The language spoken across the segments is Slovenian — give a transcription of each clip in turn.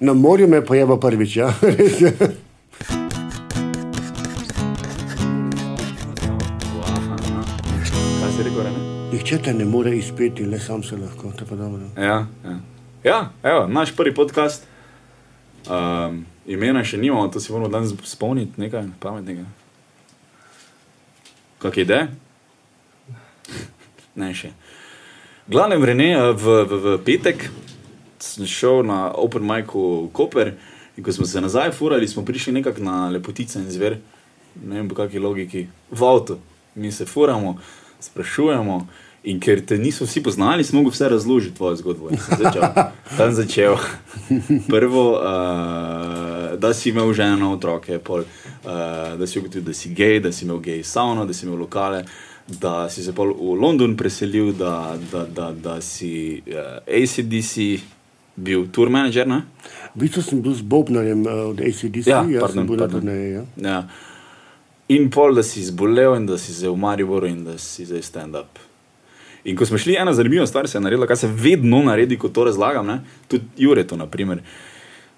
Na morju me je pojavil prvič, ja. je. Nihče te ne more izpeti, le sam se lahko. To je pa dobro. Ja, ja. ja evo, naš prvi podcast. Um, imena še nimamo, to si moramo danes spomniti, nekaj pametnega. Kak je ide? Ne še. Glavnem, Rene, v, v, v petek sem šel na Open Micu Koper in ko smo se nazaj furali, smo prišli nekako na lepotice in zver, ne vem po kakšni logiki, v avtu. Mi se furamo, sprašujemo. In ker te niso vsi poznali, smo mogli vse razložiti, tvojo zgodbo. Sem začel. Tam začel. Prvo, uh, da si imel ženo, otroke, pol, uh, da si ugotovil, da si gej, da si imel gej savno, da si imel lokale, da si se pol v London preselil, da, da, da, da si uh, ACDC bil tour manager. Ne? V bistvu sem bil z Bobnarjem uh, od ACDC, Ja, jaz pardon, sem bil na pardon. turneji. Ja. Ja. In pol, da si zbolel in da si se v Mariboru in da si zdaj stand-up. In ko smo šli, ena zanimiva stvar se je naredila, kar se vedno naredi, ko to razlagam, ne? tudi Jure to, naprimer.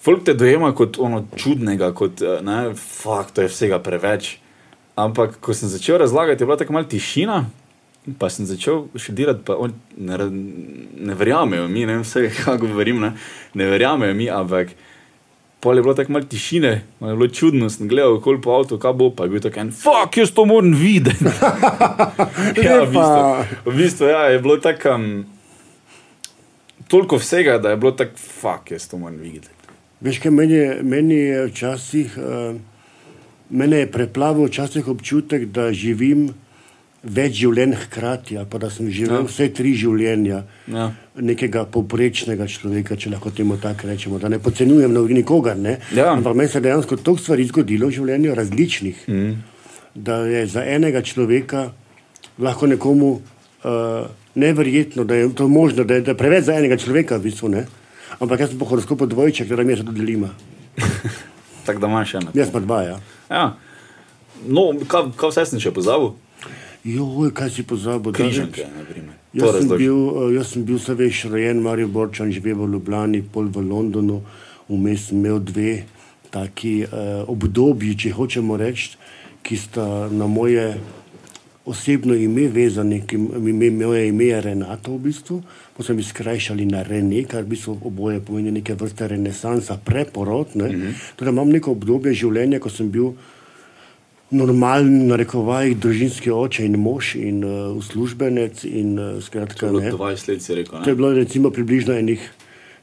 Folk te dojema kot ono čudnega, kot eh, ne, fuck, to je vsega preveč. Ampak, ko sem začel razlagati, je bila tako malce tišina, pa sem začel še delati, pa oni ne, ne verjamejo mi, ne vem vse, kako govorim, ne, ne verjamejo mi, ampak. Pol je bilo tako malo tišine, malo je bilo čudno, sem gledal okoli po avtu, kaj bo, pa je bil tako en, fuck, jaz to moram videti. ja, v bistvu, v bistvu ja, je bilo tako, um, toliko vsega, da je bilo tako, fuck, jaz to moram videti. Veš, kaj meni je, meni je včasih, uh, mene je preplavil včasih občutek, da živim več življenj hkrati, ali pa da sem živel Ja. vse tri življenja Ja. nekega povprečnega človeka, če lahko temu tako rečemo. Da ne podcenjujem nikogar, ne? Ja. ampak meni se je dejansko toliko stvari zgodilo v življenju, različnih, mm. da je za enega človeka lahko nekomu uh, neverjetno, da je to možno, da je, da je preveč za enega človeka, v bistvu, ne. Ampak jaz sem po horoskopu dvojček, da mi se to delima. Tako da imaš eno. Jaz pa dva, ja. Ja. No, kaj, kaj vse sem še pozabil? Joj, kaj si pozabil? Križanke, na primer. To Jaz sem, bil, eh, jaz sem bil, se veš, rojen Marijo Borčan, živel v Ljubljani, pol v Londonu, vmes sem imel dve taki uh, obdobji, če hočemo reči, ki sta na moje osebno ime vezani, ki mi ime, moje ime je Renato v bistvu, pa sem jih skrajšali na Rene, kar v bistvu oboje pomeni neke vrste renesansa, preporod. Ne? Mm -hmm. Torej imam neko obdobje življenja, ko sem bil normalen, na rekovajih, družinski oče in mož in uh, uslužbenec. In, uh, skratka, To je ne. bilo 20 let, si rekel. To je Ne? bilo recimo približno enih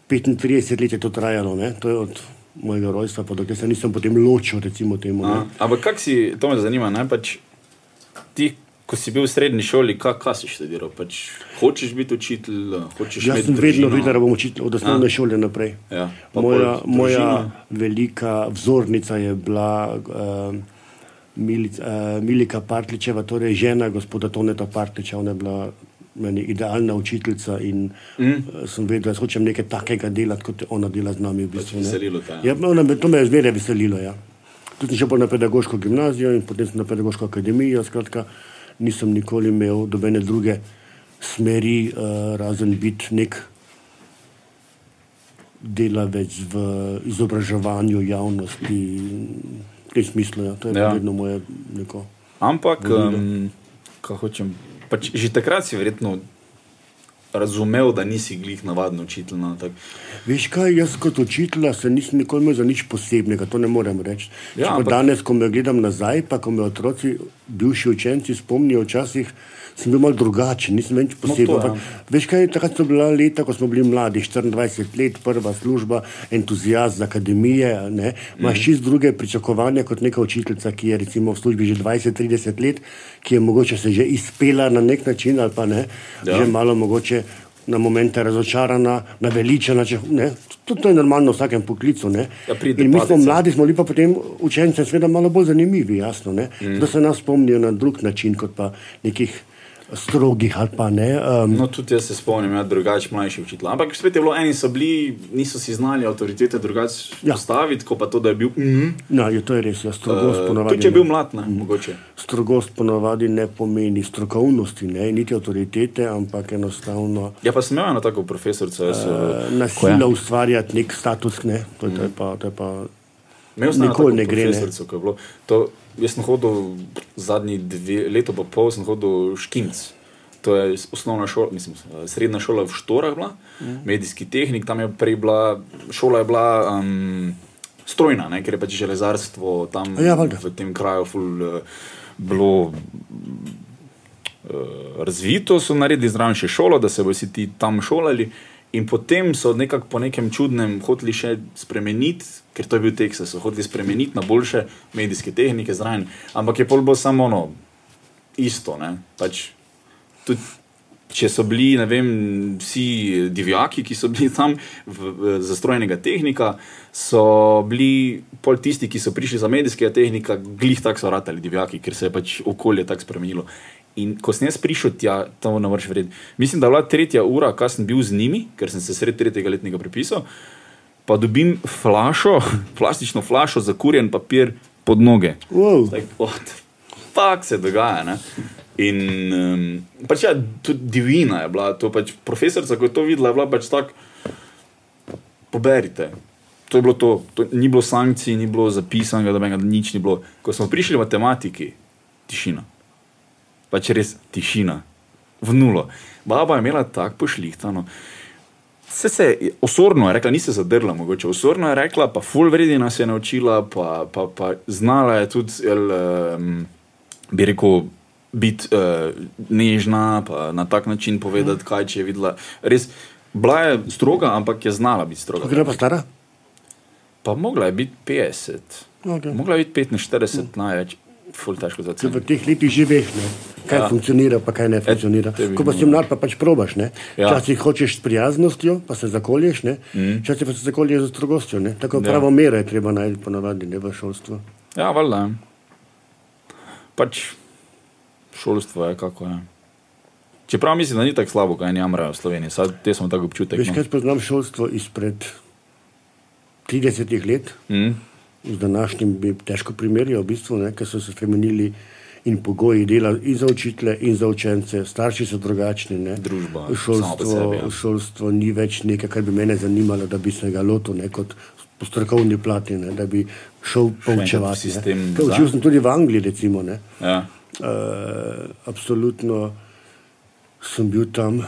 35 let je to trajalo, ne? to je od mojega rojstva, pa dokler se nisem potem ločil, recimo temu. A, Ne? ampak kak si, to me zanima, ne? Pač, ti, ko si bil v srednji šoli, kaj, kaj si študiral? Pač, hočeš biti učitelj, hočeš Jaz sem vedno videl, da bom učitelj od osnovne šole naprej. Ja, Moja, moja velika vzornica je bila uh, Milica, uh, Milika Partličeva, torej žena gospoda Toneta Partliča. Ona je bila meni idealna učiteljica in mm. sem vedel, da hočem nekaj takega delati, kot ona dela z nami. V bistvu, ne. veselilo te, ja. Ona, to me je zmeraj veselilo. Ja. Tudi sem šel na pedagoško gimnazijo in potem na pedagoško akademijo. Skratka, nisem nikoli imel dobene druge smeri, uh, razen biti nek delavec v izobraževanju javnosti. V tem smislu, ja. to je Ja. vedno moje neko. Ampak, Vodilo. um, kaj hočem. Pač, že takrat si verjetno razumel, da nisi glih navaden učitelj. No, tak. Veš kaj, jaz kot učitelj se nisem nikoli imel za nič posebnega, to ne morem reči. Ja, ampak... Danes, ko me gledam nazaj, pa ko me otroci, bivši učenci spomnijo, včasih sem bil malo drugačen, nisem več poseben. to, ja. No, Veš kaj, takrat so bila leta, ko smo bili mladi, 24 let, prva služba, entuzijast z akademije, ne, imaš Mhm. čist druge pričakovanja kot neka učiteljica, ki je recimo v službi že 20-30 let, ki je mogoče se že izpela na nek način ali pa ne, Ja. že malo mogoče na momente razočarana, naveličana. Če, ne, to, to je normalno v vsakem poklicu. Ne. Ja, In mi smo ja. mladi, smo bili pa potem učencem seveda malo bolj zanimivi, jasno. Ne. Mm. Da se nas spomnijo na drug način, kot pa nekih strogih ali pa ne. Um, No, tudi jaz se spomnim, da drugače mlajši učitelj. Ampak spet je bilo, eni so bili, niso si znali avtoritete drugače Ja. postaviti, kot pa to, da je bil. Mm, no, je to je res, ja, strogost uh, ponavadi. tudi če je bil mlad, ne, mogoče. Strogost ponavadi ne pomeni strokovnosti, ne, niti avtoritete, ampak enostavno Ja, pa sem imel eno tako profesorico. Jaz, uh, uh, nasilo ustvarjati nek status. Ne, to, je- to, je pa, to je pa Imel sem eno Nikoli ne gre, ne. profesorico, ko je bilo To, jaz sem hodil zadnji dve, leto pa pol, sem hodil škimc. To je osnovna šola, mislim, srednja šola v Štorah, bila, mm. medijski tehnik, tam je prej bila, šola je bila um, strojna, ne, ker je pač železarstvo tam Ja, valjda. v tem kraju ful, uh, bilo uh, razvito, so naredili zraven še šolo, da se bodo vsi ti tam šolali. In potem so nekako po nekem čudnem hoteli še spremeniti, ker to je bil Teksas, so hoteli spremeniti na boljše medijske tehnike zraven. Ampak je pol bo samo ono, isto. ne. Pač, tudi, če so bili ne vem, vsi divjaki, ki so bili tam v, v, za strojnega tehnika, so bili pol tisti, ki so prišli za medijskega tehnika, glih tako so ratali divjaki, ker se je pač okolje tako spremenilo. In ko sem jaz prišel tja, to ne moreš verjeti. Mislim, da je bila tretja ura, ko sem bil z njimi, ker sem se sred tretjega letnega prepisal, pa dobim flašo, plastično flašo za kurjen papir pod noge. wow, Like, fuck se dogaja. Ne? In um, pač ja, tudi divina je bila, to pač profesorica, ko je to videla, je bila pač tako, poberite. To je bilo to, to ni bilo sankcij, ni bilo zapisanega, da bi nič ni bilo. Ko smo prišli v matematiki, tišina. Pač res tišina, v nulo. Baba je imela tako pošlihtano. Vse se je osorno je rekla, ni se zadrla, mogoče osorno je rekla, pa full vredi nas je naučila, pa, pa, pa znala je tudi, jel, um, bi rekel, biti uh, nežna, pa na tak način povedati, kaj če je videla. Res, bila je stroga, ampak je znala biti stroga. kako je pa stara? Pa mogla je biti 50, Okay. mogla je biti 45 največ, full težko za Če v teh letih že veš, ne, kaj Ja. ja. funkcionira, pa kaj ne funkcionira. te bi Ko pa si mlad, pa pač probaš. Ja. Včasih ja. hočeš s prijaznostjo, pa se zakolješ, včasih mm. pa se zakolješ z strogostjo. Ne? Tako Ja. ja. pravo mero je treba najti ponavadi ne, v šolstvu. Ja, valjda. Pač šolstvo je kako je. Čeprav mislim, da ni tako slabo, kaj ne jamrajo v Sloveniji, sad te smo tako občutek. Veš, kaj poznam šolstvo izpred 30 let, Mm? Z današnjim bi težko primerjal, v bistvu, ne, ker so se spremenili in pogoji dela in za učitele, in za učence, starši so drugačni. Ne. Družba šolstvo, sebi, ja. šolstvo ni več nekaj, kar bi mene zanimalo, da bi se ga lotil ne, kot po strokovni plati, ne, da bi šel poučevati. Učil sem tudi v Angliji, recimo. Ne. Ja. Uh, absolutno sem bil tam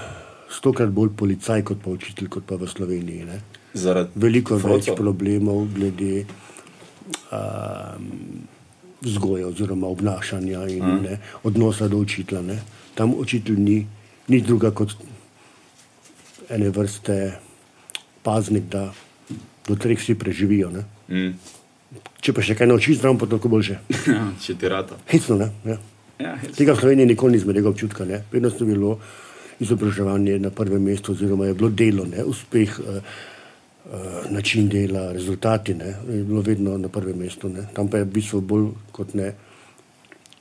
stokrat bolj policaj kot pa učitelj, kot pa v Sloveniji. Ne. Zaradi Veliko več problemov glede vzgoje oziroma obnašanja in Mm. ne, odnosa do učitelja. Ne. Tam učitelj ni nič druga kot ene vrste paznik, da do treh vsi preživijo. Ne. Mm. Če pa še kaj naučiš, zraven pa toliko boljše. Ja, če ti rata. Hecno, ne. Ja. Ja, hec. Tega v Sloveniji nikoli nismo imeli občutka. Ne. Vedno je bilo izobraževanje na prvem mestu, oziroma je bilo delo, ne. uspeh, eh, eh, način dela, rezultati. Ne. Je bilo vedno na prvem mestu. Ne. Tam pa je v bistvu bolj kot ne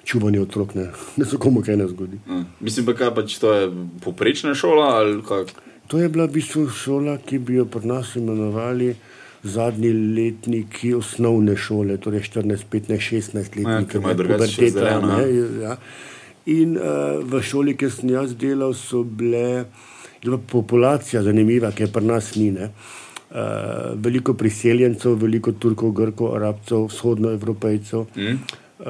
čuvanje otrok, ne. da se komu kaj ne zgodi. Mm. Mislim pa, kaj pač to je poprečna šola ali kak? To je bila v bistvu šola, ki bi jo pri nas imenovali zadnji letniki osnovne šole, torej 14, 15, 16 Ja, letniki, še puberteta, zeleno, ne, ja. In uh, v šoli, kjer sem jaz delal, so bile je bila populacija zanimiva, ki je pri nas ni. Ne. Uh, veliko priseljencev, veliko Turkov, Grkov, Arabcev, vzhodnoevropejcev. Mm. Uh,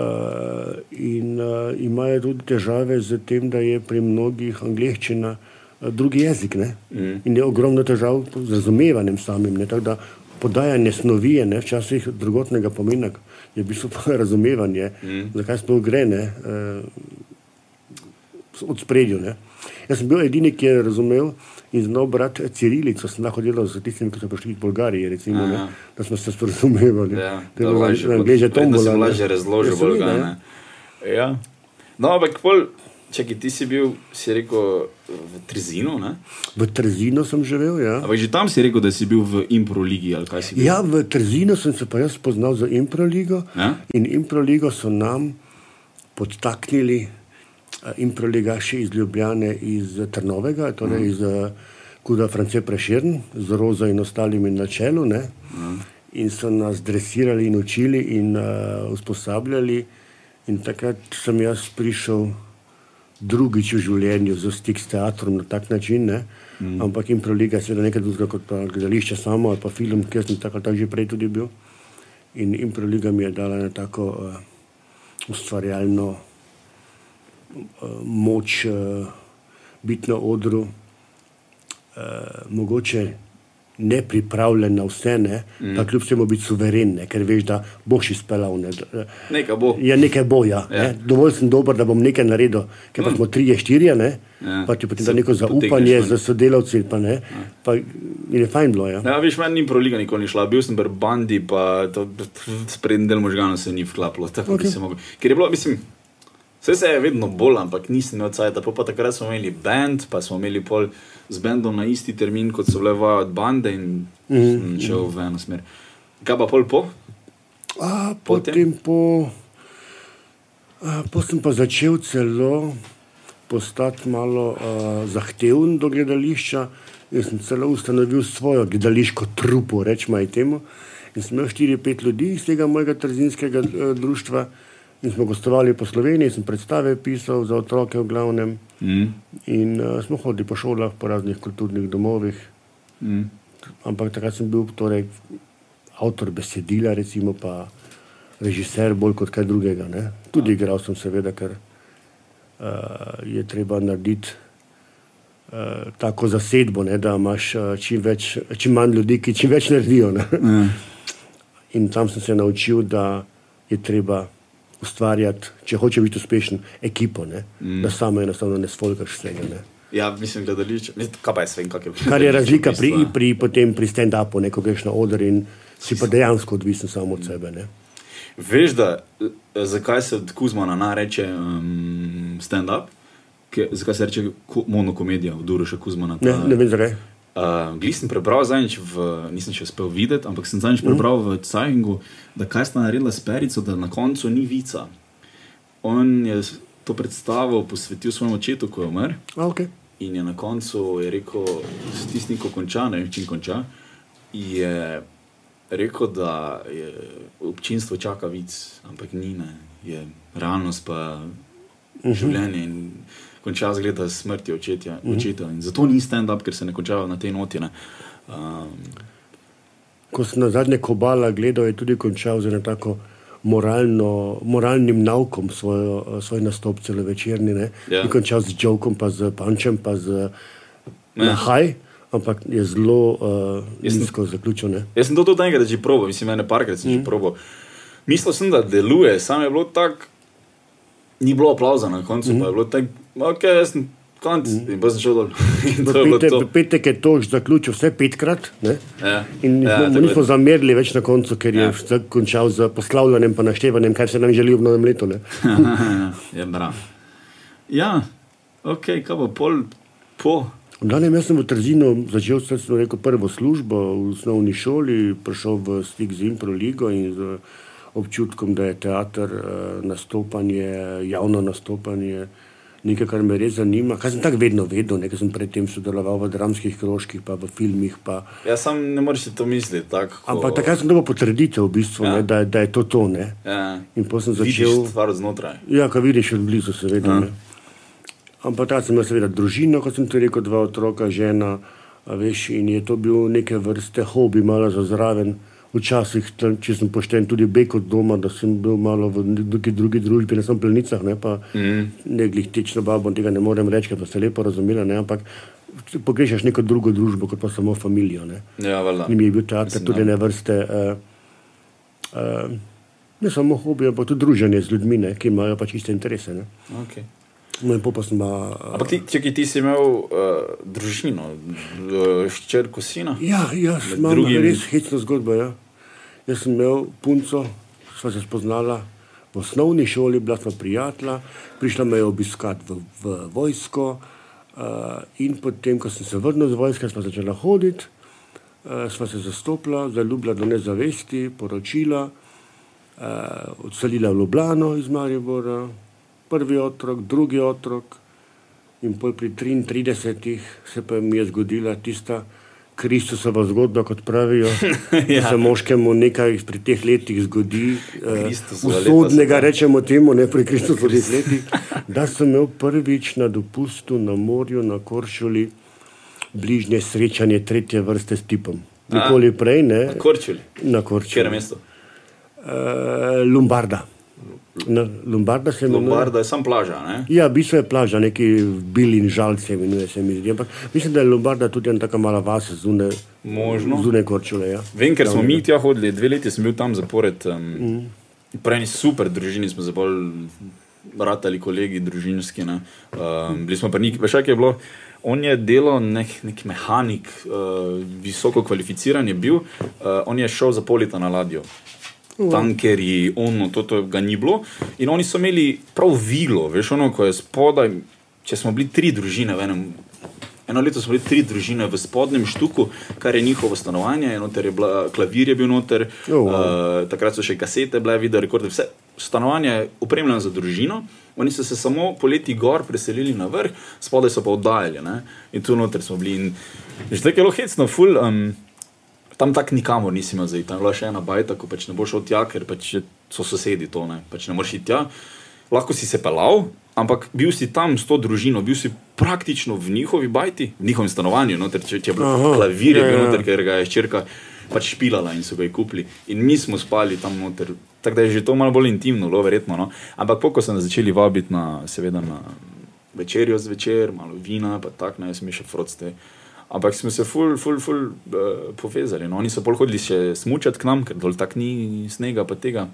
in uh, imajo tudi težave z tem, da je pri mnogih angleščina uh, drugi jezik. Mm. In je ogromno težav z razumevanjem samim. Ne, tako da podajanje snovi je ne, včasih drugotnega pomena, je v bistvu pa razumevanje, mm. zakaj sploh gre. Ne, uh, od spredju. Ne. Jaz sem bil edini, ki je razumel in znal brati cirilico, sem lahko delal z tistimi, ki so prišli iz Bolgarije, recimo, ne, da smo se sporazumevali. Ja, To je da bilo verjetno tombola, si ne. lažje razložil ga, ja. No, ampak pol, čakaj, ti si bil, si rekel, v Trzinu, ne? V Trzinu sem živel. Ja. Ampak že tam si rekel, da si bil v Impro ligi ali kaj si bil? Ja, v Trzinu sem se pa jaz spoznal za Improligo Ja? in Improligo so nam podtaknili uh, improligaši iz Ljubljane, iz Trnovega, torej iz uh, Kuda France Preširn, z Rozo in ostalimi na čelu. Ne? In so nas dresirali in učili in uh, usposabljali. In takrat sem jaz prišel drugič v življenju za stik s teatrom na tak način. Mm. Ampak improliga je seveda nekaj drugega kot gledališče samo ali pa film, kjer sem tako ali tako že prej tudi bil. In improliga mi je dala na tako uh, ustvarjalno moč uh, biti na odru, uh, mogoče ne pripravljen na vse, ne, mm. pa kljub temu biti suveren, ne, ker veš, da boš izpeljal. Ne, Nekaj bo. Ja, nekaj bo, ja. Ja. Ne. Dovolj sem dober, da bom nekaj naredil, ker pa Mm. smo trije, štirje, ne, Ja. pa ti potem da neko zaupanje za sodelavci, pa ne, pa in je fajn bilo, ja. Ja, veš, meni ni proliga nikoli ni šla. Bil sem pri bandi, pa to sprednji del možganov se ni vklaplo. Tako okay. Ker je bilo, mislim, vse se je vedno bolj, ampak nisem imel cajt. Pa, pa takrat smo imeli band, pa smo imeli pol z bendom na isti termin, kot so bile vaje od bande in mm. sem šel v eno smer. Kaj pa pol po? A, Potem? potem po, a, po sem pa začel celo postati malo a, zahteven do gledališča. Jaz sem celo ustanovil svojo gledališko trupo, rečemo temu. In sem imel 4-5 ljudi iz tega mojega trzinskega eh, društva. In smo gostovali po Sloveniji, sem predstave pisal za otroke v glavnem. Mm. In uh, smo hodili po šolah, po raznih kulturnih domovih. Mm. Ampak takrat sem bil torej, avtor besedila, recimo pa režiser, bolj kot kaj drugega. Ne? Tudi igral sem, seveda, ker uh, je treba narediti uh, tako zasedbo, ne? da imaš uh, čim, več, čim manj ljudi, ki čim več naredijo. Ne? Ja. In tam sem se naučil, da je treba ustvarjati, če hoče biti uspešen, ekipo, ne? mm. da samo enostavno ne sfolkaš vsega. Ne? ja, mislim, gledališče. Mislim, Kaj pa vem, kak je Kar je razlika pri, v pri, potem pri stand-upu, ne, ko greš na oder in si pa dejansko odvisen samo od sebe. Ne. Veš, da, eh, zakaj se od Kuzmana nareče um, stand-up? Zakaj se reče ko- monokomedija od Uroša Kuzmana? Ne, ne vem zakaj. Uh, Glej, sem prebral zadnjič, v, nisem še uspel videti, ampak sem zadnjič prebral v Cajngu, da kaj sta naredila s Perico, da na koncu ni vica. On je to predstavo posvetil svojemu očetu, ko je umrl. Okay. In je na koncu je rekel, s tistim, ko konča, ne vem, čim konča, je rekel, da je občinstvo čaka vic, ampak ni, ne. je realnost pa uh -huh. življenje. In konča zgleda s smrtjo očetja, uh -huh. očeta. In zato ni stand-up, ker se ne konča na tej noti. ne. Um, Ko sem na zadnje kobala gledal, je tudi končal z eno tako moralno, moralnim naukom svojo, svoj nastop celovečerni. Ne. Ja. Ni končal z jokom, pa z pančem, pa z Ne. nahaj, ampak je zelo uh, nizko zaključil. Ne. Jaz sem to tudi enkrat že probil, mislim, ene parkrat sem mm. že probil. Mislil sem, da deluje, samo je bilo tako, ni bilo aplauza na koncu, mm. pa je bilo tako, ok, jaz sem konc mm. in pa sem šel dol. Pete, petek je to že zaključil vse petkrat. Ne. Ja. In Ja, ja, nismo je. zamerili več na koncu, ker je Ja. ja. končal z poslavljanjem in naštevanjem, kaj se nam želi v novem letu. Ne. je bra. Ja, ok, kaj bo pol po. V Danem jaz sem v Trzinu začel sem rekel, prvo službo v osnovni šoli, prišel v stik z Improligo in z občutkom, da je teater, eh, nastopanje, javno nastopanje nekaj, kar me res zanima. Kaj sem tako vedno vedel, nekaj sem predtem sodeloval v dramskih krožkih, pa v filmih. Pa. Ja, sam ne moreš to misliti. Tak, ko... Ampak takrat sem dobil potrditev, v bistvu, Ja. ne, da, da je to to. Ne. Ja. In potem sem Vidiš začel. stvar znotraj. Ja, ko vidiš od blizu, seveda. Ja. Ja. Ampak takrat sem imel seveda družino, kot sem ti rekel, dva otroka, žena, veš, in je to bil neke vrste hobi, malo za zraven. Včasih, tam, če sem pošten, tudi beg od doma, da sem bil malo v neki drugi družbi, ne samo v plenicah, ne pa mm. ne glih tečno babo, tega ne morem reči, pa se lepo razumela, ne, ampak pogrešaš neko drugo družbo, kot pa samo familijo. Ne. Ja, valjda. Mi je bil teater Mislim, tudi da. ne vrste, uh, uh, ne samo hobi, ampak tudi druženje z ljudmi, ne, ki imajo pač iste interese. Ne. Okay. No, in pa sem pa. Uh, Ampak ti, čekaj, ti si imel uh, družino, uh, ščerko sina. ja, jaz imam drugim- res hecno zgodbo. Ja. Jaz sem imel punco, sva se spoznala v osnovni šoli, bila sva prijatelja, prišla me je obiskati v, v vojsko. Uh, in potem, ko sem se vrnil z vojske, sva začela hoditi, uh, sva se zastopila, zaljubila do nezavesti, poročila, uh, odselila v Ljubljano iz Maribora, prvi otrok, drugi otrok. In pol pri 33 se pa mi je zgodila tista Kristusova zgodba, kot pravijo. ja. Se moškemu nekaj pri teh letih zgodi, usodnega, uh, rečemo temu, ne pri Kristusovih letih, da sem imel prvič na dopustu na morju, na Koršuli, bližnje srečanje tretje vrste s tipom. Nikoli prej ne. Na Korčuli. Na Korčuli. Kjer je mesto? Uh, Lombarda. Na Lombarda se imenuje. Lombarda je samo plaža. Ne? Ja, v bistvu je plaža, neki bil in žalce, imenuje se mi zdi. Ampak mislim, da je Lombarda tudi ena taka mala vas zunaj. Možno. Zunaj Korčule. Ja. Vem, ker smo mi tja hodili, dve leti sem bil tam zapored. Um, mm. Prej super družini smo se bolj ratali, kolegi družinski. Ne? Um, bili smo pa neki, veš, kaj je bilo. On je delal nek, nek mehanik, uh, visoko kvalificiran je bil, uh, on je šel za polita na ladjo. Tankerji, ono, to, to ga ni bilo. In oni so imeli prav vilo, veš, ono, ko je spodaj. Če smo bili tri družine v enem, eno leto smo bili tri družine v spodnjem štuku, kar je njihovo stanovanje, noter je bila, klavir je bil noter, Oh, wow. uh, takrat so še kasete, bile video rekorde, vse stanovanje je opremljeno za družino. Oni so se samo poleti gor preselili na vrh, spodaj so pa oddajali. Ne? In tu noter smo bili. In, že tako je bilo hecno, ful. Um, tam tak nikamor nisi imel zdaj. Tam je bila še ena bajta, ko pač ne boš šel tja, ker pač so sosedi to, ne, pač ne moreš iti tja. Lahko si se pelal, ampak bil si tam s to družino, bil si praktično v njihovi bajti, v njihovem stanovanju, noter, če, če je bilo Aha, klavir, je ja, bil ja. noter, ker ga je ščerka pač špilala in so ga kupili. In mi smo spali tam noter. Tako da je že to malo bolj intimno, lo, verjetno. No? Ampak poko so nas začeli vabiti na, seveda, na večerjo zvečer, malo vina, pa tako, ne, smo še frocte. Ampak smo se ful, ful, ful uh, povezali. No. Oni so pol hodili še smučati k nam, ker dol tak ni snega, pa tega.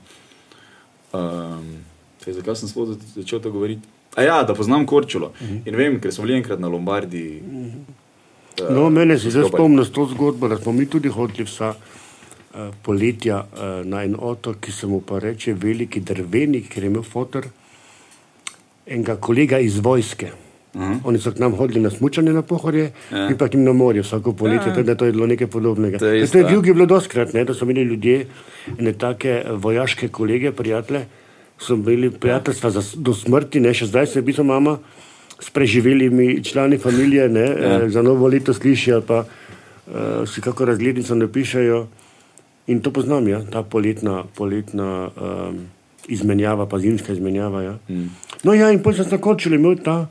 Um, zakaj sem sploh začel to govoriti? A ja, da poznam Korčulo. Uh -huh. In vem, ker smo bili enkrat na Lombardiji. Uh, No, mene se zdaj spomnim s to zgodbo, da smo mi tudi hodili vsa uh, poletja uh, na en otok, ki se mu pa reče Veliki drvenik, ker je imel fotor enega kolega iz vojske. Uh -huh. Oni so k nam hodili na smučanje na pohorje, ja. in pa k njim na morje vsako poletje, ja. tako da to je bilo nekaj podobnega. To je to je v jugu bilo doskrat, ne, da so imeli ljudje ene take eh, vojaške kolege, prijatelje, so imeli prijateljstva za, do smrti, ne, še zdaj se je bilo mama s preživelimi člani familije, ne, ja. za novo leto sliši ali pa uh, si kako razglednico napišejo. In to poznam, ja, ta poletna, poletna um, izmenjava, pa zimska izmenjava. Ja. Mm. No, ja, in potem sem tako odšel, imel ta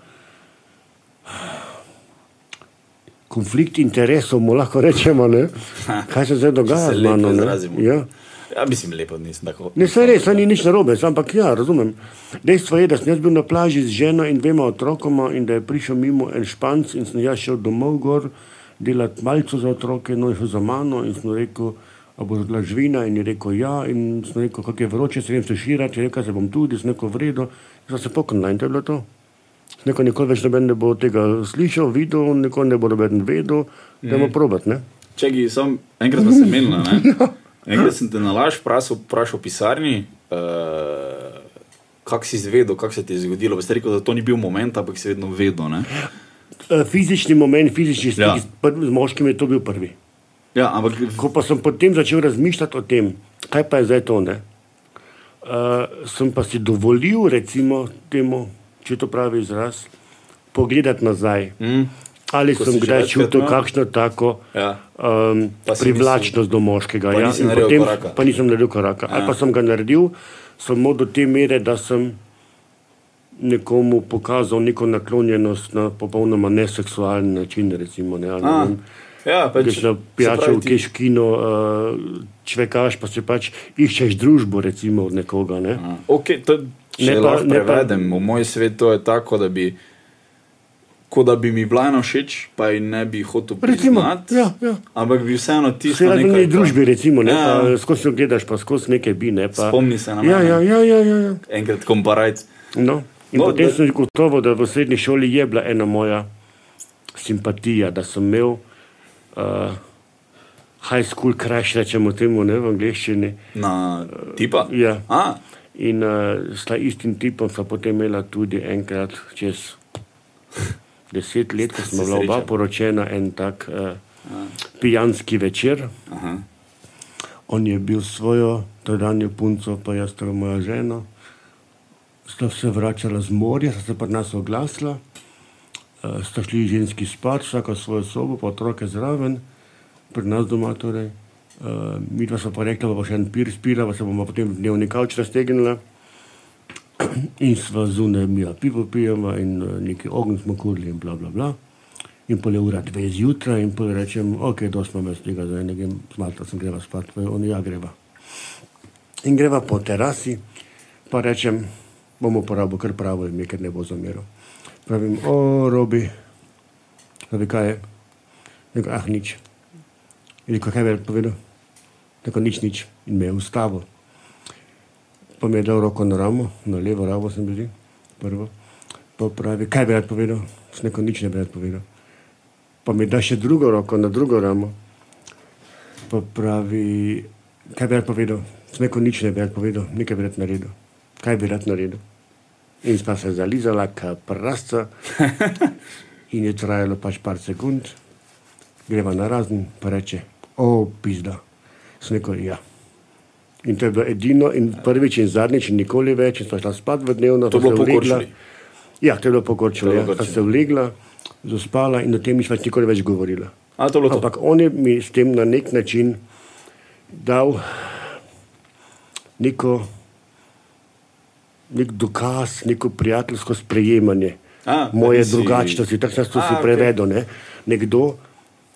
konflikt interesov, mu lahko rečemo, ne? kaj se zdaj dogaja se z mano. Ja. Ja, mislim, lepo nisem tako. Ne, saj res, ni nič narobe, ampak ja, razumem. Dejstvo je, da sem jaz bil na plaži z ženo in dvema otrokoma in da je prišel mimo en španc in sem jaz šel domov gor delati malce za otroke, no je šel za mano in sem rekel, a bo bila žvina in je rekel ja in sem rekel, kako je vroče, se vem se širati, je rekel, se bom tudi, sem rekel vredo, sem se poknila in to je bilo to. Rekel, nikoli več noben ne bo tega slišal, videl, nikoli ne bo noben vedel, da bomo probat, ne? Čakaj, sam enkrat smo se menili. ne? Enkrat sem te na laž vprašal, v pisarni, uh, kako si izvedel, kako se ti je zgodilo. Si rekel, da to ni bil moment, ampak si vedno vedel. Ne? Eh, Fizični moment, fizični stik Ja. ja. z moškim je to bil prvi. Ja, ampak Ko pa sem potem začel razmišljati o tem, kaj pa je zdaj to, ne, uh, sem pa si dovolil, recimo, temu, če to pravi izraz, pogledati nazaj. mm, Ali Ko sem kdaj čutil imel? kakšno tako Ja. um, privlačnost do moškega. pa ja, naredil potem koraka. pa nisem naredil koraka. Ali Ja. pa sem ga naredil samo do te mere, da sem nekomu pokazal neko naklonjenost na popolnoma neseksualen način. Recimo, ne, ali ne A, vem. ja, pač, Greš na pijačo, ti- keškino, uh, čvekaš, pa se pač iščeš družbo, recimo od nekoga. Ne? A, Okay, to, če Ne ne pa- lahko ne pa- prevedem, v moj svet to je tako, da bi, kot da bi mi bila ena všeč, pa ji ne bi hotel priznati. ja, ja. Ampak bi vseeno ti Vse na neki družbi, recimo, ne, Ja. skozi jo gledaš, pa skozi nekaj bi. Ne, pa, Spomni se na ja, mene. ja, ja, ja, ja, ja. Enkrat komparajc. No. In No, potem da- sem gotovo, da v srednji šoli je bila ena moja simpatija, da sem imel uh, high school crash, rečemo temu ne, v angleščini. Na tipa? Ja. A, In uh, s ta istim tipom sva potem imela tudi enkrat čez deset let, ko smo bila oba poročena, en tak uh, pijanski večer. aha. On je bil svojo tedanjo punco, pa jaz to moja žena. sta se vračala z morja, sta se pri nas oglasila, uh, sta šli ženski spat, vsaka v svojo sobo, pa otroke zraven, pri nas doma torej. Uh, mi dva smo pa rekli, da bo še en pir spira, pa se bomo potem dnevni kavč raztegnila. In sva zunaj, mi pivo pijemo in uh, neki ogenj smo kurili in bla bla bla. In pol je ura dve zjutraj in pol rečem, ok, dosti imam jaz tega, zdaj ne grem smat, sem greva spat, pa je on ja greva. In greva po terasi, pa rečem, bom uporabil kar pravo ime, ker ne bo zameril. Pravim, o, Robi, pravi, kaj je? Rekel, ah, nič. In rekel, kaj rad povedal? Rekel, nič, nič. In me je ustavil. Pa mi je dal roko na ramo, na levo ramo sem bil, prvo. Pa pravi, kaj bi rad povedal? Sem rekel, nič ne bi rad povedal. Pa mi da še drugo roko na drugo ramo. Pa pravi, kaj bi rad povedal? Sem rekel, nič ne bi rad povedal, nekaj bi rad naredil. Kaj bi rad naredil? In sva se zalizala, ka prasca. In je trajalo pač par sekund. Greva na razen, pa reče, o, pizda. Sem rekel, ja. In to je bilo edino in prvič in zadnjič in nikoli več. In sva šla spat v dnevno. To je bilo se po ulegla. Korčuli? Ja, to je bilo pokorčilo. Ja. Korčuli. se ulegla, zaspala in o tem nič več nikoli več govorila. A, to to. Ampak on je mi s tem na nek način dal neko, nek dokaz, neko prijateljsko sprejemanje A, moje nisi- drugačnosti. Tako sem to si prevedel. Ne? Nekdo,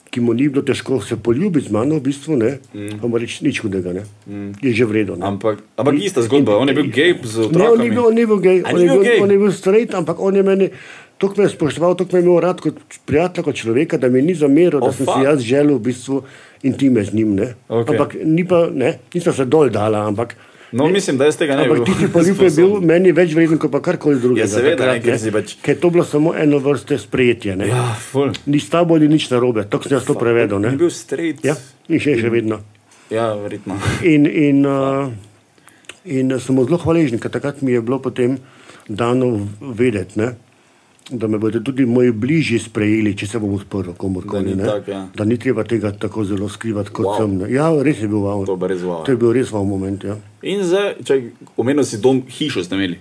ki mu ni bilo težko se poljubiti z mano, v bistvu ne, mm. pa mu reči nič hudega, ne. Mm. je že vredno. ne. Ampak, ampak ista zgodba, on je bil gej z Ne, on otrokom. ni bil, on ni bil gej, on bil gej? on je bil straight, ampak on je meni, tako me je spoštoval, tako me je imel rad kot prijatelja, kot človeka, da mi ni zameril, da Oh, sem fuck. si jaz želel v bistvu intime z njim. Ne? Okej. Ampak ni pa, ne, nisem se dol dala, ampak, No, mislim, da jaz tega ne bi bil tisti poljub je bil meni več vreden kot pa karkoli drugega. Ja, seveda, ne, takrat, ker si pač- Ker je to bilo samo eno vrste sprejetje. Ne? Ja, ful. Ni s tabo, ni nič narobe, tako sem jaz to prevedel. Ni Ne? bil straight. Ja, in še, še vedno. Ja, verjetno. In, in, uh, in sem zelo hvaležen, ker takrat mi je bilo potem dano vedeti, ne, da me bodo tudi moji bližji sprejeli, če se bom odprl Da komorkoli. ni ne. tak, ja. Da ni treba tega tako zelo skrivati kot Wow. sem. Ja, res je bil wow. To je res wow, To je bil res wow moment. Ja. In zdaj, če omenil si dom, hišo ste imeli.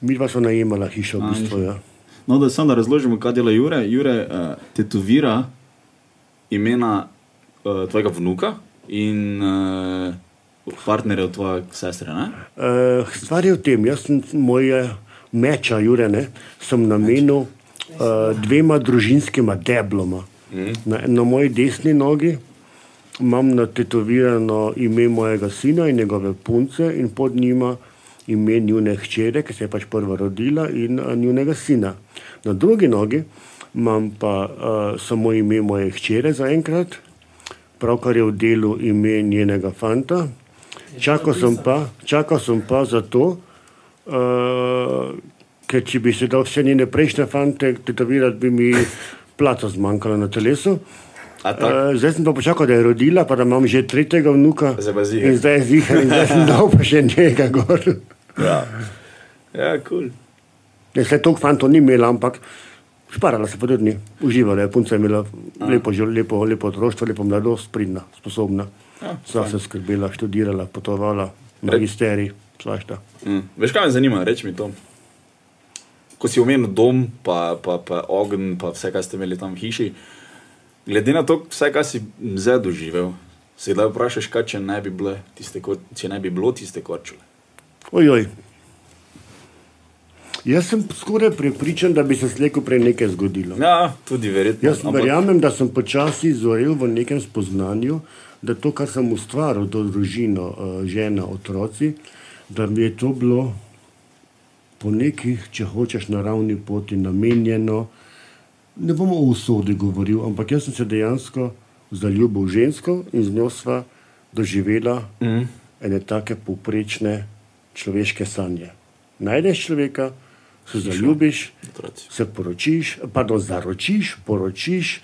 Mi dva smo najemala hišo, v bistvu. Ja. No, da samo da razložimo, kaj dela Jure. Jure uh, tetovira imena uh, tvojega vnuka in uh, partnerja tvoje sestre. Ne? Uh, stvar je v tem, jaz sem moje meča, Jure, ne, sem namenil uh, dvema družinskima debloma. Mm. Na, na moji desni nogi imam natetovirano ime mojega sina in njegove punce, in pod njima ime njune hčere, ki se je pač prva rodila, in uh, njunega sina. Na drugi nogi imam pa uh, samo ime moje hčere zaenkrat, pravkar je v delu ime njenega fanta. Čakal sem pa, čakal sem pa zato, uh, ker če bi se dal vse njene prejšnje fante tetovirati, bi mi plata zmanjkalo na telesu. A? Uh, zdaj sem pa počakal, da je rodila, pa da imam že tretjega vnuka. Zdaj. In zdaj je zihar, in zdaj sem dal pa še njega gor. Ja, ja kul. Cool. Ne, se toliko fantov ni imela, ampak šparala se pa tudi ni. Uživala je, punca je imela lepo, živl- lepo, lepo otroštvo, lepo mladost, pridna, sposobna. Ja, Sva se skrbela, študirala, potovala, magisterij, svašta. Mm. Veš, kaj me zanima, reči mi to. Ko si omenil dom, pa, pa, pa ogenj, pa vse, kar ste imeli tam v hiši, glede na to, vse, kar si zdaj doživel, se da vprašaš, kaj če ne bi, bile tiste, kor- če ne bi bilo tiste korčule. Ojoj. Jaz sem skoraj prepričan, da bi se slejko prej nekaj zgodilo. Ja, tudi verjetno. Jaz verjamem, da sem počasi zorel v nekem spoznanju, da to, kar sem ustvaril, to družino, eh, žena, otroci, da mi je to bilo po nekih, če hočeš, naravni poti namenjeno. Ne bomo o usodi govoril, ampak jaz sem se dejansko zaljubil v žensko in z njo sva doživela mm. ene take povprečne človeške sanje. Najdeš človeka, se zaljubiš, se poročiš, pardon, zaročiš, poročiš,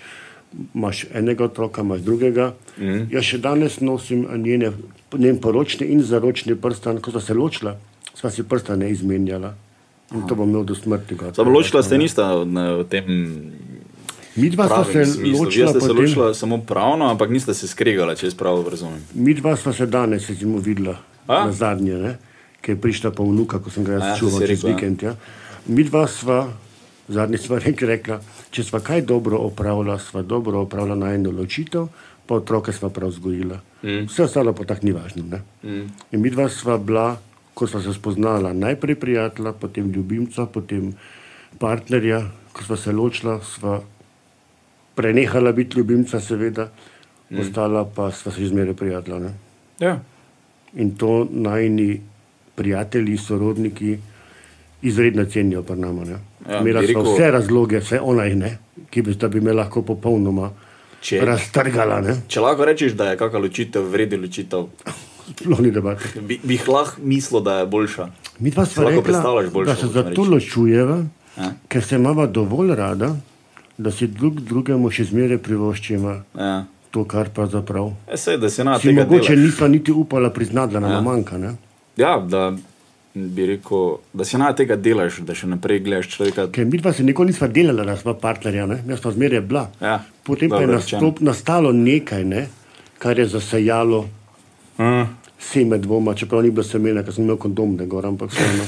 imaš enega otroka, imaš drugega. Mm. Jaz še danes nosim njene, njen poročni in zaročni prstan, ko sta se ločila, sva si prstane izmenjala. In to bom imel do smrti. Samo ločila ste nista na, tem Mi dva sva se smislu. Ločila, ste se potem, ločila samo pravno, ampak niste se skregala, če jaz prav razumem. mi dva sva se danes recimo videla A? na zadnje. Ne? ki je prišla pa vnuka, ko sem ga Ja, jaz to čuval čez ja. vikend. Ja. Mi dva sva, zadnjič sva rekla, če sva kaj dobro opravila, sva dobro opravila na eno ločitev, pa otroke sva prav vzgojila. Mm. Vse ostalo pa tako ni važno. Ne? Mm. In mi dva sva bila, ko sva se spoznala, najprej prijatelja, potem ljubimca, potem partnerja, ko sva se ločila, sva prenehala biti ljubimca, seveda, mm. ostala pa sva se izmeraj prijatelja. Ne? Ja. In to najni prijatelji, sorodniki izredno cenijo pri nama. ne. Ja, Imela sva rekel- vse razloge, vse ona in ne, ki bi, da bi me lahko popolnoma Če- raztrgala. Ne? Če lahko rečeš, da je kakšna ločitev, vredi ločitev, Sploh ni debate. bi, bi jih lahko mislil, da je boljša. Mi dva predstavljaš boljšo da se zato ločujeva, Ja. ker se imava dovolj rada, da si drug drugemu še zmeraj privoščimo Ja. to, kar pravzaprav. E, sej, da se na Si mogoče delaš. nisva niti upala priznati, da nam Ja. ja. manjka. Ne? Ja, da bi rekel, da se na tega delaš, da še naprej gledaš človeka. Ker mi dva se nikoli nisva delala, da sva partnerja, ne? jaz pa zmeraj bila. Ja, Potem pa je nastop, nastalo nekaj, ne? kar je zasejalo Uh, seme dvoma, čeprav ni bilo semena, ker sem imel kondom, ne gor, ampak vseeno.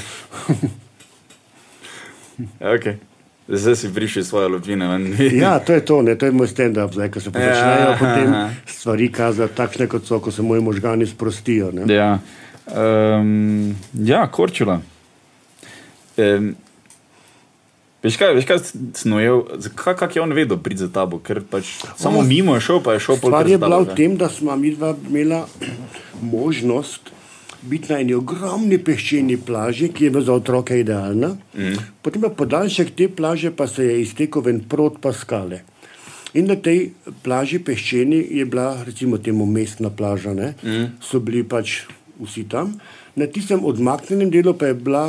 okay. Zdaj si prišel svoje lupine. Ja, to je to, ne? to je moj stand-up, zdaj, ko se Ja, začnejo potem aha. stvari kazati takšne, kot so, ko se moji možgani sprostijo. Ne? Ja, um, ja korčula. Um, veš kaj, veš kaj snojel, kak, kak je on vedel priti za tabo, ker pač samo O, mimo je šel, pa je šel pol Stvar kar je bila v tem, da smo mi dva imela možnost biti na eni ogromni peščeni plaži, ki je bila za otroke idealna. Mm. Potem pa podaljšek te plaže pa se je iztekel ven prot pa skale. In na tej plaži peščeni je bila, recimo, temu mestna plaža, ne? mm. so bili pač vsi tam, na tistem odmaknjenem delu pa je bila,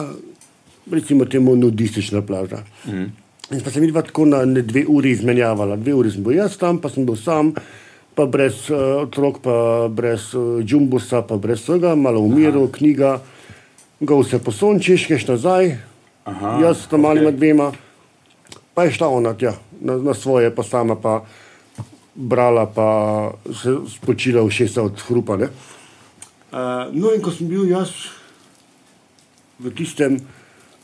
recimo, temu nudistična plaža. Mm. In pa sem videla tako na dve uri izmenjavala. Dve uri sem bil jaz tam, pa sem bil sam, pa brez uh, otrok, pa brez uh, džumbusa, pa brez vsega, malo v miru, knjiga, ga vse posončiš, greš nazaj, Aha, jaz tam malima dvema, pa je šla ona tja, na, na svoje, pa sama pa brala, pa se spočila v šesa od hrupa. ne. Uh, no in ko sem bil jaz v tistem,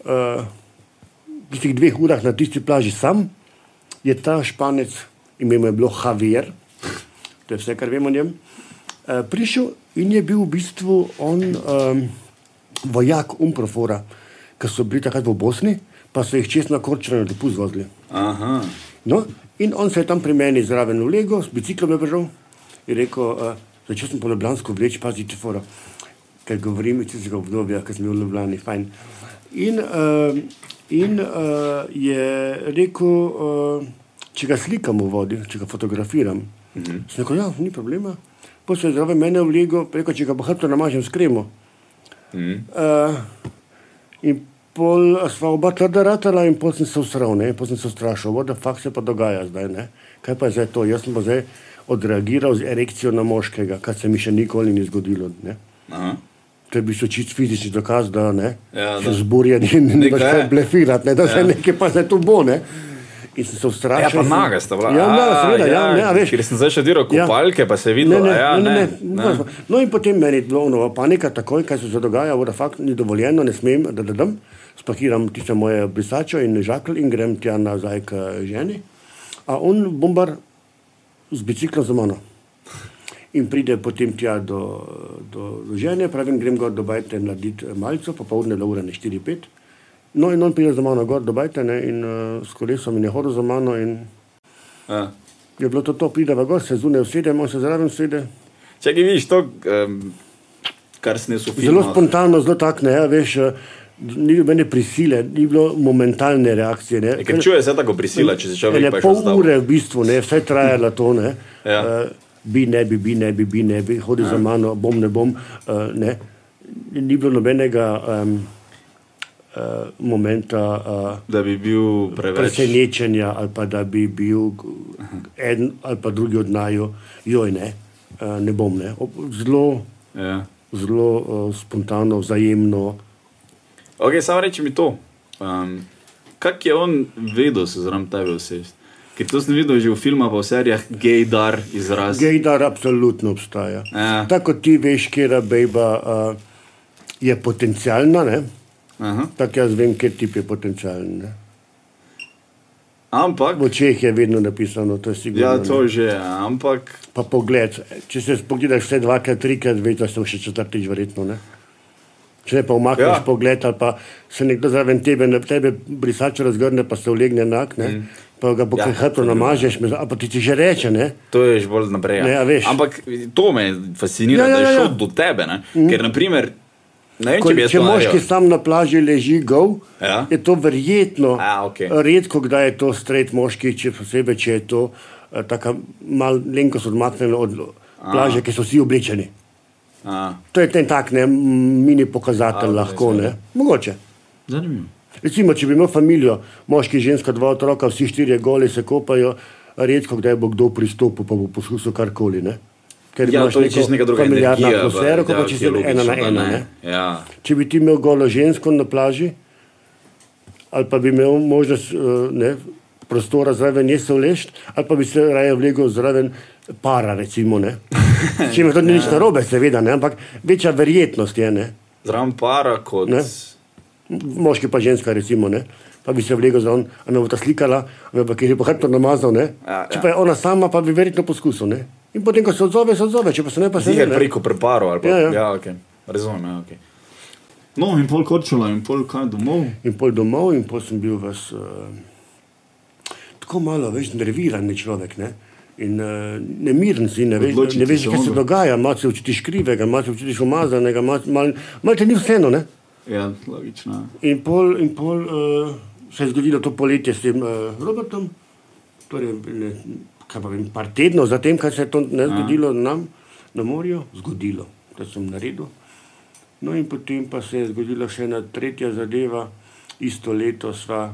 uh, tistih dveh urah na tisti plaži sam, je ta španec, ime mu je bilo Javier, to je vse, kar vemo o njem, uh, prišel in je bil v bistvu on um, vojak Umprofora, ki so bili takrat v Bosni, pa so jih čez na korčeno dopust vozili. Aha, No, in on se je tam pri meni zraven ulegel, s biciklom je prišel in rekel, uh, začel sem po Ljubljansko vleč, pazite, fora, ker govorim iz tistega obdobja, ki sem bil v Ljubljani, fajn. In, uh, in uh, je rekel, uh, če ga slikam v vodi, če ga fotografiram. Mm -hmm. Sem rekel, ja, ni problema. Potem se je zraven mene vlegel, rekel, če ga pa hrbto namažem s kremo. mm. Uh, in pol sva oba trda ratala in pol sem se usral, ne, pol sem se ustrašil, voda fakt se pa dogaja zdaj, ne. Kaj pa je zdaj to? Jaz sem pa zdaj odreagiral z erekcijo na moškega, kar se mi še nikoli ni zgodilo, ne. To je bil čist fizični dokaz, da ne, Ja, da. zburjen in ne je. kaj blefirati, ne, da se Ja. nekaj pa zdaj tu bo, ne. In sem se ustrašil. Ja, pa naga sta bila. Ja, A, ja, seveda, ja, ne, a veš. Ker sem zdaj še diral Ja. kopalke, pa se je Ne, videlo, ne, ja, ne, ne, ne, ne, ne. No in potem meni je bilo nova panika, takoj, kaj se dogaja, voda fakt ni dovoljeno, ne smem, da da dam. Spakiram tiste moje brisačo in žakl in grem tja nazaj k ženi. A on bombar z biciklom za mano. In pride potem tja do, do, do žene, pravim, grem gor do bajte narediti malce, popoldne do ure ne 4-5. No in on pride za mano gor do bajte ne, in uh, s kolesom in je hodil za mano in je bilo to to, pride v gor, se zunaj usedem, on se zraven sede. Čakaj, vidiš to, um, kar snesel film. Zelo spontano, zelo tak, ne, ja, veš, eh, ni nobene prisile, ni bilo momentalne reakcije. Ne. Ker čuje se tako prisila, če se človek še pol ure v bistvu, ne, vse trajalo to, ne. Ja. Uh, bi ne bi, bi ne bi, bi ne bi, hodi za mano, bom ne bom, uh, ne. Ni bilo nobenega um, uh, momenta uh, Da bi bil preveč. presenečenja ali pa da bi bil en ali pa drugi od naju, joj ne, uh, ne bom ne. Zelo, Ja. zelo uh, spontano, vzajemno. Ok, samo reči mi to. Um, kak je on vedel, se zraven tebe usesti? Ker to sem videl že v filmah, pa v serijah, gejdar izraz. Gejdar absolutno obstaja. Ja. Tako ti veš, kera bejba uh, je potencialna, ne? Aha. tako jaz vem, kje tip je potencialen. Ne? Ampak, V očeh je vedno napisano, to je sigurno. ja, ne. to že, ampak, Pa pogled, če se pogledaš vse dvakrat, trikrat, veš, da sem še četrtič verjetno. Ne? Če ne pa umakneš Ja. ja. pogled, ali pa se nekdo zraven tebe, na tebe brisač razgrne, pa se ulegne enak, mm. pa ga po Ja, ja, hrbtu namažeš, a pa ti, ti že reče, ne? to je že bolj naprej. Ne, a veš. Ampak to me fascinira, Ja, ja, da je ja, ja. šel do tebe. Ne? Ker, naprimer, ne vem, Ko, če če moški naredil. sam na plaži leži gov, Ja. je to verjetno. A, okej. Redko kdaj je to stret moški, če posebej, če je to uh, tako malo lenkost odmaknjeno od plaže, ki so vsi oblečeni. A, To je ten tak ne, mini pokazatelj, A, lahko res, ne. Mogoče. zanimivo. Recimo, če bi imel familijo, moški, ženska, dva otroka, vsi štirje goli se kopajo, redko kdaj bo kdo pristopil, pa bo poskusil karkoli. Ne? Ker Ja, imaš to je čisto neka druga familiarno energija. atmosfero, kot ja, če si ena na ena. Ne? Ja. Če bi ti imel golo žensko na plaži, ali pa bi imel možnost eh, ne, prostora zraven nje se vlešt, ali pa bi se raje vlegel zraven para, recimo. ne. S čimer to ni nič narobe, seveda, ne? ampak večja verjetnost je. Ne? Zraven para kot. Ne. moški pa ženska, recimo, ne? pa bi se vlegel za on, a me bo ta slikala, a me bo kje po hrbtu namazal. Ne? Ja, Če ja. pa je ona sama, pa bi verjetno poskusil. Ne? In potem, ko se odzove, se odzove, če pa se ne, pa se Ziger ne. preko preparo ali pa. Ja, ja. ja okay. Razumem, ja, okay. No, in pol korčula, in pol kaj domov. In pol domov, in pol sem bil vas, uh, tako malo, veš, nerviran človek. Ne? In uh, nemiren si, ne veš, Odločiti ne veš kaj se dogaja, malo se včutiš krivega, malo se včutiš umazanega, malo mal, mal te ni vseeno. Ne? Ja, logično. In pol, in pol uh, se je zgodilo to poletje s tem uh, Robertom, torej, ne, kaj pa vem, par tednov zatem, kar se je to ne, zgodilo nam na morju, zgodilo, da sem naredil. No in potem pa se je zgodila še ena tretja zadeva, isto leto sva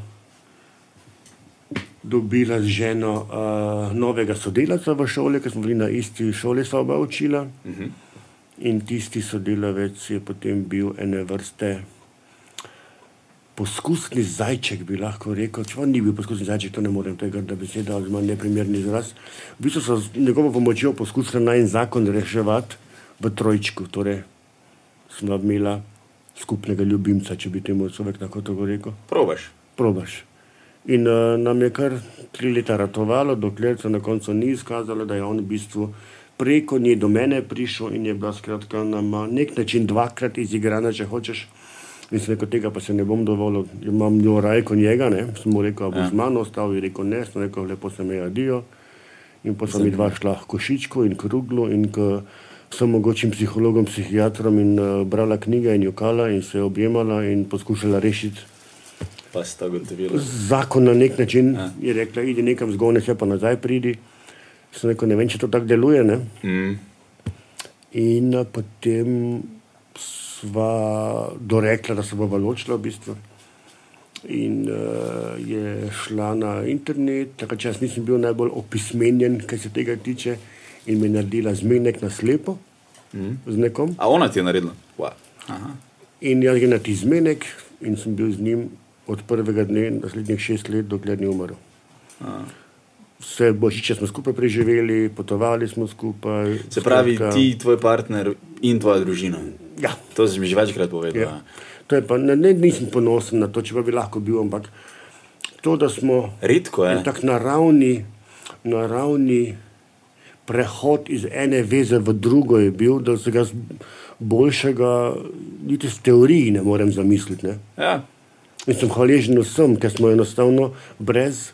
dobila z ženo uh, novega sodelavca v šoli, ker smo bili na isti šoli, sva oba učila. Uh -huh. In tisti sodelavec je potem bil ene vrste poskusni zajček, bi lahko rekel. Če on ni bil poskusni zajček, to ne morem tega, da beseda ali manj neprimerni izraz. V bistvu so z njegovo pomočjo poskusili naj en zakon reševati v trojčku. Torej, smo imela skupnega ljubimca, če bi temu človek tako rekel. Probaš. Probaš. In uh, nam je kar tri leta ratovalo, dokler se na koncu ni izkazalo, da je on v bistvu preko nje do mene prišel in je bila skratka na nek način dvakrat izigrana, če hočeš. In sem rekel, tega pa se ne bom dovolil, imam njo raje kot njega, ne. Sem mu rekel, a bo Ja. z mano ostal, je rekel ne, sem rekel, lepo se me adijo. In pa sem mi dva šla k košičku in k ruglu in k vsem mogočim psihologom, psihiatrom in uh, brala knjige in jokala in se objemala in poskušala rešiti Pa si to gotovila. zakon na nek način Ja. je rekla, idi nekam zgoni, se pa nazaj pridi. Sem rekel, ne vem, če to tako deluje. Ne? Mm. In a, potem sva dorekla, da se bova ločila v bistvu. In uh, je šla na internet, takrat jaz nisem bil najbolj opismenjen, kar se tega tiče, in mi je naredila zmenek na slepo mm. z nekom. A ona ti je naredila? Wow. Aha. In jaz grem na ti zmenek in sem bil z njim od prvega dne naslednjih šest let, dokler ni umrl. A. Vse božiče smo skupaj preživeli, potovali smo skupaj. Se pravi, skratka, ti, tvoj partner in tvoja družina. Ja, To si mi že večkrat povedal. ja. To je pa, ne, ne, nisem ponosen na to, če bi lahko bil, ampak to, da smo Redko je. en tak naravni, naravni prehod iz ene veze v drugo je bil, da se ga boljšega, niti s teoriji ne morem zamisliti. Ne? Ja. In sem hvaležen vsem, ker smo enostavno brez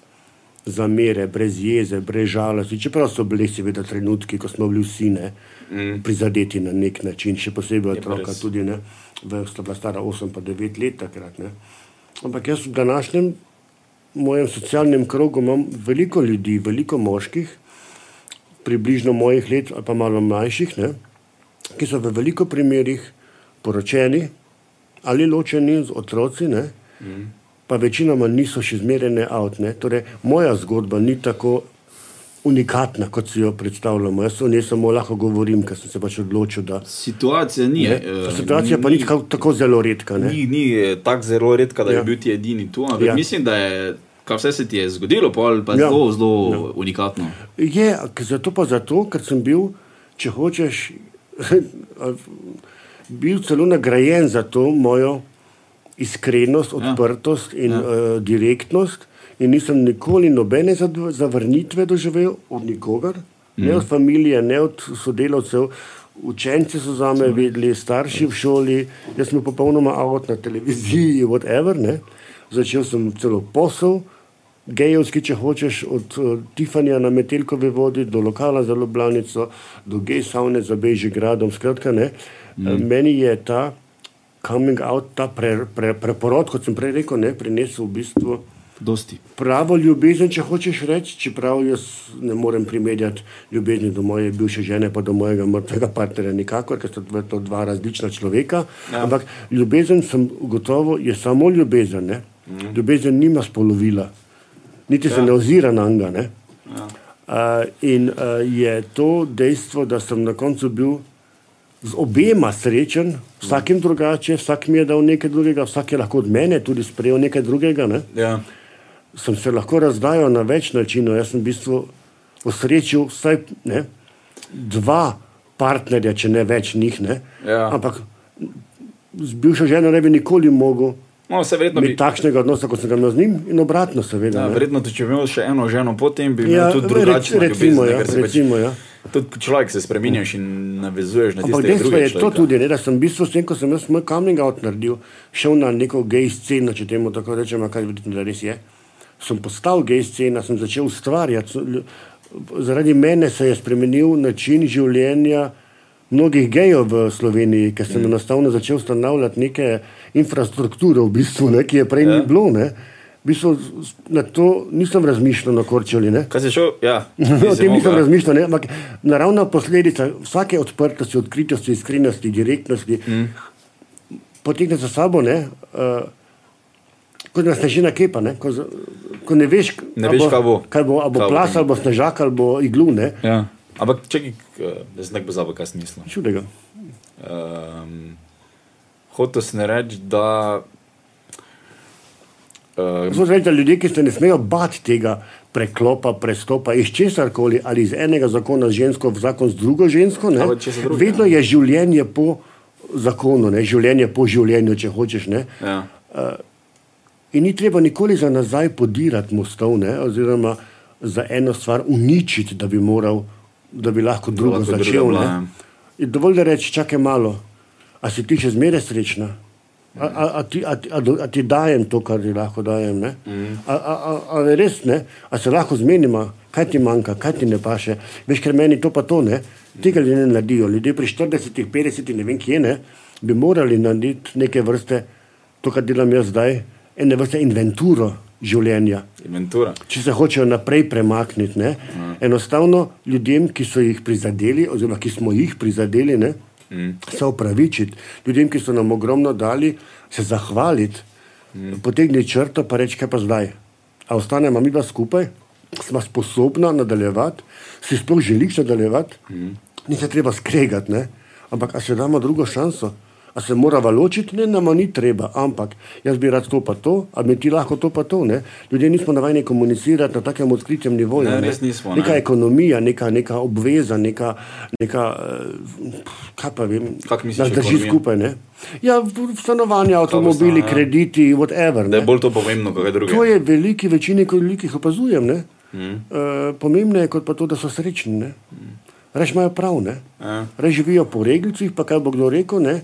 zamere, brez jeze, brez žalosti. Čeprav so bili seveda trenutki, ko smo bili vsi ne, mm. prizadeti na nek način, še posebej otroka, tudi ne, v, sta bila stara 8 pa 9 let takrat. Ne. Ampak jaz v današnjem mojem socialnem krogu imam veliko ljudi, veliko moških, približno mojih let ali pa malo mlajših, ne, ki so v veliko primerih poročeni ali ločeni z otroci, ne, mm. pa večinoma niso še zmerene avtne. Torej, moja zgodba ni tako unikatna, kot si jo predstavljamo. Jaz o njej samo lahko govorim, ker sem se pač odločil, da. Situacija ni. Ne, eh, situacija pa ni tako, tako zelo redka. Ne. Ni, ni eh, tako zelo redka, da ja. Bi bil ti edini tu. Ampak ja. Mislim, da je, kar vse se ti je zgodilo, pa ja. Ja. zelo, zelo ja. unikatno. Je, zato pa zato, ker sem bil, če hočeš, bil celo nagrajen za to mojo iskrenost, odprtost in Ja. uh, direktnost. In nisem nikoli nobene zavrnitve doživel od nikogar, Mhm. ne od familije, ne od sodelavcev. Učenci so za me vedeli, starši v šoli, jaz sem popolnoma avt na televiziji, whatever. Ne. Začel sem celo posel, gejovski, če hočeš, od uh, Tifanja na Metelkovi vodi do lokala za Ljubljanico, do gej savne za Bežigradom. Skratka, ne. Mm. Meni je ta coming out, ta pre, pre, preporod, kot sem prej rekel, ne, prinesel v bistvu Dosti. pravo ljubezen, če hočeš reči, čeprav jaz ne morem primerjati ljubezni do moje bivše žene, pa do mojega mrtvega partnerja, nikakor, ker sta dva- to dva različna človeka. Ja. Ampak ljubezen sem gotovo, je samo ljubezen. Ne? Mm. Ljubezen nima spolovila, niti ja. se ne ozira na njega. Ja. Uh, in uh, je to dejstvo, da sem na koncu bil z obema srečen, vsakim drugače, vsak mi je dal nekaj drugega, vsak je lahko od mene tudi sprejel nekaj drugega. Ne? Ja. sem se lahko razdajal na več načinov. Jaz sem v bistvu osrečil vsaj ne, dva partnerja, če ne več njih. Ne. Ja. Ampak z bivšo ženo ne bi nikoli mogel No, verjetno bi. takšnega odnosa, kot sem ga imel z njim, in obratno, seveda. Ja, verjetno, če bi imel še eno ženo, potem bi imel Ja, tudi drugačno recimo, ljubezen, ja, se pač- recimo, ja. Tudi človek se spremenjaš in navezuješ na Ampak tiste dejstvo druge je to tudi, ne, da sem v bistvu s tem, ko sem jaz moj coming out naredil, šel na neko gej sceno, če temu tako rečemo, kar vidite, da res je. Sem postal gej scena, sem začel ustvarjati. Zaradi mene se je spremenil način življenja mnogih gejev v Sloveniji, ker sem mm. enostavno začel ustanavljati neke infrastrukture, v bistvu, ne, ki je prej ja. Ni bilo. Ne. V bistvu na to nisem razmišljal na korčoli. Ne. Kaj si šel? Ja, O tem nisem ja. razmišljal, ne, ampak naravna posledica vsake odprtosti, odkritosti, iskrenosti, direktnosti mm. potegne za sabo, ne, uh, kot da snežina kepa, ne, ko, ko ne veš, Ne veš, kaj bo. Kaj bo, a bo Kaj bo plas, ali bo snežak, ali bo iglu, ne, Ja. Ampak čakaj, k- jaz sem tako pozabil, kaj sem mislil. čudega. Um, Hotel sem reči, da. Um, Zato reči, da ljudje, ki se ne smejo bati tega preklopa, prestopa iz česar koli, ali iz enega zakona z žensko v zakon z drugo žensko, ne, drugega. vedno je življenje po zakonu, ne, življenje po življenju, če hočeš. Ne. ja. In ni treba nikoli za nazaj podirati mostov, ne, oziroma za eno stvar uničiti, da bi, moral, da bi lahko drugo lahko druga začel. bila, ne. ja. Dovolj, da rečeš, čakaj malo, a si ti še zmeraj srečna. A, a, a, ti, a, a, a ti dajem to, kar ti lahko dajem? Ne? Mhm. A, a, a, a res ne, a se lahko zmenimo, kaj ti manjka, kaj ti ne paše. Veš, ker meni to pa to ne, tega ljudje ne naredijo. Ljudje pri 40, 50, ne vem kje ne, bi morali narediti neke vrste, to, kar delam jaz zdaj, ene vrste inventuro življenja Inventura. če se hočejo naprej premakniti. Ne? Enostavno ljudem, ki so jih prizadeli, oziroma ki smo jih prizadeli, ne? Se opravičiti. Ljudem, ki so nam ogromno dali, se zahvaliti, potegniti črto, pa reči, kaj pa zdaj. A ostanemo mi dva skupaj, smo sposobna nadaljevati, si sploh želiš nadaljevati, ni se treba skregati, ne? ampak a se damo drugo šanso. A se moramo ločiti, ne, nama ni treba, ampak jaz bi rad to pa to, a mi ti lahko to pa to. Ne? Ljudje nismo navajeni komunicirati na takem odkritem nivoju. Ne, res nismo, Neka ne. ekonomija, neka, neka obveza, neka, neka eh, kaj pa vem, misliš nas drži ekonomija? skupaj. Ne? Ja, stanovanja, avtomobili, stanovanja? krediti, whatever. Da je ne. bolj to pomembno, kot je druge. To je veliki večini, ko jih opazujem. Mm. Uh, pomembno je kot pa to, da so srečni. Mm. Reč imajo prav, ne? Ja. Reč živijo po reglcih, pa kaj bo kdo rekel, ne?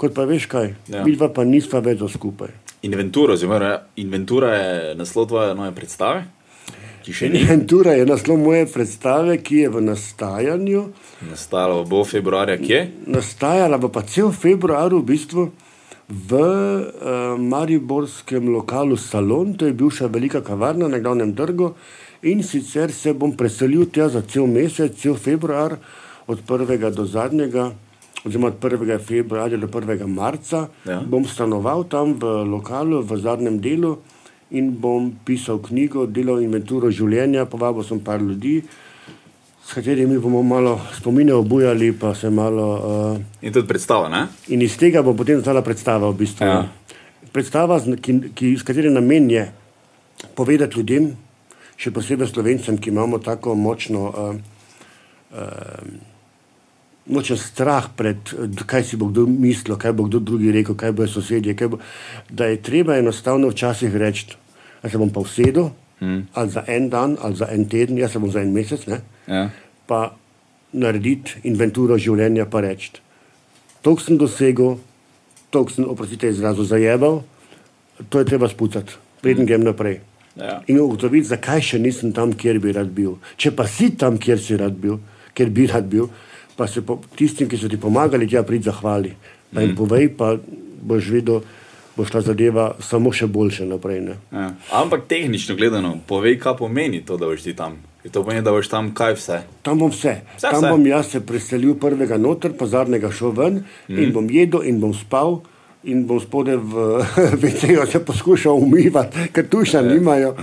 Kot pa veš kaj. Ja. Vidva pa nisva več za skupaj. Inventura, oziroma inventura je naslov tvoje nove predstave, še Inventura je naslov moje predstave, ki je v nastajanju. nastala, bo februarja kje. Nastajala bo pa cel februar v bistvu v uh, Mariborskem lokalu Salon, to je bivša velika kavarna na glavnem trgu. In sicer se bom preselil tja za cel mesec, cel februar, od 1. do zadnjega, oziroma od 1. februarja do 1. marca. Ja. Bom stanoval tam v lokalu, v zadnjem delu in bom pisal knjigo, delal inventuro življenja, povabil sem par ljudi, s katerimi bomo malo spomine obujali, pa se malo. Uh, In tudi predstava, ne? in iz tega bo potem nastala predstava. V bistvu, Ja. Predstava, ki, ki, s katero namen je povedati ljudem, še posebej slovencem, ki imamo tako močno uh, uh, nočem strah pred, kaj si bo kdo mislil, kaj bo kdo drugi rekel, kaj bo sosedje. Kaj bo, da je treba enostavno včasih reči, da se bom pa usedel, hmm. ali za en dan, ali za en teden, jaz se bom za en mesec, ne, Ja. pa narediti inventuro življenja, pa reči, to sem dosegel, to sem, oprostite, izrazu zajebal, to je treba spucati, preden grem naprej. Ja. In ugotoviti, zakaj še nisem tam, kjer bi rad bil. Če pa si tam, kjer si rad bil, kjer bi rad bil, pa se po, tistim, ki so ti pomagali, tja prid zahvali. Pa jim povej, pa boš videl, bo šla zadeva samo še boljše naprej. Ne? Ja. Ampak tehnično gledano, povej, kaj pomeni to, da boš ti tam. Je To pomeni, da boš tam kaj vse. Tam bom vse. Vse, tam vse. bom jaz se preselil prvega noter, pa zadnjega šel ven mm. in bom jedel in bom spal. In bom spodaj v VC-ju se poskušal umivati, ker tu še nimajo.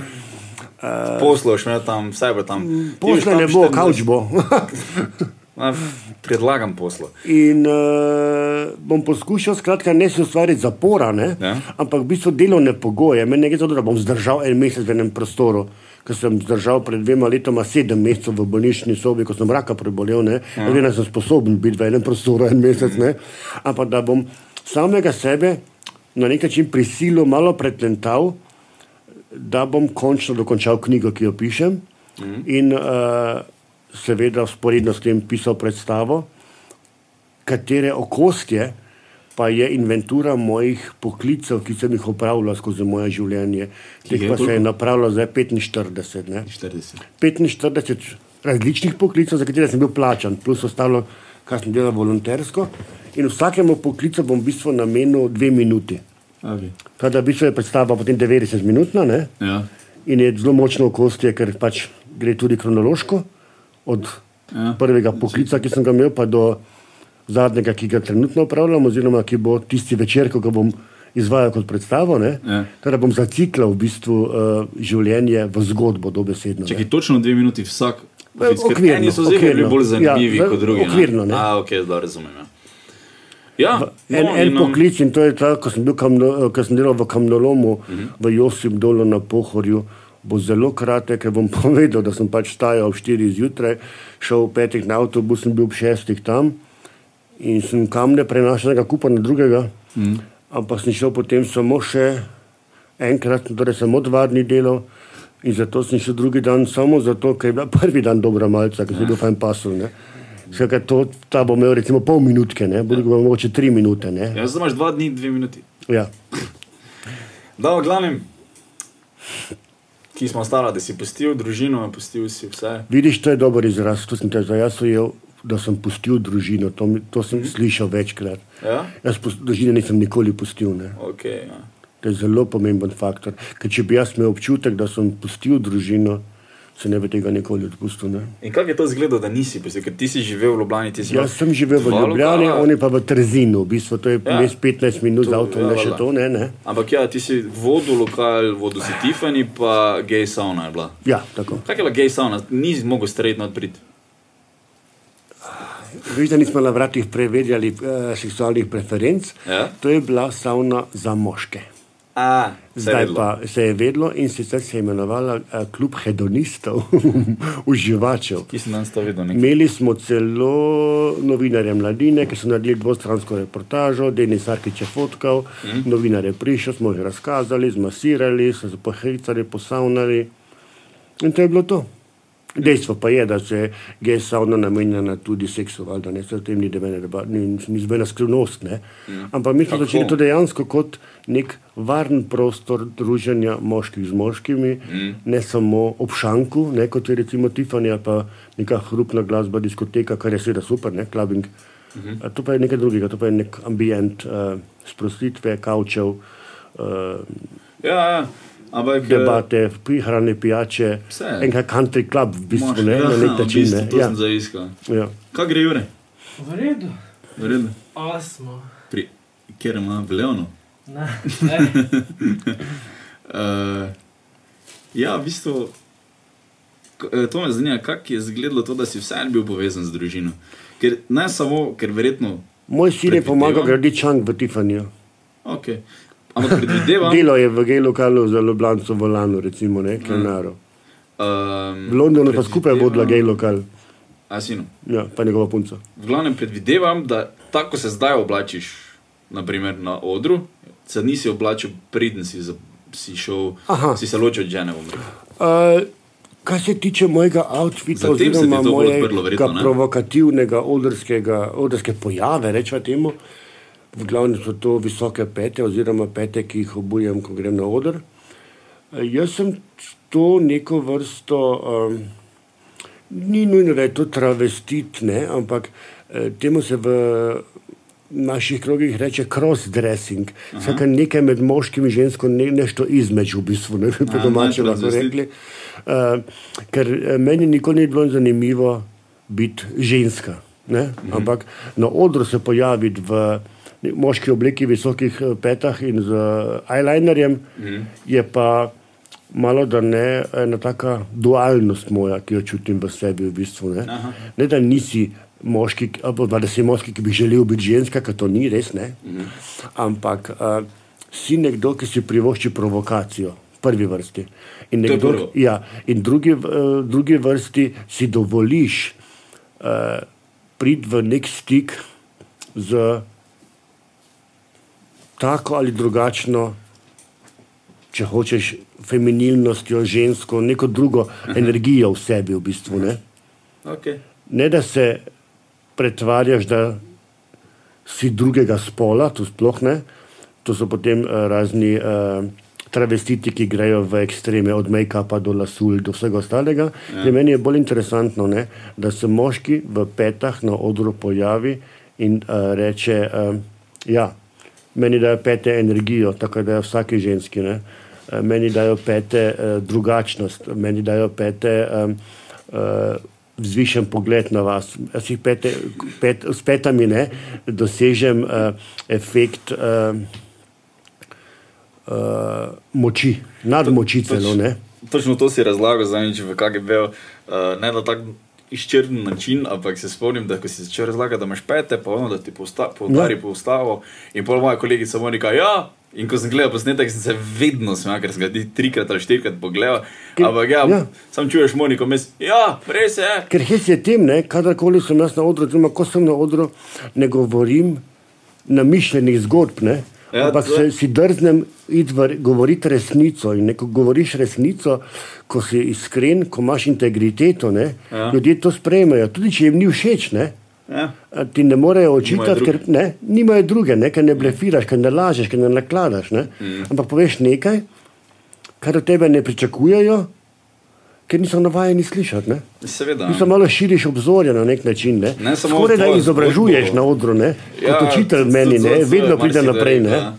Posloš me tam, vse bo tam. Posle tam ne bo, 24 kavč bo. Predlagam poslo. In uh, bom poskušal, skratka, ne si ustvariti zapora, ne, Ja. ampak v bistvu delovne pogoje. Meni ne gre za to, da bom zdržal en mesec v enem prostoru, ker sem zdržal pred dvema letoma sedem mesecev v bolnišnični sobi, ko sem raka prebolel. Ne, ja. Vem, da sem sposoben biti v enem prostoru en mesec, ne, ampak da bom samega sebe na nek način prisilil, malo pretlental, da bom končno dokončal knjigo, ki jo pišem. Mm. In uh, seveda, sporedno s tem pisal predstavo, katere okostje pa je inventura mojih poklicev, ki sem jih opravljal skozi moje življenje. Teh pa se je napravilo zdaj 45. Ne? 40. 45 različnih poklicev, za katere sem bil plačan, plus ostalo, kar sem delal volontersko. In vsakemu poklicu bom v bistvu namenil dve minuti. Okay. Tako da v bistvu je predstava potem 90 minutna ne? Ja. in je zelo močno okostje, ker pač gre tudi kronološko, od Ja. ja. prvega poklica, ki sem ga imel, pa do zadnjega, ki ga trenutno upravljam, oziroma ki bo tisti večer, ko ga bom izvajal kot predstavo. Ja. Tako da bom zaciklal v bistvu uh, življenje v zgodbo, dobesedno. ne. Čakaj, točno dve minuti vsak. Eh, okvirno, Eni so zdaj bili bolj zanimivi Ja, kot drugi. okvirno, ne. A, ok, zdaj razumem. Ja. Ja, En, no, en in, um, poklic in to je ta, ko sem, kamno, ko sem delal v kamnolomu uh -huh. v Josip dolu na Pohorju, bo zelo kratek, ker bom povedal, da sem pač stajal ob 4 zjutraj, šel v petih na avtobus in bil ob 6 tam in sem kamne prenašal enega kupa na drugega, -huh. ampak sem šel potem samo še enkrat, torej samo dva dni delal. In zato sem šel drugi dan, samo zato, ker je bil prvi dan dobra malca, ker sem bil fajn pasel. ne. Skratka, to, ta bo imel recimo pol minutke, ne, bo ja. mogoče tri minute. Ne. Ja, zdaj imaš dva dni, dve minuti. Ja. Da, v glavnem, ki smo stara, da si pustil družino, pustil si vse. Vidiš, to je dober izraz, to sem te ujel, da sem pustil družino, to, mi- to sem slišal večkrat. Ja? Jaz pus- družine nisem nikoli pustil. Ne. Okay, ja. To je zelo pomemben faktor. Ker če bi jaz imel občutek, da sem pustil družino, se ne bi tega nikoli odpustil. Ne. In kako je to izgledalo, da nisi pustil? Ker ti si živel v Ljubljani, Jaz sem živel v Ljubljani, lokala. on je pa v Trzinu, v bistvu to je Ja. ja. 15 minut z To, avtom, ja, ne še to, ne, ne. Ampak ja, ti si vodil lokal, vodil si Tiffany, pa gej sauna je bila. Ja, tako. Kaj je bila gej sauna? Nisi mogel straight odpriti. Veš, da nismo na vratih preverjali uh, seksualnih preferenc, Ja. to je bila sauna za moške. A, Zdaj pa se je vedlo in sicer se je imenovala uh, Klub hedonistov, uživačev. Imeli smo celo novinarje mladine, ki so naredili dvostransko reportažo, Denis Arkič je fotkal, mm. novinar je prišel, smo jih razkazali, zmasirali, se pohecali, posavnali. In to je bilo to. Dejstvo pa je, da se gej sauna namenjena tudi seksu, valjda, ne, se o tem ni nobena ni, ni nobena skrivnost. Ne. Ampak mi smo začeli to dejansko kot nek varen prostor druženja moških z moškimi, mm. ne samo ob šanku, ne, kot je recimo Tiffany ali pa neka hrupna glasba, diskoteka, kar je seveda super, ne, clubbing. Mm -hmm. To pa je nekaj drugega, to pa je nek ambient uh, sprostitve, kavčev, uh, Ja, ja. Ampak, eh, debate, prihrane pijače, Vse. enka country club v bistvu, moš- ne, ja, na nek v način. bistvu, Ne, To ja, sem zaiskal. ja. Kaj gre, Jure? V redu, V redu. osmo. Pri, kjer ima v Leonu. Ne, ne. Uh, ja, v bistvu, eh, to me zanima, kako je izgledalo to, da si vseeno bil povezan z družino. Ker ne samo, ker verjetno. Moj sin je pomagal graditi čang v Tiffanyju. Okay. Ampak predvidevam. Delo je v gej lokalu za Ljubljano v Lanu, recimo, ne, Kenaro. Um, V Londonu pa skupaj vodila gej lokal. A sinu. Ja, pa njegova punca. V glavnem predvidevam, da tako se zdaj oblačiš, naprimer na odru, se nisi oblačil, preden si, si šel, Aha. si se ločil od žene. Uh, kar se tiče mojega outfita, oziroma mojega odprlo, verjetno, ne? provokativnega odrskega, odrske pojave, rečemo temu, v glavnem so to visoke pete, oziroma pete, ki jih obujem, ko grem na oder. Jaz sem to neko vrsto, um, ni nujno, da je to travestit, ne, ampak eh, temu se v naših krogih reče cross-dressing, skratka nekaj med moškim in žensko, ne, nešto između, v bistvu, ne bi po Aha, domače ne, lahko rekli. Uh, ker eh, meni nikoli ni bilo zanimivo biti ženska, ne? Mhm. ampak na odru se pojaviti v moški obleki, visokih eh, petah in z eyelinerjem, Mhm. je pa malo da ne ena taka dualnost moja, ki jo čutim v sebi v bistvu. Ne, Aha. ne da nisi moški, da si moški, ki bi želel biti ženska, ker to ni res, ne. Mhm. Ampak uh, si nekdo, ki si privošči provokacijo. Prvi vrsti. In, nekdo, ja, in drugi, uh, drugi vrsti si dovoliš uh, priti v nek stik z tako ali drugačno, če hočeš, feminilnostjo, žensko, neko drugo energijo v sebi, v bistvu. Ne, Okay. ne da se pretvarjaš, da si drugega spola, to sploh ne. To so potem uh, razni uh, travestiti, ki grejo v ekstreme, od make-upa do lasul, do vsega ostalega. Ja. Meni je bolj interesantno, ne, da se moški v petah na odru pojavi in uh, reče, uh, ja, meni dajo pete energijo, tako da je vsaki ženski. Ne. Eh, Meni dajo pete uh, drugačnost, meni dajo pete um, uh, vzvišen pogled na vas. Jaz jih pete, pet, s petami ne, dosežem uh, efekt uh, uh, moči, nadmoči celo. Ne. Točno to si razlagal zadnjič v KGB, uh, ne na tak izčrpen način, ampak se spomnim, da ko si začel razlagati, da imaš pete, pa ono, da ti posta- poudari Ja. po ustavo. In pol moja kolegica Monika, ja. In ko sem gledal posnetek, sem se vedno smejal, ker sem ga trikrat ali štirikrat pogledal. Ampak ja, ja. sam čuješ Moniko, mes, ja, res je. Ker hec je tem, ne, kadarkoli sem jaz na odru, oziroma ko sem na odru, ne govorim namišljenih zgodb, ne, Ja, ampak se, si drznem govoriti resnico. In ne, ko govoriš resnico, ko si iskren, ko imaš integriteto, ne, ja. ljudje to sprejmejo, tudi če jim ni všeč. Ne, Ja. Ti ne morejo očitati, ker ne, nimajo druge, ne, ker ne blefiraš, ker ne lažeš, ker ne nakladaš. Ne. Mm. Ampak poveš nekaj, kar od tebe ne pričakujejo, ker niso navajeni slišati. Ne. Seveda. Ti se malo širiš obzorja na nek način. Ne? Ne Skoraj da izobražuješ zgodbo. na odru, ne? kot učitelj meni, ne? vedno pride naprej. Ne? rekel,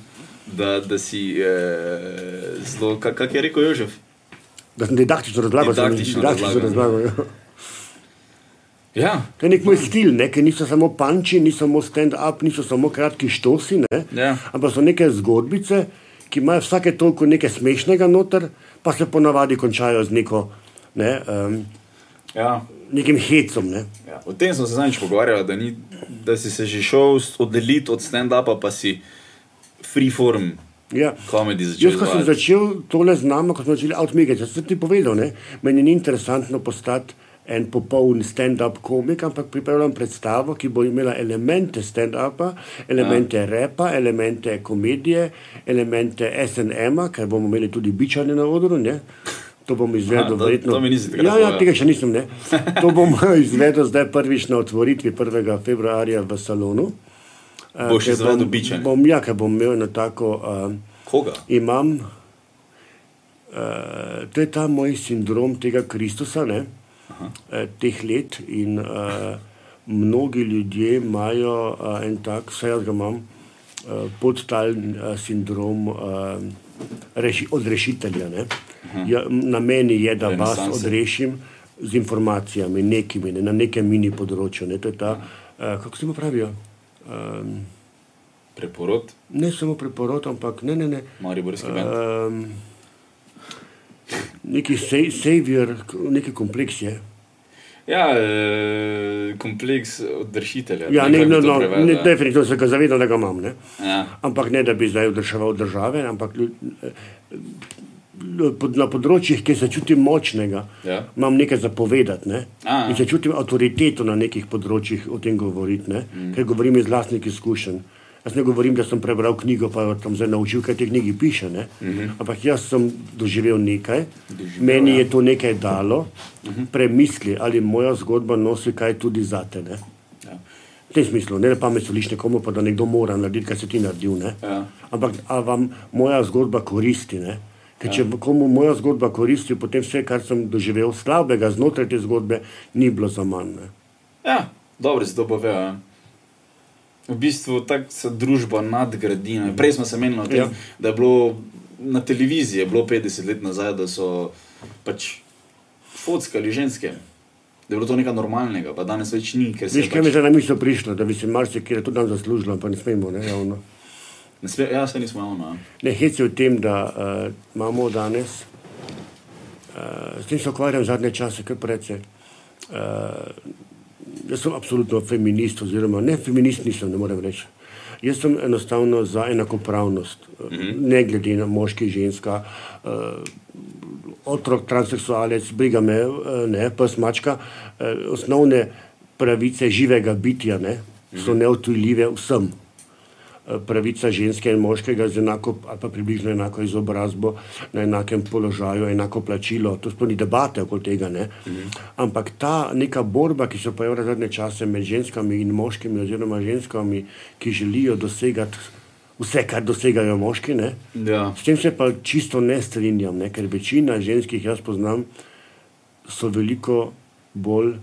Da, da si eh, zelo, kak, kak je rekel Jožef? Da sem didaktično razlagal, Didaktično didaktično razlagal. Ja. Ja, To je nek moj stil, ne? ki niso samo panči, niso samo stand-up, niso samo kratki štosi, ne? Ja. ampak so neke zgodbice, ki imajo vsake toliko nekaj smešnega noter, pa se ponavadi končajo z neko, ne, um, ja. nekim hecom. Ne? Ja, o tem smo se zadnjič pogovarjali, da, ni, da si se že šel oddeliti od stand-upa, pa si freeform Ja. komedi začel. Jaz, ko sem začel tole z nami, ko smo začeli outmigati, sem ti povedal, ne? meni ni interesantno postati en popoln stand-up komik, ampak pripravljam predstavo, ki bo imela elemente stand-upa, elemente ja. repa, elemente komedije, elemente SNM-a, ker bomo imeli tudi bičane na odru. Ne? To bom izvedel Aha, to- verjetno. to takrat ja, ja, tega še nisem. Ne? To bom izvedel zdaj prvič na otvoritvi 1. februarja v salonu. Eh, Boš izvedel bom- bičanje? Bom, ja, ker bom imel eno tako. Uh, Koga? imam, uh, to je ta moj sindrom tega Kristusa, ne, uh, teh let. In uh, mnogi ljudje imajo uh, en tak, vse jaz ga imam, uh, podtalen uh, sindrom uh, reši, odrešitelja. Ne. Ja, na meni je, da vas odrešim z informacijami, nekimi, ne, na nekem mini področju. Ne. To je ta, uh, kako se mu pravijo? Um, Preporod, ne samo preporod, ampak ne, ne, ne. Mariborski bend. Um, neki sej, savior, neki kompleks je. Ja, eh, kompleks odrešitelja. Ja, ne no, no, ne, definitivno se ga zavedam, da ga imam. Ne? Ja. Ampak ne, da bi zdaj odreševal države, ampak eh, pod- na področjih, kjer se čutim močnega, Ja. imam nekaj zapovedati. Ne? A, In se čutim avtoriteto na nekih področjih o tem govoriti, ne? mm. ker govorim iz vlastnih izkušenj. Jaz ne govorim, da sem prebral knjigo, pa tam zdaj naučil, kaj te knjigi piše. Ne? Mm -hmm. Ampak jaz sem doživel nekaj, doživel, meni ja. je to nekaj dalo, mm -hmm. premisli, ali moja zgodba nosi kaj tudi zate. Ne? Ja. V tem smislu, ne da pamet soliš nekomu, pa da nekdo mora narediti, kaj si ti naredil. Ne? Ja. Ampak a vam moja zgodba koristi. Ne? Ker če komu moja zgodba koristi, potem vse, kar sem doživel slabega znotraj te zgodbe, ni bilo za manj. Ne? Ja, dobro si to povedal. V bistvu tako se družba nadgradi. ne. Prej smo se menili tem, Ja. da je bilo na televiziji bilo 50 let nazaj, da so pač fotkali ženske. Da je bilo to nekaj normalnega, pa danes več ni. Veš, je kaj mi pač, je na misel prišlo, da bi se marsikaj tudi nam zaslužilo, pa ne smemo. Ne, javno. ne sme, ja, se nismo javno. ja. ne hec je v tem, da uh, imamo danes, uh, s tem se ukvarjam zadnje čase, kar precej. Uh, jaz sem absolutno feminist, oziroma ne feminist nisem, ne morem reči. Jaz sem enostavno za enakopravnost, mm -hmm. ne glede na moški, ženska, uh, otrok, transseksualec, briga me, eh, ne, pes, mačka. eh, Osnovne pravice živega bitja ne, so neotujljive vsem. Pravica ženske in moškega z enako ali pa približno enako izobrazbo, na enakem položaju, enako plačilo, to sploh ni debate okoli tega. Ne? Ampak ta neka borba, ki se pojavlja zadnje čase med ženskami in moškimi, oziroma ženskami, ki želijo dosegati vse, kar dosegajo moški, ne? Ja. S tem se pa čisto ne strinjam, ne? ker večina ženskih, jaz poznam, so veliko bolj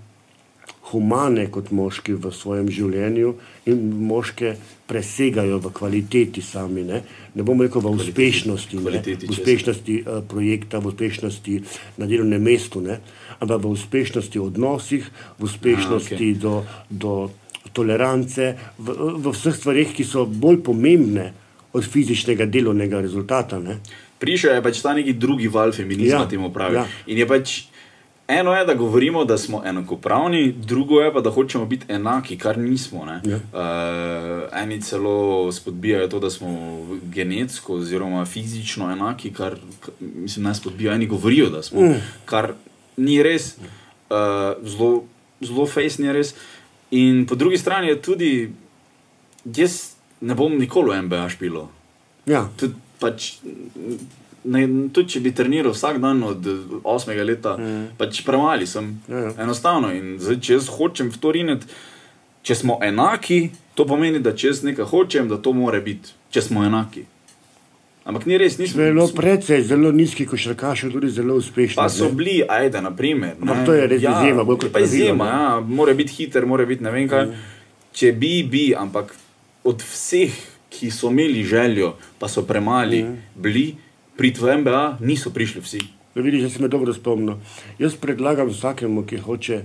humane kot moški v svojem življenju in moške presegajo v kvaliteti sami. Ne, ne bom rekel v uspešnosti, ne, Kvaliteti v česa? uspešnosti uh, projekta, v uspešnosti na delovnem mestu, ne, ampak v uspešnosti odnosih, v uspešnosti okej. do, do tolerance, v, v vseh stvarih, ki so bolj pomembne od fizičnega delovnega rezultata. Ne. Prišel je pač ta neki drugi val feminizma, Ja, temu pravi. Ja. In je pač eno je, da govorimo, da smo enakopravni, drugo je pa, da hočemo biti enaki, kar nismo. Ja. Uh, eni celo spodbijajo to, da smo genetsko oziroma fizično enaki, kar mislim, naj spodbijajo. Eni govorijo, da smo, mm. kar ni res, uh, zelo, zelo fejs ni res. In po drugi strani je tudi, jaz ne bom nikoli v MBA špilo. Ja. Tudi, pač, ne, tudi če bi treniral vsak dan od 8 leta, mm. pač premali sem. Ja, ja. Enostavno. In zdaj, če jaz hočem v to riniti, če smo enaki, to pomeni, da če jaz nekaj hočem, da to mora biti, če smo enaki. Ampak ni res, nismo. Zelo precej, zelo nizki košarkaši, tudi zelo uspešni. Pa so bili, ajde, na primer. Ampak to je res izjema, bolj kot pa pravilo, izjema, ja, mora biti hiter, mora biti ne vem kaj. Če bi, bi, ampak od vseh, ki so imeli željo, pa so premali, bili, pri tvojem MBA niso prišli vsi. Da vidiš, da si me dobro spomnil. Jaz predlagam vsakemu, ki hoče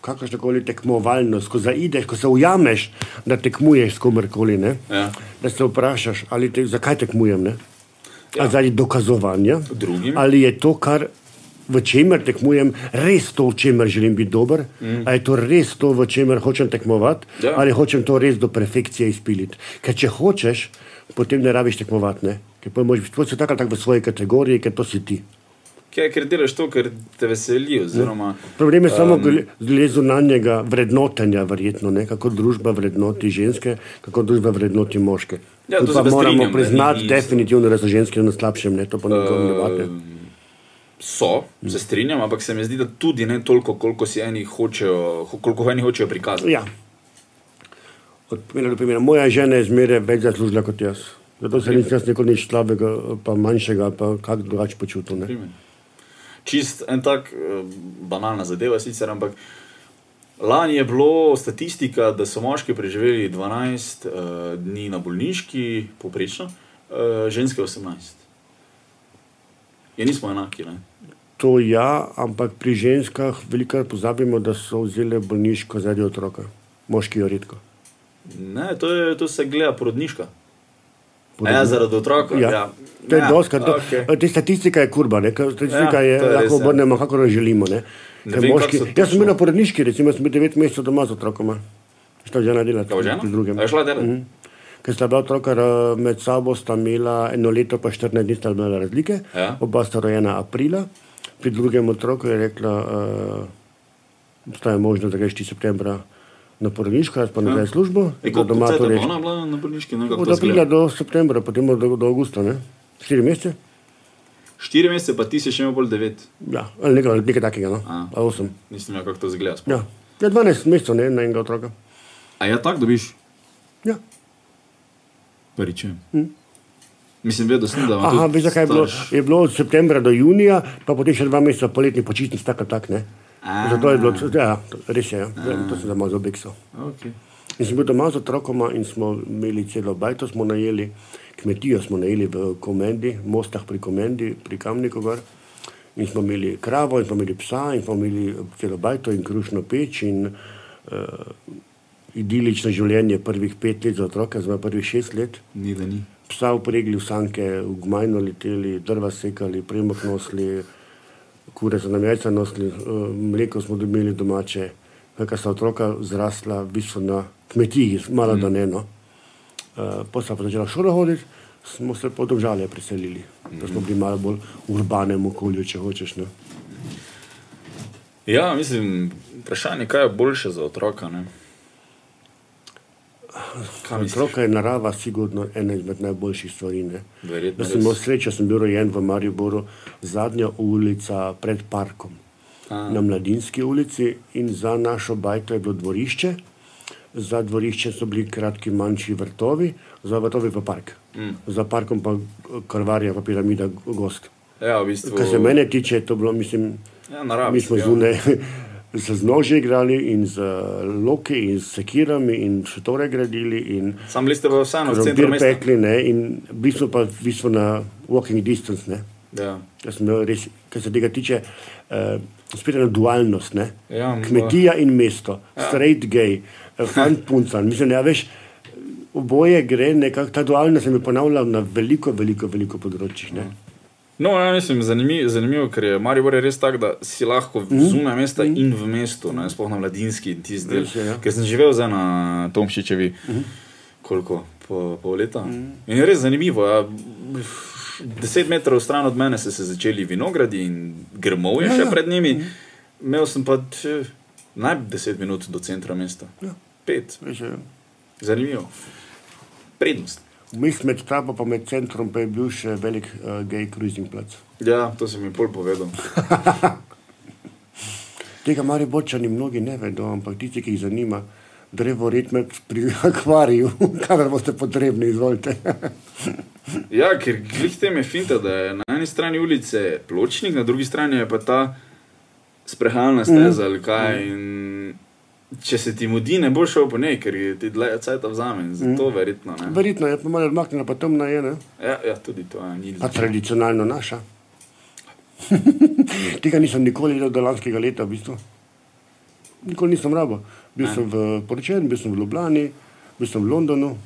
kakršno koli tekmovalnost, ko zaideš, ko se ujameš, da tekmuješ s komerkoli, ne? Ja. da se vprašaš, te, zakaj tekmujem. Ne? Ja. Ja. Zaradi dokazovanja, Drugim. ali je to, kar v čemer tekmujem, res to, v čemer želim biti dober, mm. ali je to res to, v čemer hočem tekmovati, Ja. ali hočem to res do perfekcije izpiliti. Ker če hočeš, potem ne rabiš tekmovati, ne? ker potem moraš biti tako ali tako v svoji kategoriji, ker to si ti. Ker, ker delaš to, kar te veseli. Oziroma, Problem je samo glede zunanjega vrednotenja, verjetno, ne? kako družba vrednoti ženske, kako družba vrednoti moške. Ja, to pa pa moramo priznati, isto. definitivno, da so ženske na slabšem, ne? to pa nikoli ne vate. so, se strinjam, ampak se mi zdi, da tudi ne toliko, koliko si eni hočejo, koliko eni hočejo prikazati. Ja. Od primera do primera. Moja žena je zmeraj več zaslužila kot jaz. Zato se nisem jaz nikoli nič slabega, pa manjšega, pa kak drugače počutil. Ne? Čist en tak eh, banalna zadeva, sicer, ampak lani je bilo statistika, da so moški preživeli 12 uh, dni na bolniški, poprečno, uh, ženske 18. In nismo enaki. Ne? To ja, ampak pri ženskah veliko pozabimo, da so vzele bolniško zaradi otroka. Moški jo redko. Ne, to, je, to se gleda porodniška. Ja, zaradi otroka. Ja. Ja. To je Ja, doskrat. Okay. Statistika je kurba, ne? statistika Ja, ja, je, je lahko ja. obrnemo, kako želimo. Ne? Ne Ker vem, moški, jaz sem točno- bil na porodniški, recimo, sem bil 9 mesecev doma z otrokom. Šta žena dela? Kaj žena? drugem. Je šla delati? Mhm. ker sta bila otroka ra- med sabo, sta imela eno leto, pa 14 dni sta imela razlike. Ja. Oba sta rojena aprila. Pri drugem otroku je rekla, uh, da je možno, da greš ti septembra na porodniško, jaz pa nazaj v službo. E, koliko doma cajta to bo rešim. ona bila na bolniški? Ne, kako Od aprila do septembra, potem do, do avgusta, ne? Štiri mesece? Štiri mesece, pa ti si še imel bolj devet. Ja, ali nekaj, nekaj takega, no? A. A osem. Nisem imel, kako to izgleda. sploh. Ja. ja, 12 mesecev, ne, na enega otroka. A ja, tako dobiš? Ja. Prvič. Mislim, vedel sem, da Aha, veš, zakaj je bilo? Je bilo od septembra do junija, pa potem še dva meseca poletnih počitnic, tako tak, ne? A. Zato je bilo, ja, res je, ja. to sem za malo zobeksal. Okay. In sem bil doma z otrokoma in smo imeli celo bajto, smo najeli, kmetijo smo najeli v Komendi, Mostah pri Komendi, pri Kamniku gor. In smo imeli kravo, in smo imeli psa, in smo imeli celo bajto in krušno peč in uh, idilično življenje prvih pet let za otroke, zdaj prvih šest let. Ni da ni. Psa upregli v sanke, v gmajno leteli, drva sekali, premok nosili, kure so nam jajca nosili, eh, mleko smo dobili domače, kar sta otroka zrasla v bistvu na kmetiji, malo da ne eno. Pa sta pa začela v šolo hoditi, smo se po domžale preselili, da smo bili malo bolj v urbanem okolju, če hočeš. Ne. Ja, mislim, vprašanje, kaj je boljše za otroka. Ne? Otroka je narava sigurno ena izmed najboljših stvari. Da sem imel srečo, sem bil rojen v Mariboru, zadnja ulica pred parkom. A. Na Mladinski ulici in za našo bajto je bilo dvorišče. Za dvorišče so bili kratki manjši vrtovi, za vrtovi pa park. Mm. Za parkom pa karvarija, pa piramida, gost. Ja, v bistvu. Kar se mene tiče, je to bilo, mislim, Ja, naravno. mi smo zunaj z noži igrali in z loki in z sekirami in šotore gradili in Sam bili ste pa vseeno mesta. pekli, ne, in v bistvu pa v bistvu na walking distance, ne. Ja. Jaz sem res, kar se tega tiče, uh, spet ena dualnost. Ne? Ja, Kmetija in mesto, ja. straight gay, uh, fant puncan. Mislim, ja, veš, oboje gre, nekako ta dualnost se mi ponavlja na veliko, veliko, veliko področjih. Ne? No, ja, mislim, zanimivo, zanimivo, ker je Maribor je res tak, da si lahko Mhm. zunaj mesta mm. in v mestu, ne, sploh na mladinski in tisti del. Ja. Ker sem živel zdaj na Tomšičevi, mm. koliko, po, pol leta. Mm. In je res zanimivo. Ja. Deset metrov stran od mene so se začeli vinogradi in grmovje Ja, še ja. pred njimi. Imel sem pa tj, naj deset minut do centra mesta. Ja. Pet. Ja. Zanimivo. Prednost. Vmes med tabo pa med centrom pa je bil še velik uh, gay cruising plac. Ja, to sem mi pol povedal. Tega Mariborčani mnogi ne vedo, ampak tisti, ki jih zanima, drevo ritmet pri akvariju, kadar boste potrebni, izvolite. Ja, ker glih tem je finta, da je na eni strani ulice pločnik, na drugi strani je pa ta sprehajalna steza ali kaj. In če se ti mudi, ne boš šel po njej, ker ti dlje cajt vzame. Zato verjetno ne. Verjetno je pa malo odmaknjena, pa temna je, ne? Ja, ja, tudi to je ni Pa tradicionalno naša. Tega nisem nikoli videl do lanskega leta, v bistvu. Nikoli nisem rabo. Bil Ne. sem v Poročenu, bil sem v Ljubljani, bil sem v Londonu,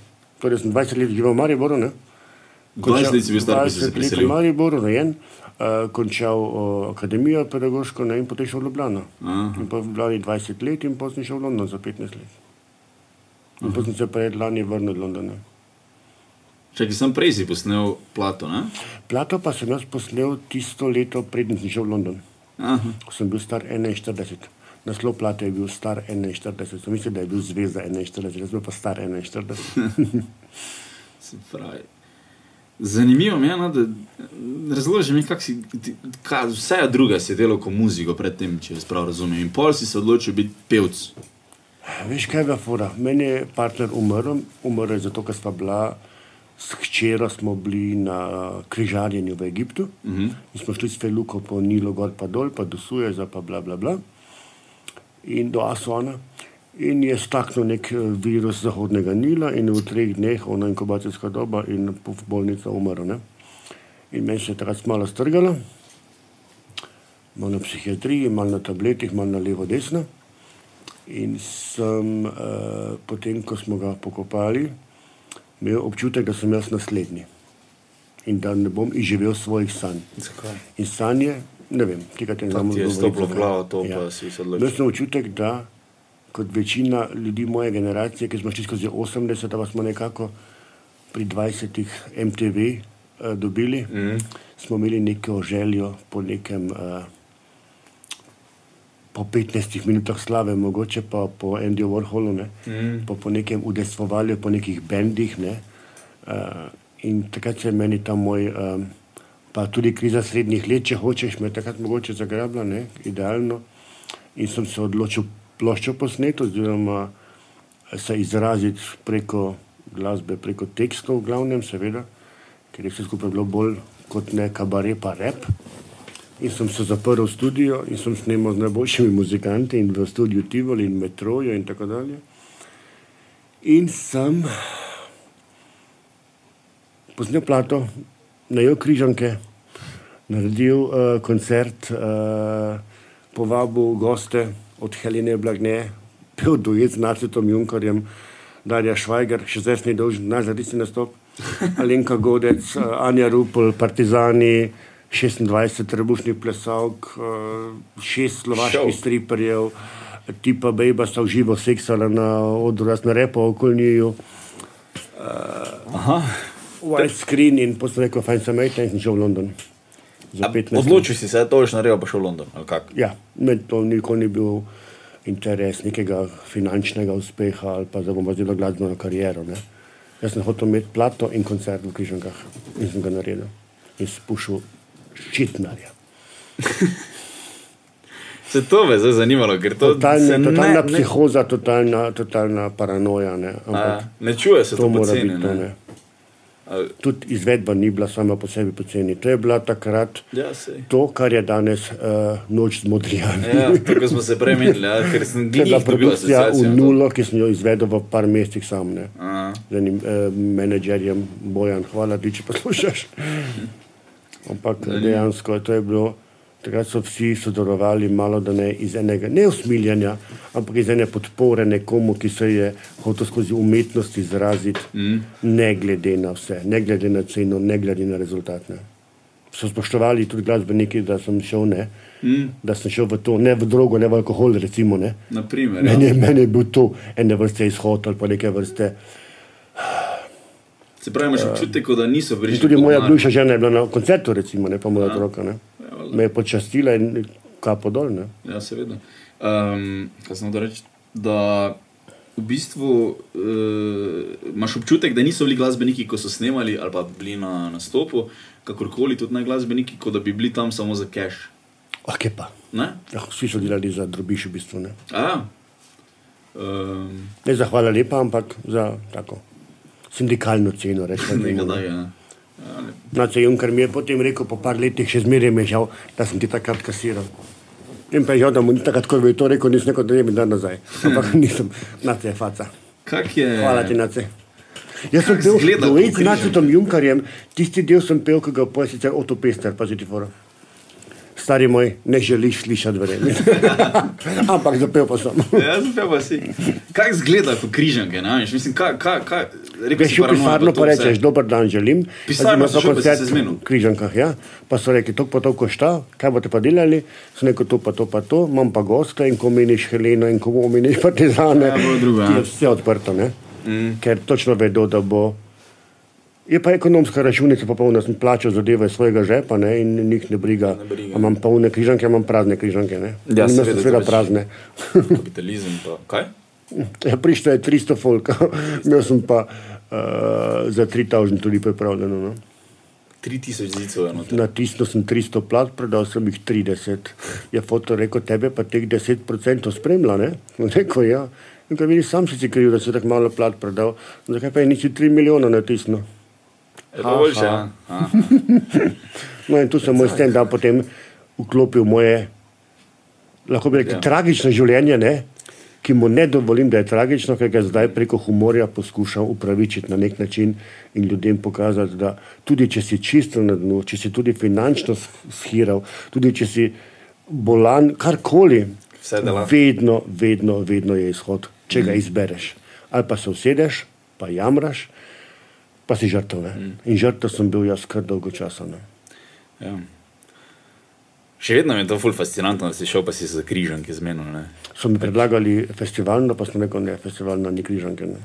torej sem 20 let živel v Mariboru. Ne? 20 let si bil star, ko si se 20 let v. Mariboru, rojen, uh, končal uh, akademijo pedagoško ne, in potem šel v Ljubljano. Aha. In pa v Ljubljani 20 let in potem šel v London za 15 let. In potem sem se pred lani vrnil v London. ne. Če sem prej si posnel plato, ne? Plato pa sem jaz posnel tisto leto, preden sem šel v London. Aha. ko sem bil star 41. Naslov plate je bil star 41. Sem mislil, da je bil zvezda 41, jaz bil pa star 41. Se pravi. Zanimivo mi je, no, da razloži mi, kako si, ti- kaj, vse druga si delal kot muziko predtem, če jaz prav razumem. In pol si se odločil biti pevc. Veš, kaj je bila fora? Meni je partner umrl, umrl je zato, ker sva bila s hčero, smo bili na križarjenju v Egiptu. Uh -huh. In smo šli s Feluko po Nilu, gor pa dol, pa do Sueza, pa bla bla bla. In do Asona. In je staknil nek eh, virus Zahodnega Nila, in v treh dneh, ona inkubacijska doba, in v bolnica umrl. Ne? In meni se je takrat malo strgalo, malo na psihiatriji, malo na tabletih, malo na levo, desno. In sem, uh, potem, ko smo ga pokopali, imel občutek, da sem jaz naslednji in da ne bom izživel svojih sanj. Zakaj? In sanje, ne vem, tega te ne znam ti je zakaj. glavo to, pa si se odločil. Imel sem občutek, da kot večina ljudi moje generacije, ki smo šli skozi 80, pa smo nekako pri 20 MTV uh, dobili, Mm. smo imeli neko željo po nekem. Uh, Po 15 minutah slave, mogoče pa po Andyju Warholu, ne, Mm. pa po nekem udejstvovanju, po nekih bendih. Ne, uh, in takrat se je meni ta moj, um, pa tudi kriza srednjih let, če hočeš, me takrat mogoče zagrabila, ne, idealno. In sem se odločil ploščo posneti, oziroma se izraziti preko glasbe, preko tekstov, v glavnem, seveda, ker je vse skupaj bilo bolj kot ne kabare, pa rep. In sem se zaprl v studio in sem snemal z najboljšimi muzikanti in v studiu Tivoli in Metroju in tako dalje. In sem posnel plato, najel križanke, naredil uh, koncert, uh, povabil goste od Helene Blagne, pil duet z Nacitom Junkarjem, Darja Švajger, še zdaj ni dolžen, najzadnji nastop, Alenka Godec, uh, Anja Rupel, Partizani, 26 trebušnih plesalk, uh, šest slovaških striperjev, tipa Bejba sta v živo seksala na odru, jaz na repo okoli njiju. Aha. Widescreen in potem rekel, fajn sem majhen in sem šel v London. Za A 15 Odločil si se, to boš naredil, pa šel v London. Ja, meni to nikoli ni bil interes nekega finančnega uspeha ali pa da bom zdaj glasbeno kariero. Ne. Jaz sem hotel imeti plato in koncert v Križankah in sem ga naredil. In spušil ščitnarja. Se to me zdaj zanimalo, ker to Totalna, se totalna ne, psihoza, totalna, totalna paranoja. Ne. ne, Ampak a, ne čuje se to to mora poceni. biti to. Ne. Tudi izvedba ni bila sama po sebi poceni. To je bila takrat Ja, sej. to, kar je danes uh, noč z modrijani. Ja, tako smo se prej menili, ja, ker sem To je bila produkcija v nulo, ki sem jo izvedel v par mesecih sam. Ne. Z enim eh, menedžerjem Bojan, hvala ti, če poslušaš. Ampak dejansko to je bilo, takrat so vsi sodelovali malo, da ne iz enega, ne usmiljanja, ampak iz ene podpore nekomu, ki se je hotel skozi umetnost izraziti, mm. ne glede na vse, ne glede na ceno, ne glede na rezultat. Ne. So spoštovali tudi glasbeniki, da sem šel, ne, mm. da sem šel v to, ne v drogo, ne v alkohol, recimo. Ne. naprimer, ja. Meni, je- meni je bil to ene vrste izhod ali pa neke vrste. Se pravi, imaš občutek, kot da niso prišli. tudi moja bivša žena je bila na koncertu, recimo, ne pa moja otroka. Ja. Me je počastila in kapo dol. Ne. Ja, seveda. Um, kaj sem hotel reči? Da v bistvu uh, imaš občutek, da niso bili glasbeniki, ko so snemali ali pa bili na nastopu, kakorkoli tudi ne glasbeniki, kot da bi bili tam samo za cash. Ok, pa. Ne? Ja, vsi so delali za drobiš v bistvu. Ne, A, um, ne za hvala lepa, ampak za tako sindikalno ceno. Rečemo, nekaj ne. takega. ne. Nace Junker mi je potem rekel, po par letih še zmeraj mi je žal, da sem ti takrat kasiral. In pa je žal, da mu ni takrat, ko bi to rekel, nisem rekel, da ne bi dal nazaj. Ampak nisem, nace je faca. Kak je? Hvala ti, Nace. Jaz sem kot z Nacetom Junkarjem, tisti del sem pil, ki ga poje sicer Otopester, pa ti fora. Stari moj, ne želiš slišati, verjemi. Ampak zapel pa sem. Ja, zdaj pa si. Kaj izgleda kot križanke? Mislim, kaj, kaj, kaj, si v pisarno pa rečeš, dober dan želim. Pisarno pa koncert v Križankah, ja. Pa so rekli, to pa to košta, kaj boste pa delali? Sem rekel, to pa to pa to, imam pa goste in ko meniš Heleno in ko omeniš partizane, Ja, bilo drugo, ja. je vse odprto, ne? Mm. Ker točno vedo, da bo. Je pa ekonomska računica popolna, sem plačal zadeve iz svojega žepa ne, in njih ne briga. Ne briga. A Imam polne križanke, imam prazne križanke. Ne. Ja, jaz seveda, seveda prazne. Kapitalizem pa. Kaj? Ja, prišlo je 300 folka, imel sem pa uh, za 3000 tudi pripravljeno. No. 3000 zicov je noter. Na tisto sem 300 plat, predal sem jih 30. Je foto rekel, tebe pa teh 10% spremlja, ne? Rekel ja. In ko vidiš, sam si si kriv, da si tako malo plat predal. No, Zakaj pa je nisi 3 milijona natisnil? Je to boljše? Ja? No in tu sem moj stand-up potem vklopil moje, lahko bi rekel, Ja. ja. tragično življenje, ne? Ki mu ne dovolim, da je tragično, ker ga zdaj preko humorja poskušam upravičiti na nek način in ljudem pokazati, da tudi če si čisto na dnu, če si tudi finančno shiral, tudi če si bolan, karkoli, vedno, vedno, vedno je izhod, če ga izbereš. Ali pa se usedeš, pa jamraš, pa si žrtev. ne. In žrtev sem bil jaz kar dolgo časa. Ne. Ja. Še vedno je to ful fascinantno, da si šel pa si za križanke zmenil. ne. So mi predlagali festivalno, pa sem rekel, ne, festivalno ni križanke. Ne.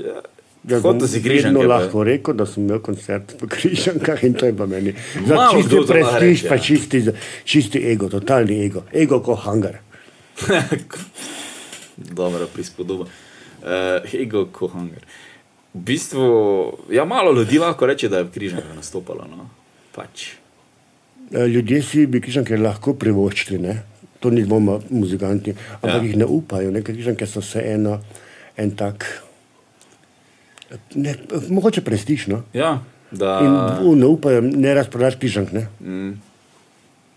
Ja. Jaz Kot da si Križanke, vedno pa- lahko rekel, da sem imel koncert v Križankah in to je pa meni. Za čisti prestiž, pa ja. čisti, čisti ego, totalni ego. Ego kot hangar. Dobra prispodoba. Uh, ego Kohanger. V bistvu, ja, malo ljudi lahko reče, da je v Križankah nastopalo. No? Pač. Eh, Ljudje si bi križanke lahko privoščili, ne? to ni dvoma muzikanti, ampak Ja. ja. jih ne upajo. Ne? ker Križanke so vseeno en tak, ne, mogoče prestižno. Ja, da In u, ne upajo ne razprodati križank. Ne?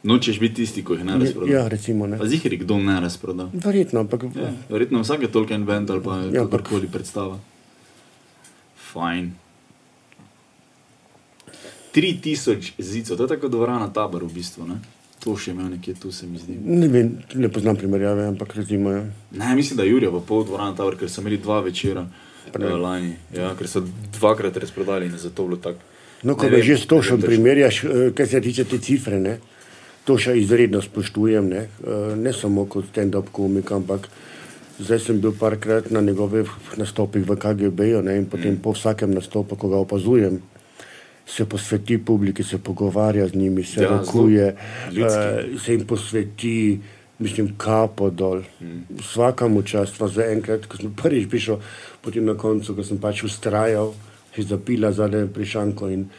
nočeš biti tisti, ki jih ne razprodaš. Ja, recimo. Ne? Pa zihri, kdo ne razproda. Verjetno, ampak Ja, verjetno vsak je tolken bend ali pa Ja, ja, ampak- kakorkoli predstava. Fajn. 3000 zicov, to je tako dvorana tabor v bistvu. Ne? To še imel nekje tu, se mi zdi. ne, vem, ne poznam primerjave, ampak recimo. Ja. Ne, mislim, da je Jurija pa pol dvorana tabor, ker so imeli dva večera uh, lani. Ja, ker so dvakrat razprodali in zato bilo tako. No, ko že s to še ne vem točno. primerjaš, eh, kar se tiče te cifre, ne, to še izredno spoštujem, ne, eh, ne samo kot stand-up komik, ampak zdaj sem bil parkrat na njegovih nastopih v KGB-ju in potem Mm. po vsakem nastopu, ko ga opazujem, se posveti publiki, se pogovarja z njimi, se Ja, rokuje, eh, se jim posveti, mislim, kapo dol. Mm. Vsakemu čast, pa za enkrat, ko sem prvič prišel, potem na koncu, ko sem pač ustrajal, si zapila zadnje prišanko in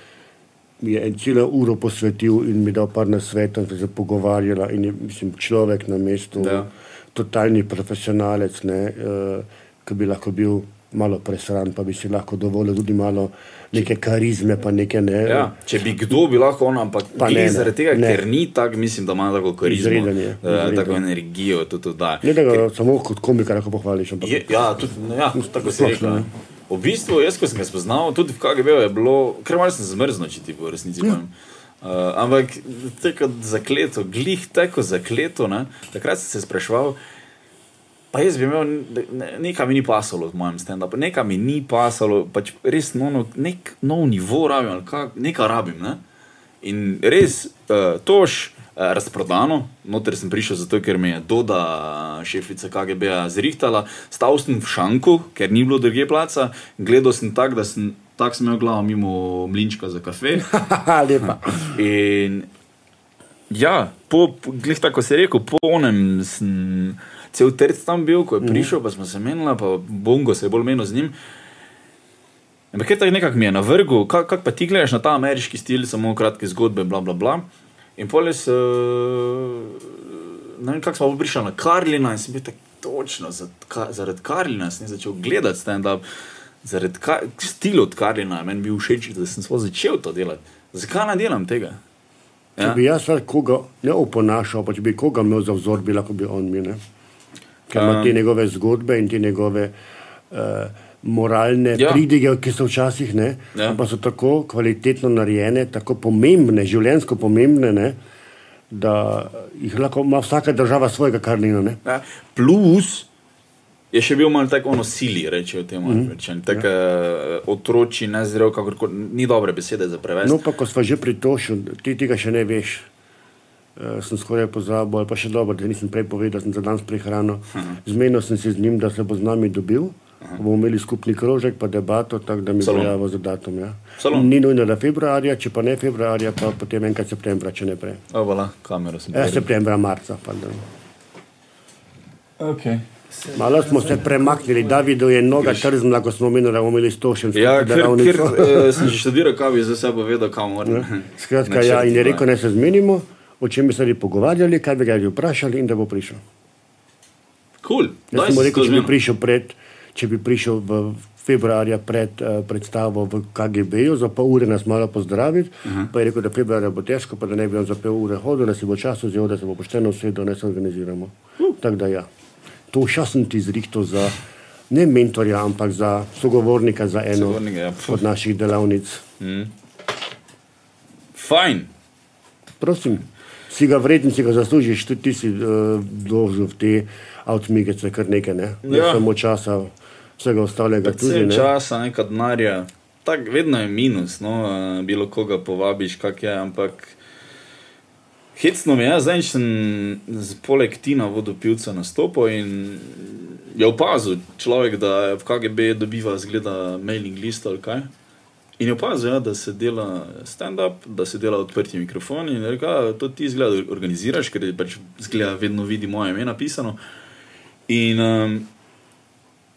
mi je en celo uro posvetil in mi dal par na svet, in se pogovarjala in je, mislim, človek na mestu, Da. totalni profesionalec, ne, uh, ki bi lahko bil malo presran, pa bi si lahko dovolil tudi malo neke karizme, pa neke ne. Ja, če bi kdo bi lahko on, ampak Pa ne, zaradi tega, ne. ker ni tako, mislim, da ima tako karizmo, Izreden je, eh, izreden. tako energijo, tudi to da. Ne da ga ker... samo kot komika lahko pohvališ, ampak Je, ja, tudi, no, ja, tako se reče. V bistvu, jaz, ko sem ga spoznal, tudi v KGB je bilo, ker malo sem zmrznil, če ti po resnici povem. Uh, ampak tako zakleto, glih tako zakleto, ne? takrat sem se spraševal, pa jaz bi imel, ne, nekaj mi ni pasalo v mojem stand-upu, nekaj mi ni pasalo, pač res no, no, nek nov nivo rabim, kak, nekaj rabim. Ne? In res, uh, tož, uh, razprodano, noter sem prišel zato, ker me je Doda, šefica KGB-ja, zrihtala, stal sem v šanku, ker ni bilo druge placa, gledal sem tako, da sem, tak sem imel glavo mimo mlinčka za kafe. lepa. In ja, po, glih tako se je rekel, po onem sem cel terc tam bil, ko je prišel, pa smo se menili, pa Bongo se je bolj menil z njim. Ampak je tako nekako mi je na vrhu, kako kak pa ti gledaš na ta ameriški stil, samo kratke zgodbe, bla bla bla. In polis, uh, ne vem, kako smo prišli na Karlina in sem bil tako točno za, ka, zaradi Karlina, sem začel gledati stand-up. Zaradi ka, stila od Karlina meni bil všeč, da sem začel to delati. Zakaj ne delam tega? Če bi jaz koga ne oponašal, pa če bi koga imel za vzor, bi lahko bil on mi. Ne? Ker ima Um. te njegove zgodbe in te njegove uh, moralne Ja. pridige, ki so včasih ne, Ja. pa so tako kvalitetno narejene, tako pomembne, življensko pomembne, ne, da jih lahko ima vsaka država svojega karlina. Ne? Ja, plus je še bil malo tako ono sili, rečejo temu. Mm -hmm. Tako ja. otroči, nezrel, kakorkoli, ni dobre besede za prevesti. No, pa ko smo že pri Tošu, ti tega še ne veš. Uh, sem skoraj pozabil, ali pa še dobro, da nisem prej povedal, da sem za danes prehrano. Zmenil sem se z njim, da se bo z nami dobil. Bomo imeli skupni krožek, pa debato, tako da mi bo javil za datum. Ja. Salon. Ni nujno, da februarja, če pa ne februarja, pa potem enkrat septembra, če ne prej. Oh, voilà, kamero sem Ja, septembra, marca. Pardon. Okay. Malo smo se premaknili, Davidu je noga trznila, ko smo omenili, da bomo imeli stošen Ja, ker, ker delavnico. uh, sem že študiral, kaj bi za sebe vedel, kam moram. Skratka, ja, in je rekel, naj se zmenimo, o čem bi se radi pogovarjali, kaj bi radi vprašali in da bo prišel. Cool. Jaz sem rekel, če bi prišel pred, če bi prišel v februarja pred uh, predstavo v KGB-ju, za pol ure nas malo pozdraviti, uh -huh. pa je rekel, da februarja bo težko, pa da ne bi on za pol ure hodil, da si bo čas vzel, da se bo pošteno usedel, da se organiziramo. Uh. Tako da ja, to še sem ti zrihtel za ne mentorja, ampak za sogovornika za eno Sogovornika, ja. od naših delavnic. Fajn. Prosim, si ga vreden, si ga zaslužiš, tudi ti si uh, dolžen v te avtomigece kar nekaj, ne, ne Ja. samo časa, vsega ostalega tudi. Ne? časa, nekaj denarja. Tak, vedno je minus, no, eh, bilo koga povabiš, kak je, ampak hecno mi je, zdaj sem poleg Tina vodopilca nastopil in je opazil človek, da v KGB dobiva zgleda mailing list ali kaj. In je opazil, ja, da se dela stand-up, da se dela odprti mikrofon. In rekel, "A, to ti zgleda organiziraš, ker je pač zgleda, vedno vidi moje ime napisano. In um,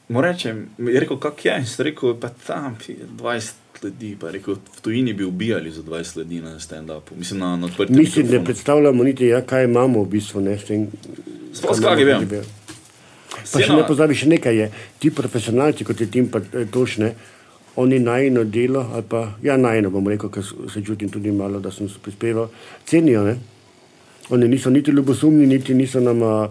mu rečem, je rekel, kak je. In sem rekel, pa tam pi, 20 ljudi, pa rekel, v tujini bi ubijali za 20 ljudi na stand-upu, mislim na, na odprti Mislim, ne mikrofon. predstavljamo niti, ja, kaj imamo v bistvu. Ne, s tem, Sploh s KGB. Pa še ne pozabi, še nekaj je. Ti profesionalci, kot je tim eh, tošne, oni najno delo, ali pa ja, najno bom rekel, ker se čutim tudi malo, da sem prispeval, cenijo. Ne? Oni niso niti ljubosumni, niti niso nam uh,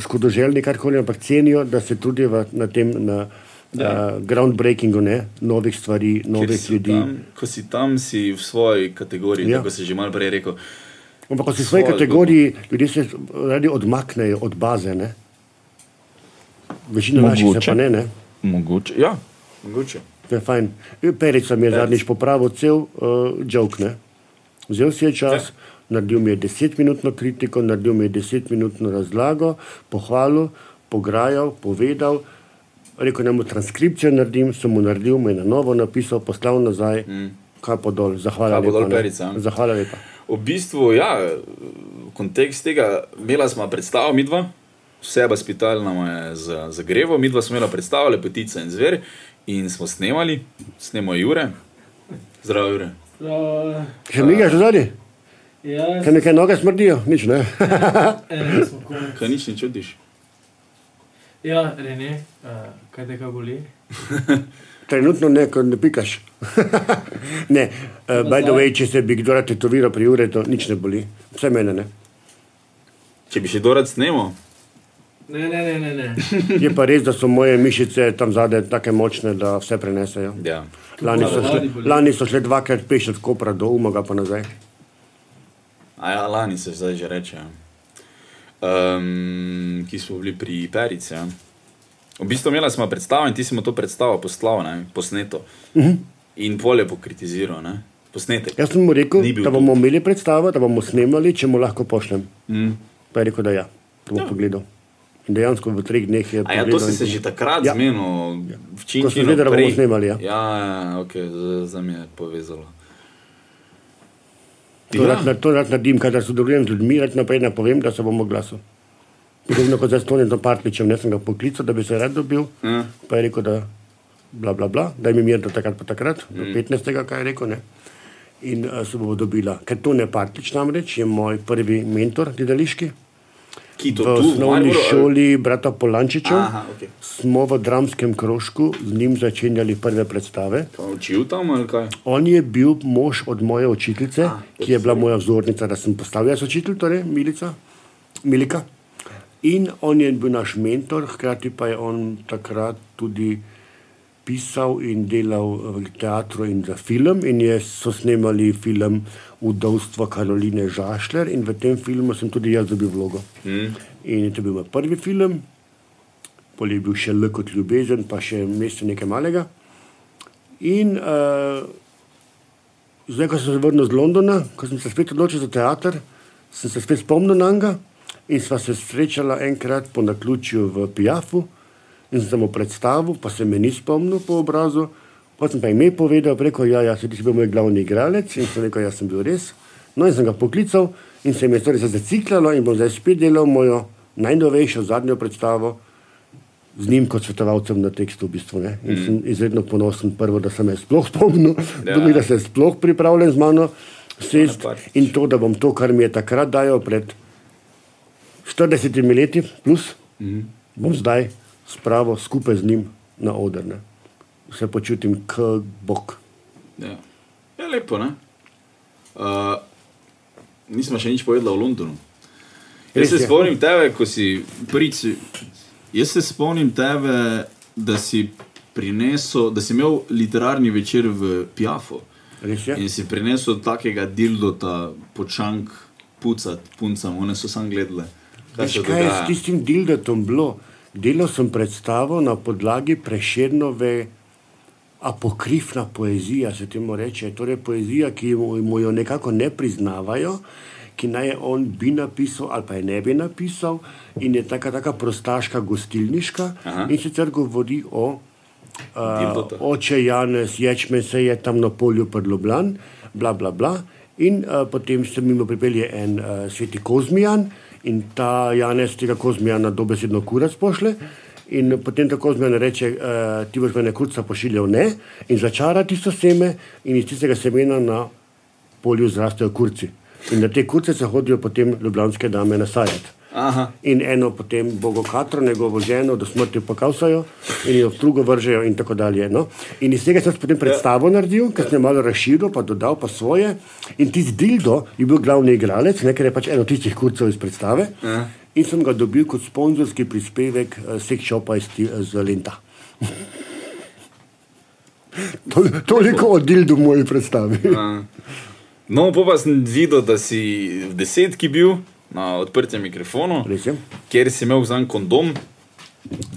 škodoželjni, karkoli, ampak cenijo, da se trudijo na tem, na uh, groundbreakingu, ne? novih stvari, novih ljudi. Tam, ko si tam, si v svoji kategoriji, Ja. ja. kot si že malo prej rekel. Ampak ko si v svoji kategoriji, ljudje se radi odmaknejo od baze. Ne? Večina naših se Mogoče. pa ne. ne? Mogoče. Ja, mogoče. Je fajn. Perica mi je zadnjič popravil cel uh, joke. Ne? Vzel si je čas, ja. naredil mi je desetminutno kritiko, naredil mi je desetminutno razlago, pohvalil, pograjal, povedal. Rekel, da mu transkripcijo naredim, sem mu naredil, mu je na novo napisal, poslal nazaj, mm. kaj pa dol, zahvala Kapo lepa. dol, ne. Perica? Zahvala lepa. V bistvu, ja, kontekst tega, imela smo predstavo, mi dva, vse hospital nam je za- zagreval, mi dva smo imela predstavo, lepotica in zver, in smo snemali, snemo Jure, zdravo Jure. Uh, Še mi ga že zadnji? ja, Kaj nekaj noge smrdijo? Nič ne. Kaj nič ne čutiš? Ja, Rene, uh, kaj te kaj boli? Trenutno ne, ko ne pikaš. ne, uh, by the way, če se bi kdo rad tetoviral pri ure, to nič ne boli. Vse mene ne. Če bi še dorad snemal, Ne, ne, ne, ne. ne. Je pa res, da so moje mišice tam zadaj tako močne, da vse prenesejo. ja. Lani so, šle, lani so šle dvakrat peš od Kopra do Umaga pa nazaj. A ja, lani se zdaj že reče. ja. Um, ki smo bili pri Perici. Ja. V bistvu imela smo predstavo in ti si mu to predstavo poslal, ne, posneto. Uh -huh. In polje pokritiziral, ne, posnetek. Jaz sem mu rekel, da bomo imeli predstavo, da bomo snemali, če mu lahko pošljem. Mm. Pa je rekel, da ja, to bo ja. pogledal. In dejansko v treh dneh je A ja, to si se že takrat Ja. ja. zmenil, v Číni. Ko smo vedeli, da bomo snemali, ja. Ja, ja ok, zdaj mi je povezalo. To rad, na- to rad naredim, kadar sodelujem z ljudmi, rad naprej napovem, da se bomo glasil. Podobno kot za Stonijem Partličem, ne sem ga poklical, da bi se rad dobil. Ja. Pa je rekel, da bla, bla, bla, daj mi mir do takrat pa takrat, do 15. kaj je rekel. Ne? In uh, se bomo dobila. Ker to ne Partlič namreč, je moj prvi mentor gledališki. Ki to V tu, osnovni ali- šoli brata Polančiča Aha, okej. smo v dramskem krožku z njim začenjali prve predstave. Učil tam ali kaj? On je bil mož od moje učiteljice, A, ki je bila moja vzornica, da sem postal jaz učitelj, torej Milica, Milika. In on je bil naš mentor, hkrati pa je on takrat tudi pisal in delal v teatru in za film. In je, so snemali film Udovstvo Karoline Žašler in v tem filmu sem tudi jaz dobil vlogo. Mm. In to je bil moj prvi film, pol je bil še L kot ljubezen, pa še mesto nekaj malega. In uh, zdaj, ko sem se vrnil z Londona, ko sem se spet odločil za teater, sem se spet spomnil na njega in sva se srečala enkrat po naključju v Pijafu in sem se mu predstavil, pa se me ni spomnil po obrazu. Pa sem pa ime povedal, preko ja, ja, si ti bil moj glavni igralec in sem rekel, jaz sem bil res. No in sem ga poklical in se mi je torej zaciklalo in bom zdaj spet delal mojo najnovejšo zadnjo predstavo z njim kot svetovalcem na tekstu. V bistvu, ne. in sem izredno ponosen, prvo, da sem jaz sploh spomnil, Ja. drugi, da se je sploh pripravljen z mano sest in to, da bom to, kar mi je takrat dajal pred 40 leti, plus, mm bom zdaj spravil skupaj z njim na oder. Ne. Se počutim kot bog. Ja. Je lepo, ne? Uh, nismo še nič povedali o Londonu. Jaz se spomnim tebe, ko si prič. Jaz se spomnim tebe, da si prinesel, da si imel literarni večer v Piafu in si prinesel takega dildota, počank, pucat, puncam, one so sam gledale. Kaj Veš, kaj je s tistim dildatom bilo? Delal sem predstavo na podlagi preširnove apokrifna poezija, se temu reče. Torej poezija, ki mu, jo nekako ne priznavajo, ki naj je on bi napisal ali pa je ne bi napisal, in je taka, taka prostaška gostilniška. Aha. In sicer govori o uh, oče Janez Ječmen se je tam na polju predlobljan, bla bla bla. In uh, potem se mimo pripelje en uh, sveti Kozmijan in ta Janez tega Kozmijana dobesedno kurac pošle. In potem ta Kozmijan reče, uh, ti boš mene kurca pošiljal ne in začara tisto seme in iz tistega semena na polju zrastejo kurci. In na te kurce se hodijo potem ljubljanske dame nasajati. Aha. In eno potem Bogo Katro, njegovo ženo, do smrti pokavsajo in jo v drugo vržejo in tako dalje. No? In iz tega sem si potem predstavo naredil, ker sem malo razširil, pa dodal pa svoje. In tisti Dildo je bil glavni igralec, ne, ker je pač eno tistih kurcev iz predstave. Ja. In sem ga dobil kot sponzorski prispevek uh, Sekshopa iz, Ti- z Lenta. Tol, toliko o Dildu v moji predstavi. No, pa, pa sem videl, da si v desetki bil na odprtem mikrofonu, je. kjer si imel zan kondom.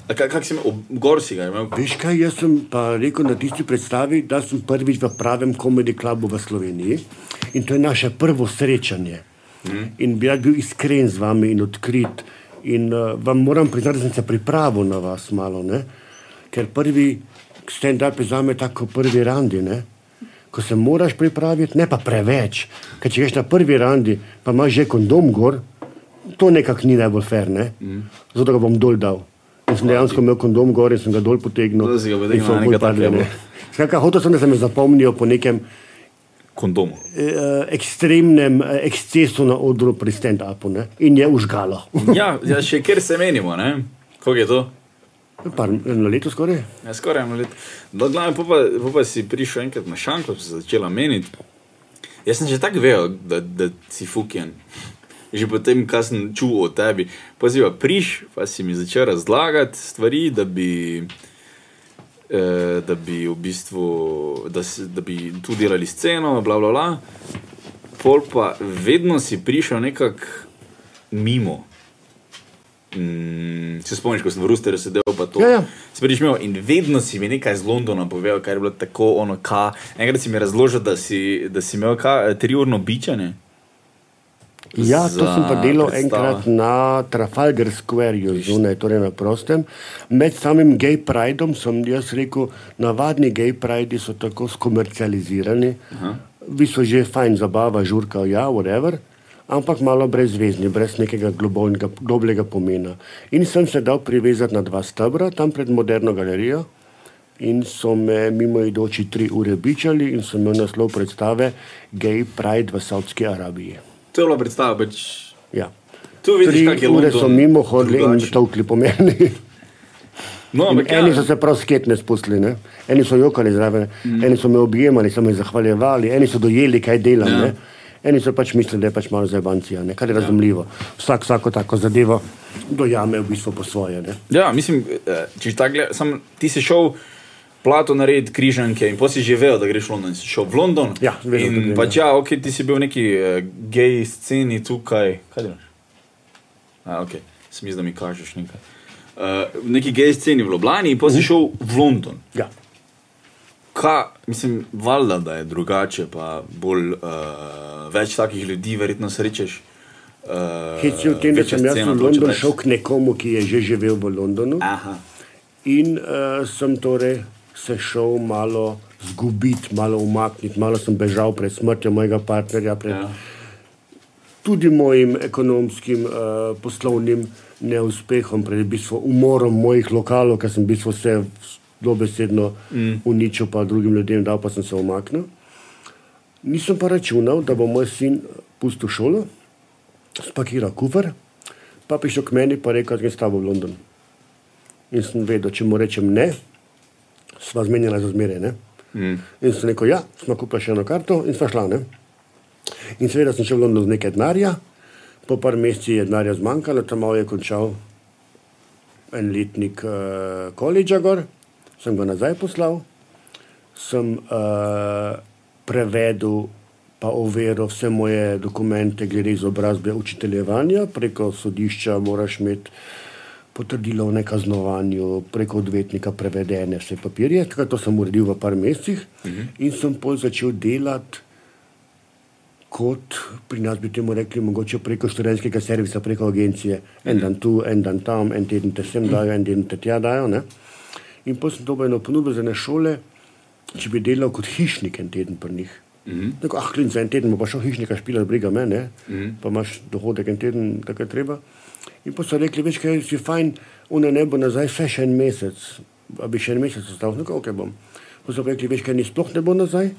Kaj, kak si imel, gor si ga imel? Veš kaj, jaz sem pa rekel na tisti predstavi, da sem prvič v pravem komedi klubu v Sloveniji in to je naše prvo srečanje. Mm. In bi rad bil iskren z vami in odkrit. In uh, vam moram priznati, da sem se pripravil na vas malo, ne? ker prvi stand-up je za me tako prvi randi. Ne? Ko se moraš pripraviti, ne pa preveč. Ker če greš na prvi randi, pa imaš že kondom gor, to nekako ni najbolj fair. Ne? Mm. Zato ga bom dol dal. In sem dejansko imel kondom gor in sem ga dol potegnil. Zato si ga padli, takega. ne. Skratka, hotel sem, da se me zapomnijo po nekem Kondom. eh, ekstremnem eh, ekscesu na odru pri stand-upu in je užgalo. Ja, ja, še kjer se menimo, ne? Kako je to? Na leto skoraj. Ja, skoraj eno leto. No, glavno, pa, pa, pa, si prišel enkrat na šanko, si začela meniti. Jaz sem že tako vedel, da, da si fuken. Že potem, kar sem čutil o tebi. Poziva, priš, pa si mi začel razlagati stvari, da bi, eh, da bi v bistvu, da, si, da bi tu delali sceno, bla bla bla. Pol pa vedno si prišel nekako mimo. Mm, se spomniš, ko sem v Rusterju sedel, pa to. Ja, ja. Prišel imel in vedno si mi nekaj iz Londona povedal, kar je bilo tako ono, ka. Enkrat si mi razložil, da si, da si imel ka, triurno bičanje. Ja, to sem pa delal predstavo. enkrat na Trafalgar Squareu, zunaj, torej na prostem. Med samim gay pridom sem jaz rekel, navadni gay pridi so tako skomercializirani, vi so že fajn zabava, žurka, ja, whatever. Ampak malo brezvezni, brez nekega globokega, globlega pomena. In sem se dal privezati na dva stebra, tam pred moderno galerijo, in so me mimo idoči tri ure bičali, in sem imel naslov predstave Gay Pride v Saudski Arabiji. To je bila predstava, pač. Ja. Tu vidiš, Tri kak je ure London so mimo hodili in drugačen. tolkli po meni. No, In ampak eni ja, so se prav sketne spustili, ne? eni so jokali zraven, mm. eni so me objemali, so me zahvaljevali, eni so dojeli, kaj delam. Ja. Ja. Eni so pač mislili, da je pač malo zabancija, kar je razumljivo. Vsak vsako tako zadevo dojame v bistvu po svoje. Ne? ja, mislim, eh, če tako gledaš, ti si šel. Plato narediti križanke in potem si že vedel, da greš v London. Si šel v London. Ja, vedel, in pač ja. ja, ok, ti si bil v neki uh, gej sceni tukaj. Kaj delaš? A, ok, smisel, da mi kažeš nekaj. Uh, v neki gej sceni v Ljubljani in potem si šel v London. Ja. Kaj, mislim, valjda, da je drugače, pa bolj uh, več takih ljudi, verjetno srečeš. Uh, Hec je v tem, da sem jaz v London šel k nekomu, ki je že živel v Londonu. Aha. In uh, sem torej se šel malo zgubiti, malo umakniti, malo sem bežal pred smrtjo mojega partnerja, pred Ja. ja. tudi mojim ekonomskim, uh, poslovnim neuspehom, pred v bistvu umorom mojih lokalov, ker sem v bistvu vse dobesedno mm. uničil, pa drugim ljudem dal, pa sem se umaknil. Nisem pa računal, da bo moj sin pustil šolo, spakiral kufr, pa prišel k meni in rekel, da grem s tabo v London. In sem vedel, če mu rečem ne, sva zmenjena za zmeraj. Mm. In sem rekel, ja, smo kupili še eno karto in sva šla. Ne? In seveda sem šel v London z nekaj denarja, po par mesecih je denarja zmanjkalo, tam je končal en letnik uh, koledža gor, sem ga nazaj poslal, sem uh, prevedel pa overil vse moje dokumente glede izobrazbe učiteljevanja, preko sodišča moraš imeti potrdilo o nekaznovanju, preko odvetnika prevedene vse papirje, tako to sem uredil v par mesecih uh -huh. in sem pol začel delati kot pri nas bi temu rekli, mogoče preko študentskega servisa, preko agencije. En dan tu, en dan tam, en teden te sem dajo, en teden te tja dajo. Ne? In potem sem dobil eno ponudbo za ene šole, če bi delal kot hišnik en teden pri njih. Mhm. Tako, ah, klin za en teden, bo šel hišnika špila, briga me, ne? Mhm. pa imaš dohodek en teden, tako je treba. In pa so rekli, veš, kaj si fajn, une ne bo nazaj, vse še en mesec, a bi še en mesec ostal, no, ok bom. Pa so rekli, veš, kaj ni sploh ne bo nazaj,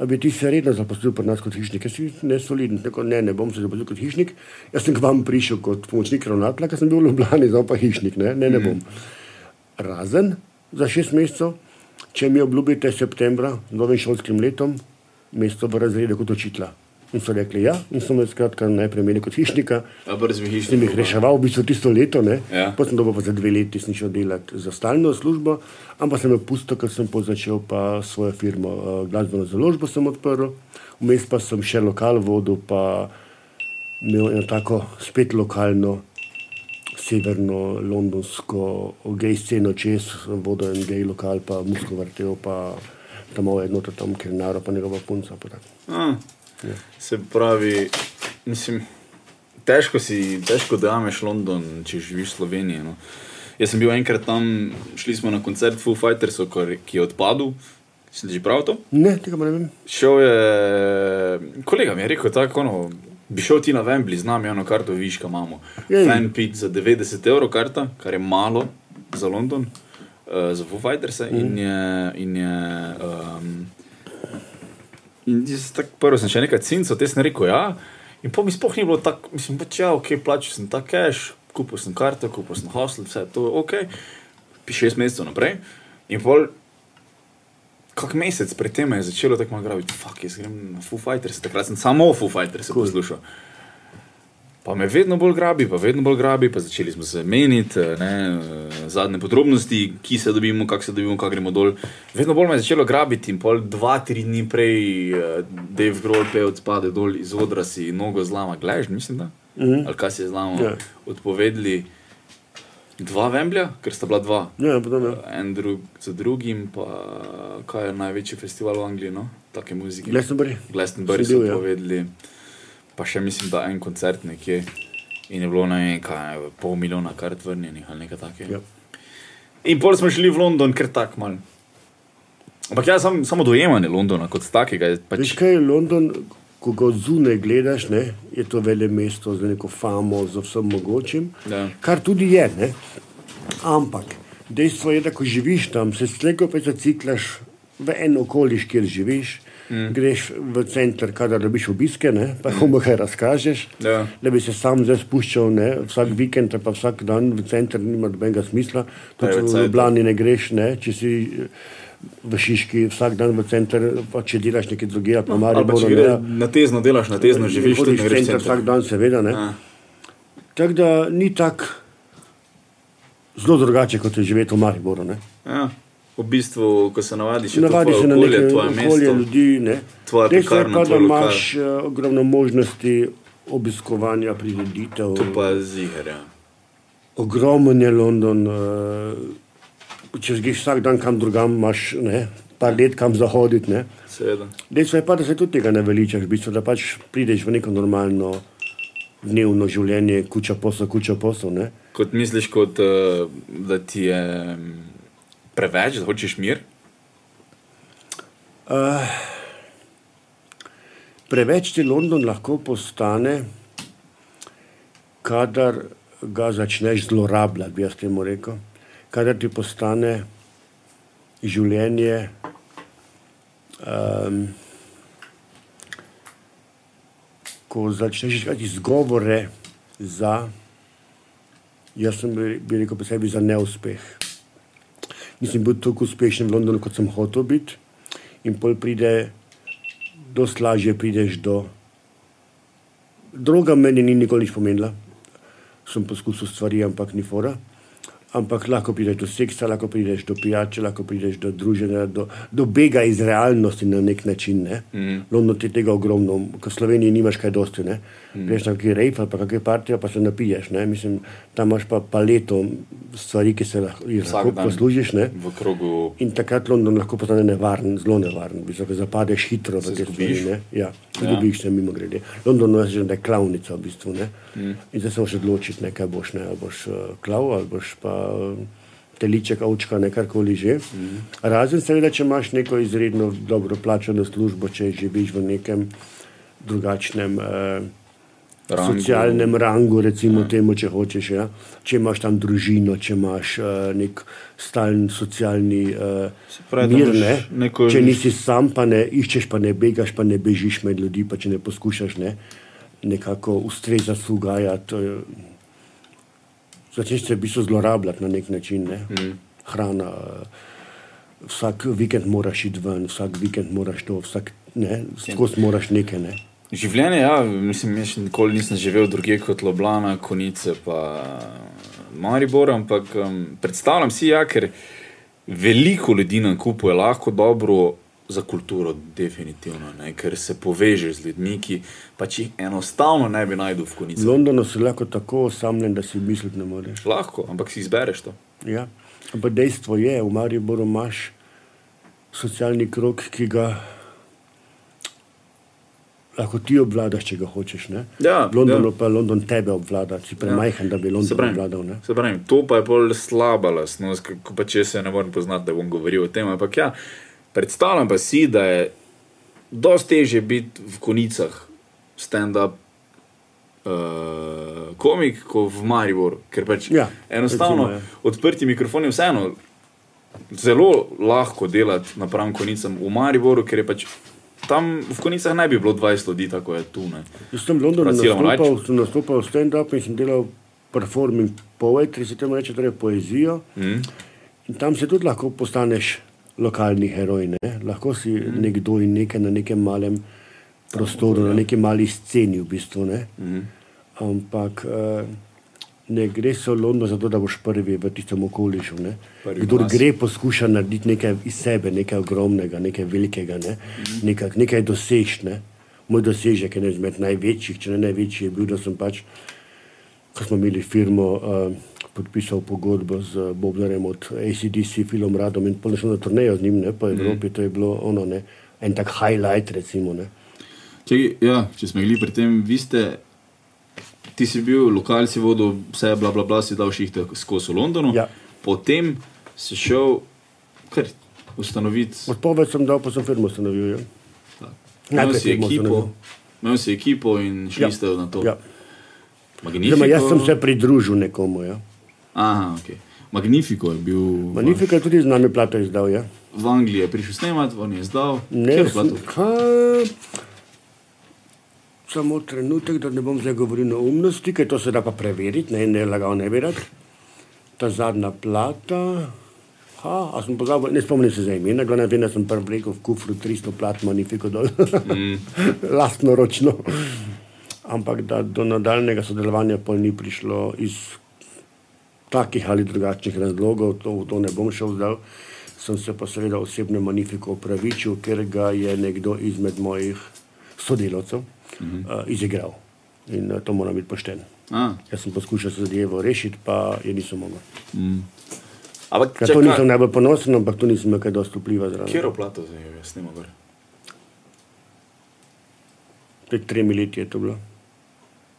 a bi ti se redno zaposlil pri nas kot hišnik, jaz si nesoliden, tako ne, ne bom se zaposlil kot hišnik, jaz sem k vam prišel kot pomočnik ravnatelja, ker sem bil v Ljubljani, zdaj pa hišnik, ne, ne, ne bom. Razen za šest mesecev, če mi obljubite septembra, novim šolskim letom, mesto v razredu kot učitla. In so rekli ja, in so me skratka najprej imeli kot hišnika, A brez sem jih reševal v bistvu tisto leto, ne. Ja. Potem sem dobil pa za dve leti, sem šel delati za stalno službo, ampak sem jo pustil, ker sem pa začel pa svojo firmo, uh, glasbeno založbo sem odprl, vmes pa sem še lokal vodil, pa imel eno tako spet lokalno severno londonsko gej sceno čez, vodil en gej lokal, pa musko vrtel, pa tam malo eno tam, ker naro, pa njegova punca. Pa tako. A, se pravi, mislim, težko si, težko da imeš London, če živiš v Sloveniji. No. Jaz sem bil enkrat tam, šli smo na koncert Foo Fightersov, kar- ki je odpadel. Si že prav to? Ne, tega ne vem. Šel je, kolega mi je rekel, tako, ono, bi šel ti na Wembley, znam eno karto, viš, kaj imamo. Fan pit za 90 evrov karta, kar je malo za London, uh, za Foo Fighters. Mm. In je, in je um, in jaz tak, prvo sem še nekaj cincev, te sem rekel, ja. In po mi sploh ni bilo tako, mislim, pač ja, ok, plačal sem ta cash, kupil sem karto, kupil sem hostel, vse to ok, pi šest mesecev naprej. In pol kak mesec predtem me je začelo tako malo graviti, fuck, jaz grem na Foo Fighters, takrat sem samo Foo Fighters cool. poslušal. Pa me vedno bolj grabi, pa vedno bolj grabi, pa začeli smo se meniti, ne, eh, zadnje podrobnosti, ki se dobimo, kako se dobimo, kako gremo dol. Vedno bolj me je začelo grabiti in pol dva, tri dni prej uh, Dave Grohl pevec spade dol iz odra si nogo zlama, gledaš, mislim da. Mhm. Ali kaj si je zlamo, Ja. odpovedali dva Vemblja, ker sta bila dva. Ja, potem je. En drug za drugim, pa kaj je največji festival v Angliji, no? take muzike. Glastonbury. Glastonbury so bil, ja. povedali, pa še mislim, da en koncert nekje. In je bilo ne vem, kaj, pol milijona kart vrnjenih ali nekaj takega. Ja. In pol smo šli v London, ker tak mal. Ampak ja, sam, samo dojemanje Londona kot takega pač. Veš kaj je London, ko ga zunaj gledaš, ne, je to vele mesto z neko famo, z vsem mogočim, Ja. kar tudi je. Ne. Ampak dejstvo je, da ko živiš tam, se slejko pa zaciklaš v en okoliš, kjer živiš. Mm. Greš v center, kadar dobiš obiske, ne, pa komu kaj razkažeš. Ja. Da bi se sam zdaj spuščal ne, vsak vikend, pa vsak dan v center, nima nobenega smisla. Tudi v. Ljubljani ne greš, ne, če si v Šiški vsak dan v center, pa če delaš nekaj drugega, pa Ali pa Mariboru, če gre na tezno delaš, na tezno živiš, hodiš ne v greš center vsak dan, seveda. Ne. Ja. Tako da ni tako zelo drugače, kot je živeti v Mariboru. Ne. Ja. V bistvu, ko se navadiš, je Navadi to se tvoje na okolje, neke tvoje okolje mesto. ljudi. Ne. tvoja Dejstvo je pekarna, pa, da imaš uh, ogromno možnosti obiskovanja prireditev. To pa je ziger. Ja. Ogromen je London. Uh, če greš vsak dan kam drugam, imaš ne, par let kam zahoditi. Dejstvo je pa, da se tudi tega ne veličaš, v bistvu, da pač prideš v neko normalno dnevno življenje, kuča posel, kuča posel. Ne. Kot misliš, kot, uh, da ti je mm, preveč, da hočeš mir? Uh, preveč ti London lahko postane, kadar ga začneš zlorabljati, bi jaz temu rekel. Kadar ti postane življenje um, ko začneš iskati izgovore za, jaz sem bi rekel, po sebi za neuspeh. Nisem bil tako uspešen v Londonu, kot sem hotel biti, in pol pride, dosti lažje prideš do. Droga meni ni nikoli nič pomenila, sem poskusil stvari, ampak ni fora. Ampak lahko prideš do seksa, lahko prideš do pijače, lahko prideš do druženja, do, do bega iz realnosti na nek način. Ne? Mm. London ti tega ogromno, ko v Sloveniji nimaš kaj dosti. Ne? Greš na kakšen rejf ali pa kakšne partije, pa se napiješ. Ne? Mislim, tam imaš pa paleto stvari, ki se lahko, lahko poslužiš. Ne? Krogu In takrat London lahko postane nevaren, zelo nevaren, ga zapadeš hitro Se v te zgubiš. stvari. ne. Ja, Ja. zgubiš se mimo grede. London je že klavnica v bistvu. Ne? Mm. In zdaj se moraš odločiti, ne, kaj boš, ne, ali boš uh, klav ali boš pa uh, teliček, ovčka, ne karkoli že. Mm. Razen seveda, če imaš neko izredno dobro plačano službo, če živiš v nekem drugačnem. Uh, Rangu. socialnem rangu, recimo temu, če hočeš. Ja? Če imaš tam družino, če imaš uh, nek stalen socialni uh, pravi, mir, ne? neko- če nisi sam, pa ne iščeš, pa ne begaš, pa ne bežiš med ljudi, pa če ne poskušaš ne? nekako ustrezati, ugajati. Uh, začneš se v bistvu zlorabljati na nek način. Ne? Mm. Hrana. Uh, Vsak vikend moraš iti ven, vsak vikend moraš to, vsak, ne, skozi moraš nekaj. Ne. Življenje, ja, mislim, jaz še nikoli nisem živel drugje kot Loblana, Konice, pa Maribor, ampak um, predstavljam si, ja, ker veliko ljudi nam kupuje lahko dobro za kulturo, definitivno, ne, ker se poveže z ljudmi, ki pač jih enostavno ne bi najdel v V Konici. Londonu si lahko tako osamljen, da si misliti ne moreš. Lahko, ampak si izbereš to. Ja. Ampak dejstvo je, v Mariboru imaš socialni krok, ki ga lahko ti obvladaš, če ga hočeš. Ne? Ja, v Londonu ja. pa London tebe obvlada, si premajhen, da bi Se London pravi, obvladal. Ne? se pravi, to pa je bolj slaba lastnost, ko pa če se ne morem poznati, da bom govoril o tem. Ampak ja, predstavljam pa si, da je dosti teže biti v konicah stand-up uh, komik, kot v Mariboru. Ker pač Ja, enostavno recimo, ja. odprti mikrofoni vseeno. Zelo lahko delati napram konicam v Mariboru, ker je pač tam v konicah ne bi bilo 20 ljudi, tako je tu. Ne. Jaz sem v Londonu nastopal, sem nastopal stand-up in sem delal performing poetry, se temu reče, torej poezijo. Mm. In tam se tudi lahko postaneš lokalni heroj. Ne? Lahko si mm. nekdo in nekaj na nekem malem prostoru, na neki mali sceni v bistvu. Ne? Mm. Ampak uh, ne gre se v London zato, da boš prvi v tistem okolišu. Ne? Kdor masi. gre, poskuša narediti nekaj iz sebe, nekaj ogromnega, nekaj velikega, ne? Mhm. nekaj, nekaj dosež. Ne? Moj dosežek je eden izmed največjih, če ne največji, je bil, da sem pač, ko smo imeli firmo, uh, podpisal pogodbo z Bobnerjem od ACDC, Filom Radom in šel na turnejo z njim ne? po Evropi. Mm. To je bilo ono, ne? en tak highlight, recimo. Ne? Čekaj, ja, če smo bili pri tem, vi ste, ti si bil lokal, si vodil vse, bla, bla, bla, si dal šihte skozi v Londonu. Ja. Potem si šel kar ustanoviti. Odpoved sem dal, pa sem firmo ustanovil. Ja? Imel si ekipo, imel si ekipo in šli Ja. ste na to. Ja. Magnifico. Zdaj, jaz sem se pridružil nekomu. Ja. Aha, okay. Magnifico je bil. Magnifika je tudi z nami plato izdal. Ja. V Angliji je prišel snemati, on je izdal. Ne, Katero plato? Samo trenutek, da ne bom zdaj govoril neumnosti, ker to se da pa preveriti, ne, ne lagal ne rad. Ta zadnja plata. Ha, a sem pozabil, ne spomnim se za imena, glavno vem, da sem prvi rekel v kufru 300 plat, manifiko dol, mm. lastno ročno. Ampak da do nadaljnega sodelovanja pol ni prišlo iz takih ali drugačnih razlogov, to, to ne bom šel zdaj. Sem se pa seveda osebno manifiko opravičil, ker ga je nekdo izmed mojih sodelavcev -huh. uh, izigral. In uh, to mora biti pošten. A, Jaz sem poskušal zadevo rešiti, pa je nisem mogel. ampak Ker če to nisem najbolj ponosen, ampak to nisem imel kaj dosti vpliva zraven. Kjero plato zdaj jaz ne mogu. Pred tremi leti je to bilo.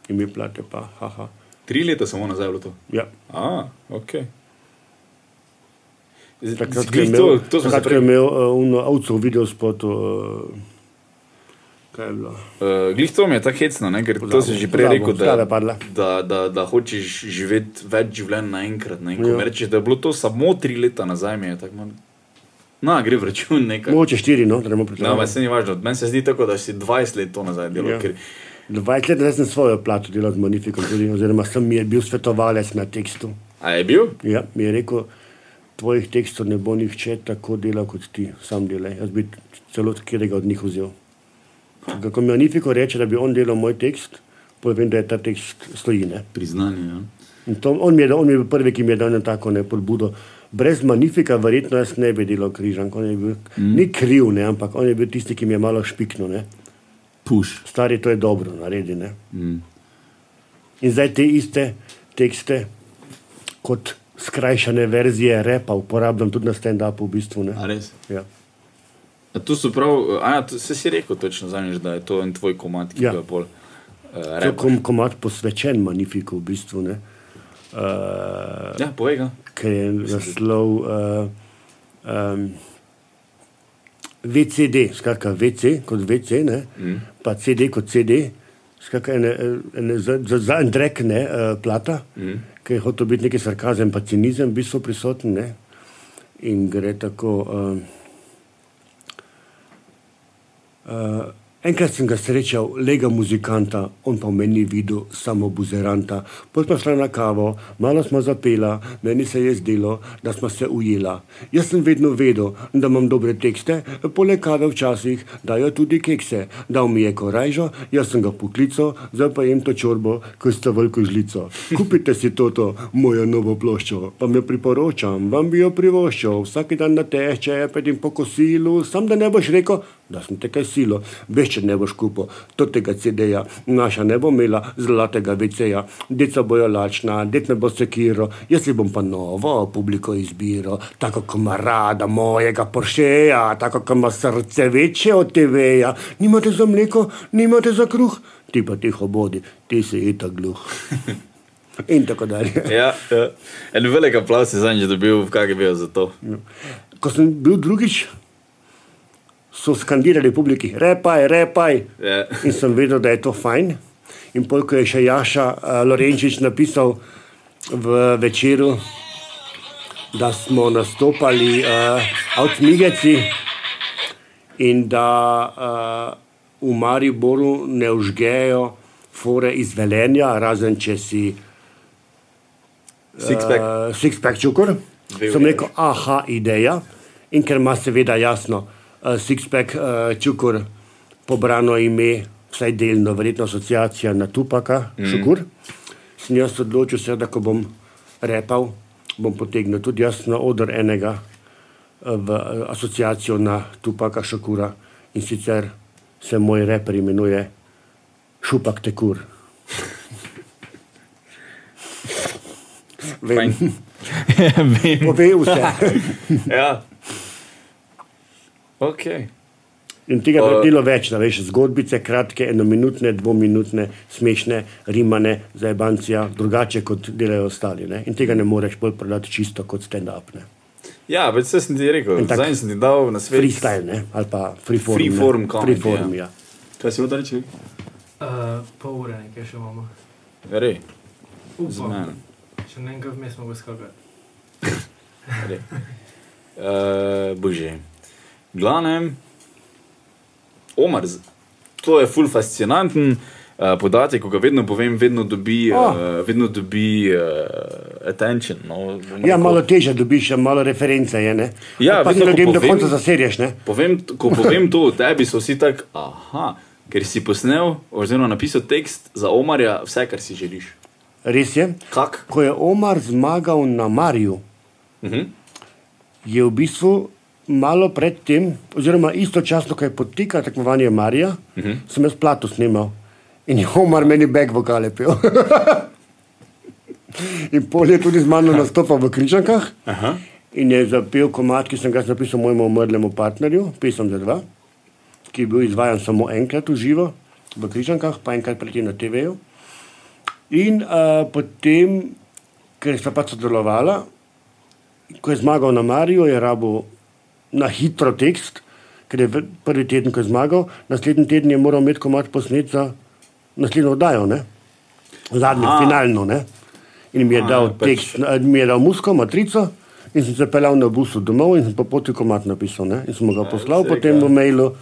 Ime plate pa, haha. Tri leta samo nazaj je bilo to. Ja. A, ok. Takrat, ko je glih imel, to, to smo se takrat, prej, imel uh, avto v videospotu, uh, kaj je bilo? uh, glih to mi je tako hecno, ne? ker to Pozabil, si že prej rekel, da, da, da, da hočeš živeti več življenj naenkrat. Ne? Ko Ja. mi rečeš, da je bilo to samo tri leta nazaj, mi je tako malo. Na, gre v račun nekaj. Mogoče štiri, no, da ne bomo No, pretvarjali. pa se ni važno. Meni se zdi tako, da si 20 let to nazaj delal. Ja. Ker, 20 let sem svojo plato delal z Magnifikom, tudi, oziroma sem mi je bil svetovalec na tekstu. a je bil? Ja, mi je rekel, tvojih tekstov ne bo nihče tako delal kot ti, sam delaj. Jaz bi celo katerega od njih vzel. Ko mi Magnifiko reče, da bi on delal moj tekst, povem, da je ta tekst stoji. Ne? Priznanje. Ja. In to, on, je, on je bil prvi, ki mi je dal tako ne podbudo. Brez Magnifika, verjetno jaz ne bi delal križank. Bil, mm. Ni kriv, ne, ampak on je bil tisti, ki mi je malo špiknil. Puš. Stari, to je dobro, naredi. Ne. Mm. In zdaj te iste tekste, kot skrajšane verzije repa, uporabljam tudi na stand-upu, v bistvu. Ne. A res? Ja. A to so prav, a to, se si rekel točno zadnjič, da je to en tvoj komad, ki Ja. ga pol. Uh, To je repaš. kom, komat posvečen Magnifiku, v bistvu. Ne. Uh, Ja, povej ga. Ker je naslov uh, um, VCD, skratka VC kot VC, ne, mm. pa CD kot CD, skratka ene, ene, za, za, za en drek ne, uh, plata, mm. ki je hotel biti neki sarkazem, pa cinizem, v bistvu prisoten. Ne, in gre tako. Um, uh, enkrat sem ga srečal, lega muzikanta, on pa v meni videl samo buzeranta. Potem smo šli na kavo, malo smo zapela, meni se je zdelo, da smo se ujela. Jaz sem vedno vedel, da imam dobre tekste, poleg kave včasih dajo tudi kekse. Dal mi je korajžo, jaz sem ga poklical, zdaj pa jem to čorbo, ko sta veliko žlico. Kupite si toto, mojo novo ploščo, pa me priporočam, vam bi jo privoščil, vsak dan na teče, pedim po kosilu, sam da ne boš rekel, da sem te kaj silo, veš, če ne boš kupil tega CD-ja, naša ne bo imela zlatega VC-ja, deca bojo lačna, det me bo sekiro, jaz si bom pa novo publiko izbiro, tako kot ima rada mojega Porscheja, tako kot ima srce večje od TV-ja, nimate za mleko, nimate za kruh, ti pa tiho bodi, ti si itak gluh. In tako dalje. Ja, ja. En velik aplaus je zadnjič dobil v KGB za to. Ko sem bil drugič, so skandirali publiki, repaj, repaj. Ja. In sem vedel, da je to fajn. In pol, ko je še Jaša uh, Lorenčič napisal v večeru, da smo nastopali uh, avtomigeci in da uh, v Mariboru ne užgejo fore iz velenja, razen če si Sixpack. Uh, Sixpack čukor. Sem rekel, aha, ideja. In ker ima seveda jasno, Sixpack uh, čukor pobrano ime, vsaj delno, verjetno asociacija na Tupaka, mm. šukur. Sem jaz odločil se, da ko bom repal, bom potegnil tudi jaz na oder enega uh, v uh, asociacijo na Tupaka Šakura in sicer se moj reper imenuje Šupak Tekur. Vem, Vem. pove vse. Ja. Ok. In tega je bilo več, da veš, zgodbice, kratke, enominutne, dvominutne, smešne, rimane, zajebancija, drugače kot delajo ostali. Ne? In tega ne moreš bolj prodati čisto kot stand-up. ne. Ja, več se sem ti rekel. Tak- Zdaj sem ti dal na svet. Freestyle ne? ali pa freeform. ne. Freeform comedy, Freeform, ja. ja. Kaj si hotel reči? Uh, pol ure nekaj še imamo. Z Upam. Še ne kaj vmes smo skakali. Rej. Uh, bože. Glavnem, Omar, to je ful fascinanten. Uh, podatek, ko ga vedno povem, vedno dobi, Oh. uh, vedno dobi uh, attention. No, ja, malo teže dobiš, ja, malo reference je. Ne? Ja, pa vedno, ko ljudem do povem- konca zaserješ. Ne? Povem, ko povem to o tebi, so vsi tako, aha, ker si posnel oziroma napisal tekst za Omarja, vse, kar si želiš. Res je. Kak? Ko je Omar zmagal na Mariju, Uh -huh. je v bistvu malo pred tem, oziroma istočasno, ko je potekalo tekmovanje Marija, uh -huh. sem jaz plato snimal in je Omar meni back vokale pel. in pol je tudi z mano nastopal v Križankah in je zapel komat, ki sem ga napisal mojemu umrlemu partnerju, pesem za dva, ki je bil izvajan samo enkrat v živo v Križankah, pa enkrat predtem na TV-ju. In uh, potem, ker sta pač sodelovala, ko je zmagal na Mariju, je rabo na hitro tekst, ker je prvi teden, ko je zmagal, naslednji teden je moral imeti komat posnet za naslednjo oddajo, ne? zadnjo, Aha. finalno. Ne? In mi je dal pač- tekst, na- mi je dal musko, matrico. In sem se peljal na busu domov in sem po poti komat napisal. Ne? In sem ga poslal saj potem v mailu.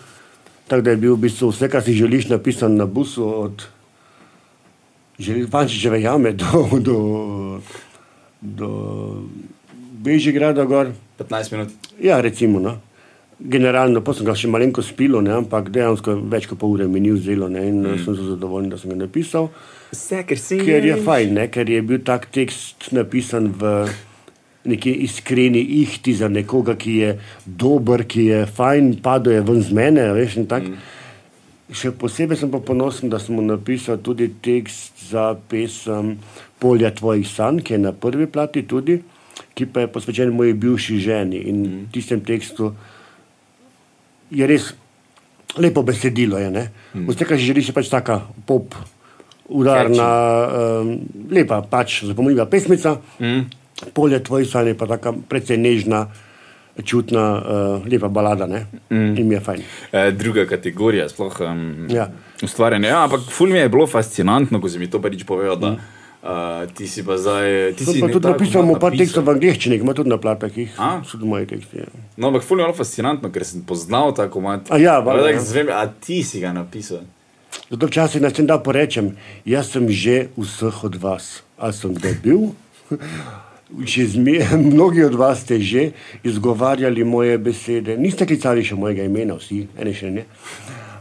Tako da je bil v bistvu vse, kar si želiš, napisano na busu od Vančičeve jame do, do, do Bežigrada gor. 15 minut. Ja, recimo. No. generalno, pa sem ga še malenko spilo, ne, ampak dejansko več kot pol ure mi ni vzelo ne, in mm. sem zelo zadovoljen, da sem ga napisal. Vse, ker si Ker je fajn, ne, ker je bil tak tekst napisan v neki iskreni ihti za nekoga, ki je dober, ki je fajn, padel je ven z mene, a veš, in tak. Mm. Še posebej sem pa ponosen, da smo napisali tudi tekst za pesem Polja tvojih sanj, ki je na prvi plati tudi, ki pa je posvečen moji bivši ženi. In v tistem tekstu je res lepo besedilo. Je, ne? Vse, kar si želiš, je pač taka pop, udarna, um, lepa, pač zapomljiva pesmica. Mm. Polje tvojih sanj je pa taka precej nežna, čutna, uh, lepa balada. Ne? Mm. In mi je fajn. E, druga kategorija, sploh um, Ja. ustvarjanje. Ja, ampak ful mi je bilo fascinantno, ko si mi to prvič povedal. Da, uh, ti si pa zdaj. Ti To si pa tudi napisal napisal. tekstov v angliščini, ki ima tudi na platah, ki jih A? so tudi moji teksti. Ja. No, ampak ful mi je bilo fascinantno, ker sem poznal tako mat. A ja, valjda, Ampak ja. zvem, a ti si ga napisal. Zato včasih nas da porečem, jaz sem že vseh od vas. Ali sem kdaj bil? Že mnogi od vas ste že izgovarjali moje besede. Niste klicali še mojega imena, vsi, ene še ne.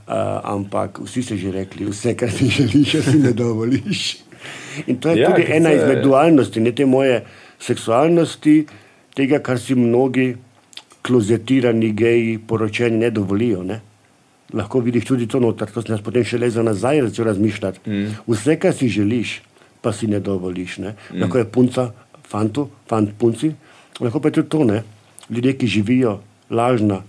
Uh, ampak vsi ste že rekli, vse, kar si želiš, a si ne dovoliš. In to je Ja, tudi ena se- izmed dualnosti, ne te moje seksualnosti, tega, kar si mnogi klozetirani geji, poročeni ne dovolijo. Ne? Lahko vidiš tudi to noter, to se nas potem šele za nazaj začne razmišljati. Mm. Vse, kar si želiš, pa si ne dovoliš. Ne? Mm. Lahko je punca, fantu, fant punci, lahko pa je tudi to, ne? ljudje, ki živijo lažna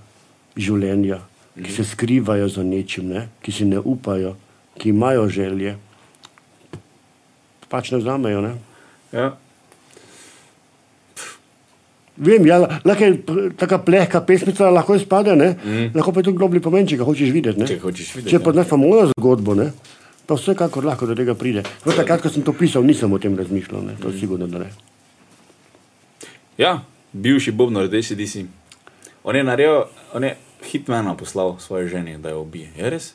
življenja, mm. ki se skrivajo za nečim, ne? ki si ne upajo, ki imajo želje, pač ne vzamejo. Ne? Ja. Vem, ja, lahko je taka plehka pesmica, lahko izpade, mm. lahko pa je tudi globli pomen, če ga hočeš videti. Ne? Če hočeš videti, Če ja. poznaš pa mojo zgodbo, ne? pa vsekakor lahko do tega pride. No, takrat, ko sem to pisal, nisem o tem razmišljal, ne? to mm. sigurno da ne. ja, bivši Bobnar, da si DC. On je naredil, on je hitmana poslal svoje ženi, da jo ubije. Je res?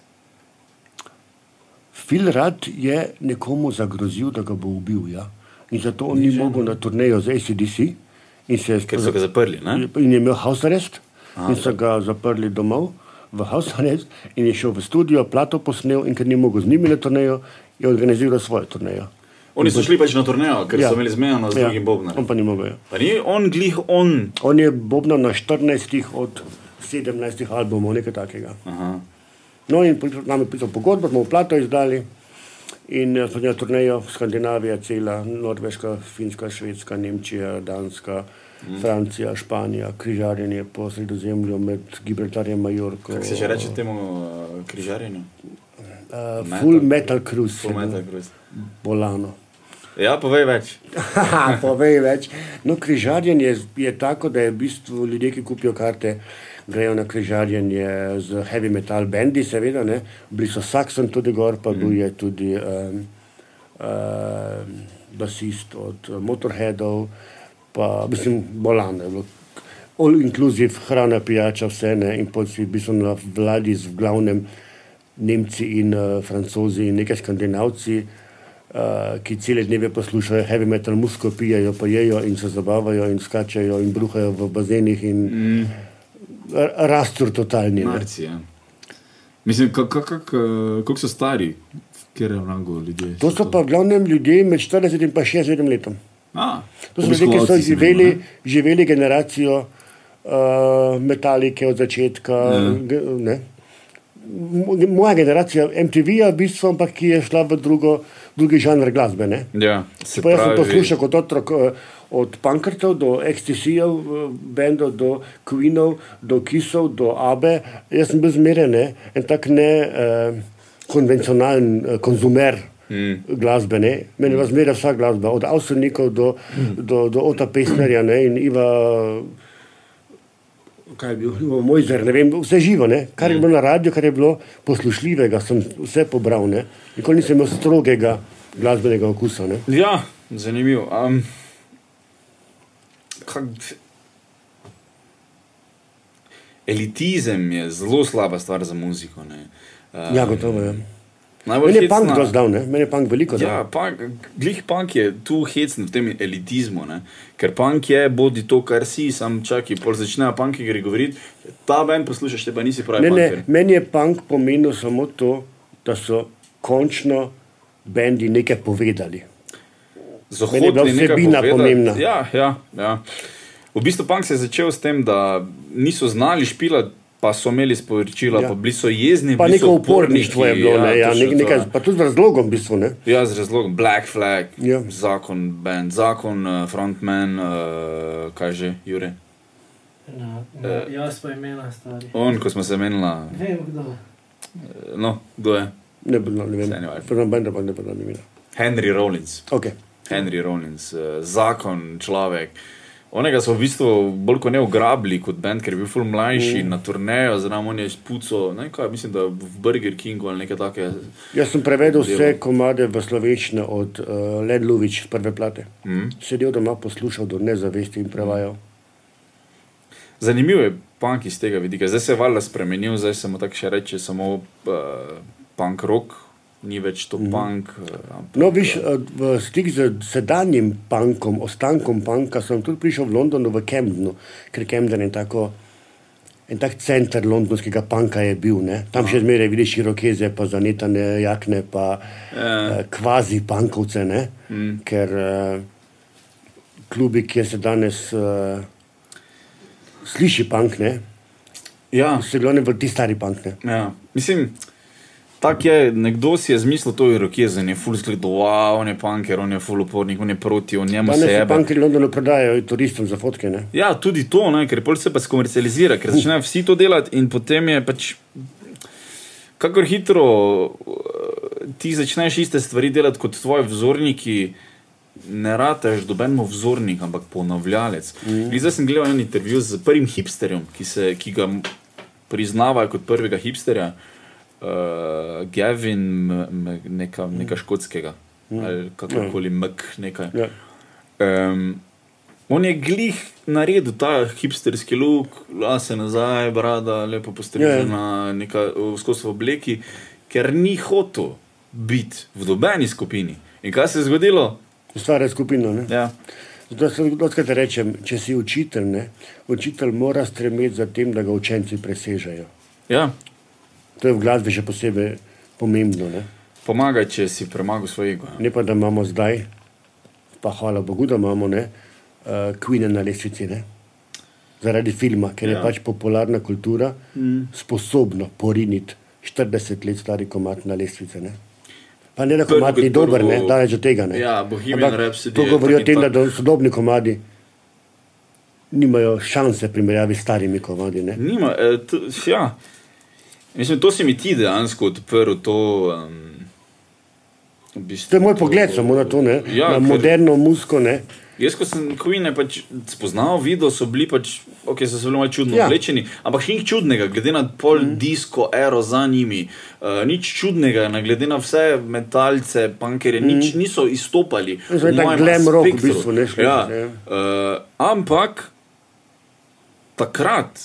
Phil Rad je nekomu zagrozil, da ga bo ubil. Ja? In zato on ni mogel na turnejo z ACDC. Se je Ker so ga zaprli. Ne? in je imel house arrest, in so ga zaprli domov v house arrest, in je šel v studio, plato posnel, in ker ni mogel z njimi na turnejo, je organiziral svojo turnejo. Oni so šli pač na turnejo, ker Ja. so imeli zmejano z drugim Bobnarjem. On pa ni mogel. Ja. Pa ni on glih on. On je bobnal na 14 od 17 albumov, nekaj takega. Aha. No, in nam je pisal pogodbo, smo v plato izdali. In eh, smo na turnejo Skandinavija, cela Norveška, Finska, Švedska, Nemčija, Danska, mm. Francija, Španija, križarjenje po sredozemlju med Gibraltarjem in Majorko. Kako se že reče temu uh, križarjenju? Uh, Metal- full Metal Cruise, Full metal cruise. Bolano. Ja, povej več. Povej več. No, križarjenje je, je tako, da je v bistvu ljudje, ki kupijo karte, grejo na križarjenje z heavy metal bendi, seveda, ne. Bili so Saxon tudi gor, pa bil je tudi um, um, basist od eh, Motorheadov, pa mislim, bolan je bilo. All inclusive, hrana, pijača, vse ne. In potem si v bistvu na vladi z v glavnem Nemci in uh, Francozi in nekaj Skandinavci uh, ki cele dneve poslušajo heavy metal, musko pijajo, pa jejo in se zabavajo in skačajo in bruhajo v bazenih in mm. Rastur totalni. ne. Marci, ja. Mislim, kako kak, kak, eh, koliko so stari, kjer je v rangu ljudje? To so pa v glavnem ljudje med 40 in pa 60 letom. A, To so ljudje, ki so živeli, imel, živeli generacijo uh, metalike od začetka. ge- Ne? Mo- Moja generacija MTV-ja, v bistvu, ampak ki je šla v drugo, drugi žanr glasbe. Ne? ne? Ja, se Pa jaz sem poslušal kot otrok eh, od Pankrtov do Ecstasy-jev, eh, bendov, do Queenov, do Kissov, do Abe. Jaz sem bil zmeren, en tak ne eh, konvencionalen eh, konzumer mm. glasbe. Ne. Meni mm. zmeraj vsa glasba, od Avsenikov do, mm. do, do Ota Pesnerja ne, in Iva. Kaj je bil, Ivo Mojzer, ne vem, vse živo, ne? kar je bilo na radiju, kar je bilo poslušljivega, sem vse pobral. Ne? Nikoli nisem imel strogega glasbenega okusa. Ne? Ja, zanimivo. Um, elitizem je zelo slaba stvar za muziko. ne. Um, Ja, gotovo je. Najbolj Meni je punk dosti dal, ne? Meni je punk veliko dal. Ja, punk, glih punk je tu hecen v tem elitizmu, ne? ker punk je bodi to, kar si, sam čakaj, pol začnejo punki gre govoriti, ta bend poslušaš, te pa nisi pravi Ne, ne, meni je punk pomenil samo to, da so končno bendi nekaj povedali. Je Zahodni nekaj vsebina pomembna. Ja, ja, ja. V bistvu punk se je začel s tem, da niso znali špilati. Pa so imeli sporočila, Ja. ja. pa bili so jezni. Pa neko uporništvo je bilo, ne, ja, točno nek, nekaj, ja. pa tudi z razlogom, v bistvu. Ne? Ja, z razlogom. Black flag, Ja. zakon, band, zakon, uh, frontman, uh, kaj že, Jure. Na, na, jaz pa imena stari. On, ko smo se menili, Vem kdo. no, kdo je? Ne, ne, ne vem, prvo benda pa ne poznam imena. Henry Rollins. Okay. Henry Rollins, uh, zakon, človek. Onega so v bistvu bolj kot ne ugrabili kot bend, ker je bil film mlajši mm. na turnejo, znam on je spuco, ne vem kaj, mislim, da v Burger Kingu ali nekaj takega. Jaz sem prevedel Delo. vse komade v slovenščino od uh, Led Luvič z prve plate. Mm. Sedel doma, poslušal do nezavesti in prevajal. Zanimivo je punk iz tega vidika. Zdaj se je valjda spremenil, zdaj se mu tako še reče samo uh, punk rock, ni več to mm. punk. Uh, ampak, No, viš, eh, v stik z sedanjim punkom, ostankom punka, sem tudi prišel v Londonu, v Camdenu, ker Camden je tako. En tak center londonskega panka je bil, ne? tam še zmeraj vidiš širokeze, pa zanetane jakne, pa Ja. eh, kvazi pankovce, ne? Mm. ker eh, klubi, kjer se danes eh, sliši punk, ne? Ja, so glavne v ti stari punk. Ne? ja. Mislim, tako je, nekdo si je zmislil to irokeze, je full zgledal, wow, on je punker, on je full upornik, on je proti, on njemu se je. punki v Londonu prodajajo turistom za fotke. Ne? Ja, tudi to, ne, ker pol se pa skomercializira, ker začnejo vsi to delati in potem je pač. Kakor hitro eh, ti začneš iste stvari delati kot tvoji vzorniki, ne rateš dobenmo vzornik, ampak ponavljalec. Mm. Zdaj sem gledal en intervju z prvim hipsterjem, ki, se, ki ga priznavajo kot prvega hipsterja, uh, Gavin, M- M- neka, neka škotskega, mm. ali kakorkoli, Mek, nekaj. Ja. Um, on je glih naredil ta hipsterski luk, lase nazaj, brada, lepo postrižena, neka skozi v obleki, ker ni hotel biti v dobeni skupini. In kaj se je zgodilo? Ustvarja skupino. Ne? Ja. Zato se doskrat rečem, če si učitelj, ne? učitelj mora stremeti za tem, da ga učenci presežejo. Ja. To je v glasbi še posebej pomembno. Ne, Pomagaj, če si premagal svoj ego. ne pa da imamo zdaj, pa hvala Bogu, da imamo ne, uh, Queen na lestvici. Ne? Zaradi filma, ker je Ja. pač popularna kultura mm. sposobna poriniti 40 let stari komat na lestvice. Ne? Pa ne, da komat ni dober, ne, daleč od tega. Ne. Ja, Bohemian Ampak Rhapsody To je govori o tem, da tak. do- sodobni komadi nimajo šanse primerjavi s starimi komadi. Ne. Nima, eh, to, ja. Mislim, to si mi ti dejansko odprl. To, um, v bistvu, To je moj pogled samo na to, ne, Ja, na moderno musko. Ne. Jaz, ko sem Queen pač spoznal, videl so bili pač, ok, so se zelo malo čudno Ja. oblečeni, ampak nič čudnega, glede na pol mm. disko, ero za njimi, uh, nič čudnega, na glede na vse metalce, punkerje, mm. nič niso izstopali. To je glam rock v bistvu, ne, šli, Ja, ja. uh, ampak takrat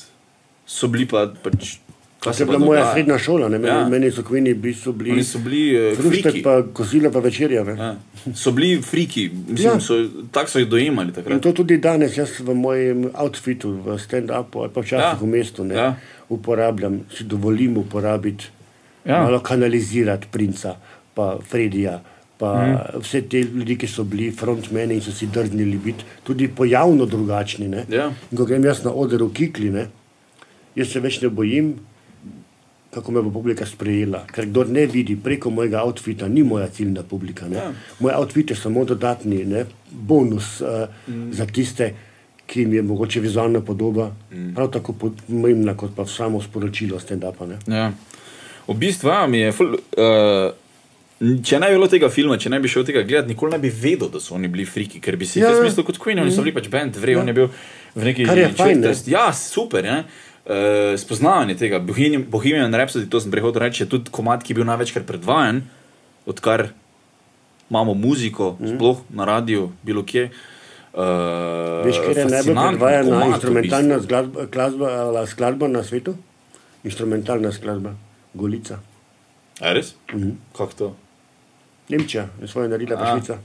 so bili pa pač. To je bila moja dogaja? srednja šola, ne, meni, Ja. meni so kvini bili, bili Oni so bili fruštek, friki. pa kosila, pa večerja. Ne. Ja. So bili friki, mislim, Ja. so, tako so jih dojemali In takrat. to tudi danes, jaz v mojem outfitu, v stand-upu ali pa včasih Ja. v mestu ne, Ja. uporabljam, si dovolim uporabiti, Ja. malo kanalizirati princa, pa Fredija. Pa mm. vse te ljudi, ki so bili frontmeni in so si drznili biti tudi pojavno drugačni. Ne? Ja. In ko grem jaz na oder v Kikli, ne? jaz se več ne bojim, kako me bo publika sprejela. Ker kdo ne vidi preko mojega outfita, ni moja ciljna publika. Ne? Ja. Moj outfit je samo dodatni ne? bonus uh, mm. za tiste, ki jim je mogoče vizualna podoba, mm. prav tako pomembna kot pa samo sporočilo stand-upa. ne. Ja. V bistvu mi je. Ful, uh, Če ne bi bilo tega filma, če ne bi šel tega gledati, nikoli ne bi vedel, da so oni bili friki, ker bi si Ja, jaz ja. mislil kot Queen, oni so bili pač band, vrej, Ja. on je bil v neki četrst- Ja, super, ne? Uh, spoznavanje tega, Bohemian, Bohemian Rhapsody, to sem prehodil reči, je tudi komat, ki je bil največkrat predvajan, odkar imamo muziko, mm. sploh na radiju, bilo kje. Uh, Veš, ker je najbolj predvajana komad, v instrumentalna bistvu. skladba, skladba na svetu? Instrumentalna skladba, Golica. A res? Mhm. Kako to? Nemčija je svoje naredila, pa. Švica.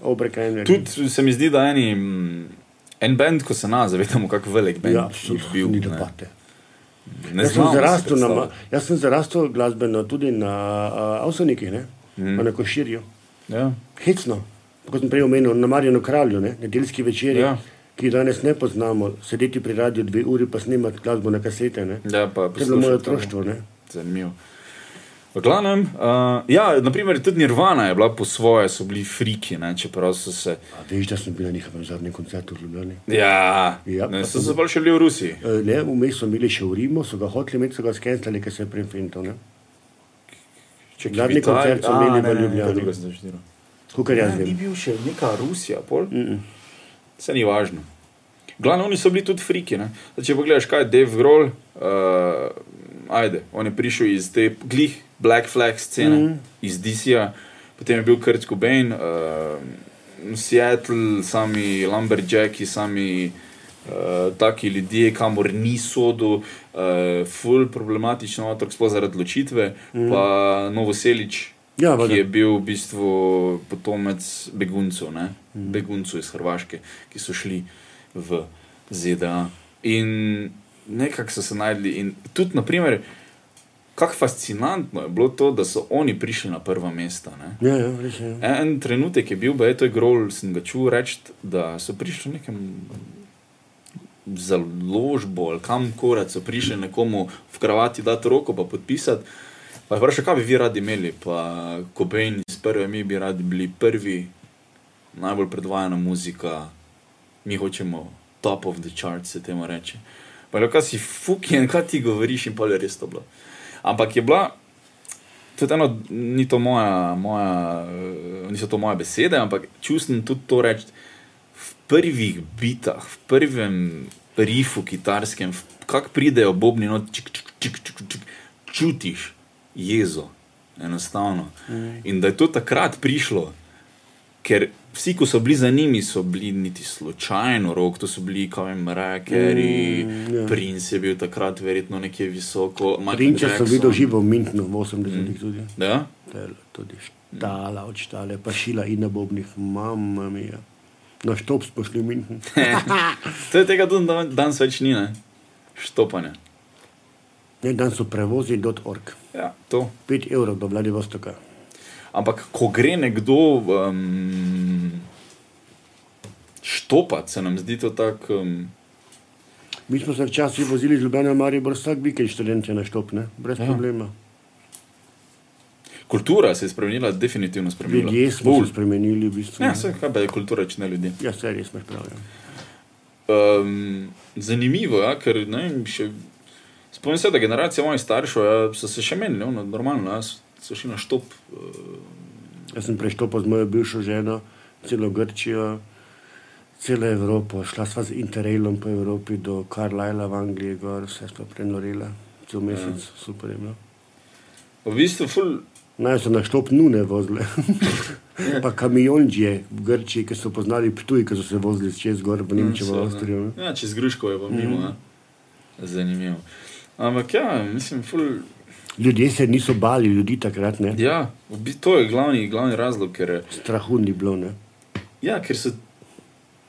Obrekajne. Tudi se mi zdi, da eni, mm, en bend, ko se nas zavedamo, kako velik bend Ja, je bil. ni debate. Ne Jaz sem, zarastel na, ma- predstavljati. jaz sem zarastel glasbeno tudi na uh? Mhm. Mm. na Koširju. Ja. Hecno, kot sem prej omenil, na Marjanu Kralju, ne? nedeljski večer, Ja. ki danes ne poznamo, sedeti pri radiju dve uri pa snemati glasbo na kasete. Ne? Ja, pa To je bilo moje otroštvo. Zanimivo. V glavnem, uh, ja, naprimer, tudi Nirvana je bila po svoje, so bili friki, ne, čeprav so se. A veš, da sem bil na njihovem zadnjem koncertu v Ljubljani. Ja, Ja, ne, so se bolj šli v Rusiji. E, Ne, vmes so bili še v Rimu, so ga hoteli imeti, so ga skenirali, ker se je prefintal. Če Zadnji koncert so imeli v Ljubljani. Kukar jaz Ja, ni vem. bil še neka Rusija, pol? Mm -mm. Vse ni važno. Glavno, oni so bili tudi friki. ne. Zdaj, če pogledaš, kaj je Dave Grohl, uh, ajde, on je prišel iz te glih Black Flag scene, mm. iz DC-ja, potem je bil Kurt Cobain, uh, Seattle, sami Lumberjacki, sami uh, taki ljudje, kamor ni sodu, uh, full problematično otrok, sploh zaradi ločitve, mm. pa Novoselič. Ja, ki je bil v bistvu potomec beguncev, ne? mm. beguncev iz Hrvaške, ki so šli v ZDA. In nekako so se najdli. In tudi, naprimer, kako fascinantno je bilo to, da so oni prišli na prva mesta. Ne? Ja, ja, res je. En trenutek je bil, da je to grol, sem ga čul reči, da so prišli nekem založbo ali kam korat, so prišli nekomu v kravati dati roko pa podpisati. Pa je vprašal, kaj bi vi radi imeli, pa Kobain iz prve, mi bi radi bili prvi, najbolj predvajana muzika, mi hočemo top of the charts, se temu reče. Pa je kaj si fucking, kaj ti govoriš in pa je res to bilo. Ampak je bila, tudi eno, ni to moja, moja, niso to moje besede, ampak čustim tudi to reči. V prvih bitah, v prvem rifu kitarskem, kako pridejo bobni, no, čik, čik, čik, čik, čik, čutiš jezo, enostavno. In da je to takrat prišlo, ker vsi, ko so bili za njimi, so bili niti slučajno rok, to so bili, kaj vem, Rakeri, Mm, mm, ja. yeah. Prince je bil takrat verjetno nekje visoko. Prinča sem videl živo v Mintnu v 80-ih tudi. Ja? Tele, tudi štala od štale, pa šila in na bobnih, mama mija. Na štop smo šli v Mintnu. To je tega tudi dan- danes več ni, ne? Štopanje. Ne, dan so prevozi.org. Ja, to. 5 evrov do Vladivostoka. Ampak ko gre nekdo um, štopat, se nam zdi to tako. Um, Mi smo se včasih vozili iz Ljubljana v Maribor vsak vikend študente na štop, ne? brez Ja. problema. kultura se je spremenila, definitivno spremenila. Ljudje smo Ful. se spremenili v bistvu. Ja, vse, kaj je kultura, če ne ljudi. Ja, se res imaš prav. Ja. Um, zanimivo je, ja, ker ne vem, še. Spomnim se, da generacija mojih staršev ja, so se še menili, no, normalno, ja, so šli na štop. Uh, Jaz sem preštopil z mojo bivšo ženo, celo Grčijo, celo Evropo, šla sva z Interrailom po Evropi do Carlisla v Angliji, gor, vse smo prenorila, cel mesec, ja. super je bilo. v bistvu, ful, Naj so na štop nune vozile. pa kamionđije v Grčiji, ki so poznali Ptuj, ki so se vozili čez gor v Nemčijo, v so, Avstrijo. ne. Ja, čez Gruško je pa mimo. Mm. Zanimivo. Ampak ja, mislim, ful, Ljudje se niso bali, ljudi takrat ne. ja, to je glavni, glavni razlog, ker, Strahu ni bilo. Ne? ja, ker so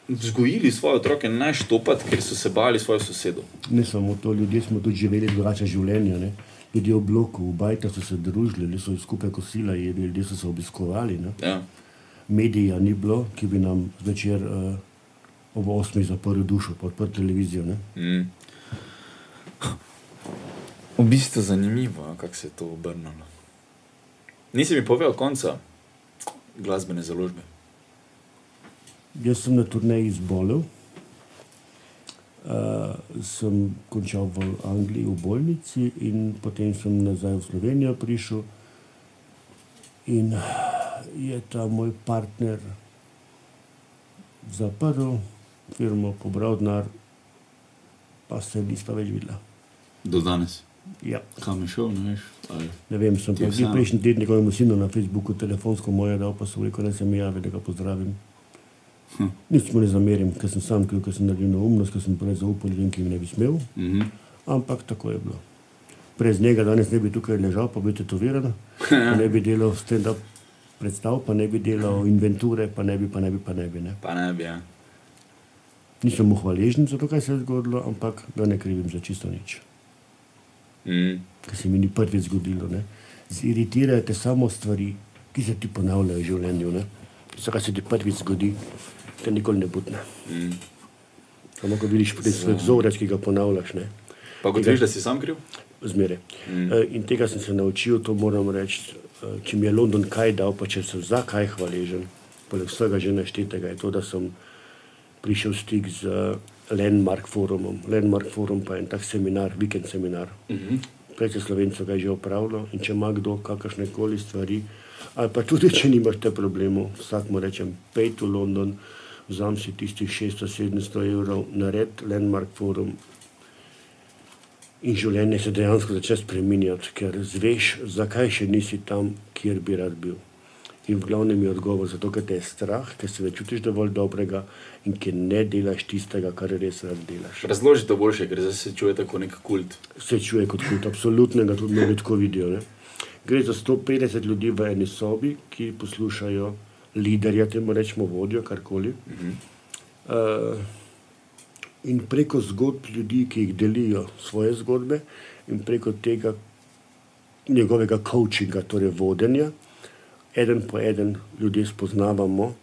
vzgojili svoje otroke ne štopati, ker so se bali svojih sosedov. ne samo to, ljudje smo tudi živeli drugače življenje. Ne? Ljudje v bloku, v bajta so se družili, ljudje so skupaj kosila jedli, ljudje so se obiskovali. Ne? Ja. Medija ni bilo, ki bi nam zvečer uh, ob 8. zaprl dušo, pa odprl televizijo. Ne? Mm. V bistvu je zanimivo, kako se je to obrnilo. Nisi mi povedal konca glasbene založbe. Jaz sem na turneji zbolel, uh, sem končal v Angliji v bolnici in potem sem nazaj v Slovenijo prišel. In je ta moj partner zaprl firmo, pobral denar, pa se nisva več videla. Do danes. Ja. Kam je šel, ne veš? Ali... Ne vem, sem pa vseeno. prejšnji teden njegovemu sinu na Facebooku telefonsko moje dal, pa so rekel, da se mi javi, da ga pozdravim. Hm. Nič mu ne zamerim, ker sem sam kriv, ker sem naredil neumnost, ker sem prej zaupal ljudem, ki mi ne bi smel, Mhm. ampak tako je bilo. Brez njega danes ne bi tukaj ležal, pa bi tetoviral, pa ne bi delal stand-up predstav, pa ne bi delal inventure, pa ne bi, pa ne bi, pa ne bi. Ne. Pa ne bi. Ja. Nisem mu hvaležen za to, kaj se je zgodilo, ampak ga ne krivim za čisto nič. Mm. Kar se mi ni prvič zgodilo. Ne. Ziritirajo te samo stvari, ki se ti ponavljajo v življenju. Ne. Vse, kar se ti prvič zgodi, te nikoli ne butne. Mm. Samo ko vidiš svoj vzorec, ki ga ponavljaš. Ne. Pa kot veš, da si sam kriv? Zmeraj. Mm. In tega sem se naučil, to moram reči. Eh, Če mi je London kaj dal, pa če sem za kaj hvaležen, poleg vsega že naštetega, je to, da sem prišel v stik z eh, Landmark forumom. Landmark forum pa je en tak seminar, vikend seminar. Mm -hmm. Precej slovencev ga je že opravilo in če ima kdo kakršne koli stvari, ali pa tudi če nimaš te problemov, vsak mu rečem, pej v London, vzam si tistih 600-700 evrov, nared Landmark forum, in življenje se dejansko začne spremenjati, ker zveš, zakaj še nisi tam, kjer bi rad bil. In v glavnem je odgovor zato, ker te je strah, ker se ne čutiš dovolj dobrega in ker ne delaš tistega, kar res rad delaš. Razloži to boljše, ker zdaj se čuje tako nek kult. Se čuje kot kult, absolutno ga tudi mnogi tako vidijo. Ne? Gre za 150 ljudi v eni sobi, ki poslušajo liderja, temu rečemo vodjo, karkoli. Uh, in preko zgodb ljudi, ki jih delijo svoje zgodbe, in preko tega njegovega coachinga, torej vodenja, eden po eden ljudje spoznavamo,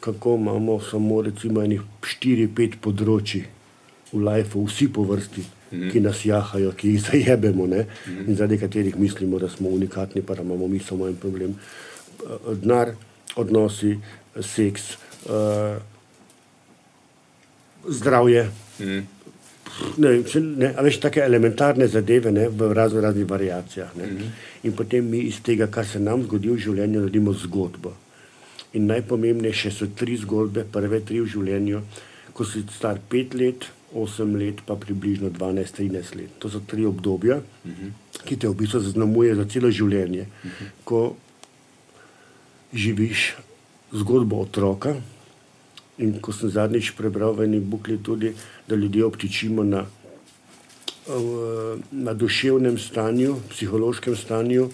kako imamo samo recimo enih 4-5 področji v lifeu, vsi po vrsti, mm. ki nas jahajo, ki jih zajebemo ne? mm. in zaradi katerih mislimo, da smo unikatni, pa da imamo mi samo en problem. Denar, odnosi, seks. Uh, zdravje. Mm. Ne, ne, a veš, take elementarne zadeve ne, v razno raznih variacijah. Ne. Mm -hmm. In potem mi iz tega, kar se nam zgodi v življenju, naredimo zgodbo. In najpomembnejše so tri zgodbe, prve tri v življenju, ko si star pet let, osem let, pa približno 12-13 let. To so tri obdobja, mm -hmm. ki te v bistvu zaznamuje za celo življenje. Mm -hmm. Ko živiš zgodbo otroka, In ko sem zadnjič prebral v eni bukli tudi, da ljudje obtičimo na, na duševnem stanju, psihološkem stanju,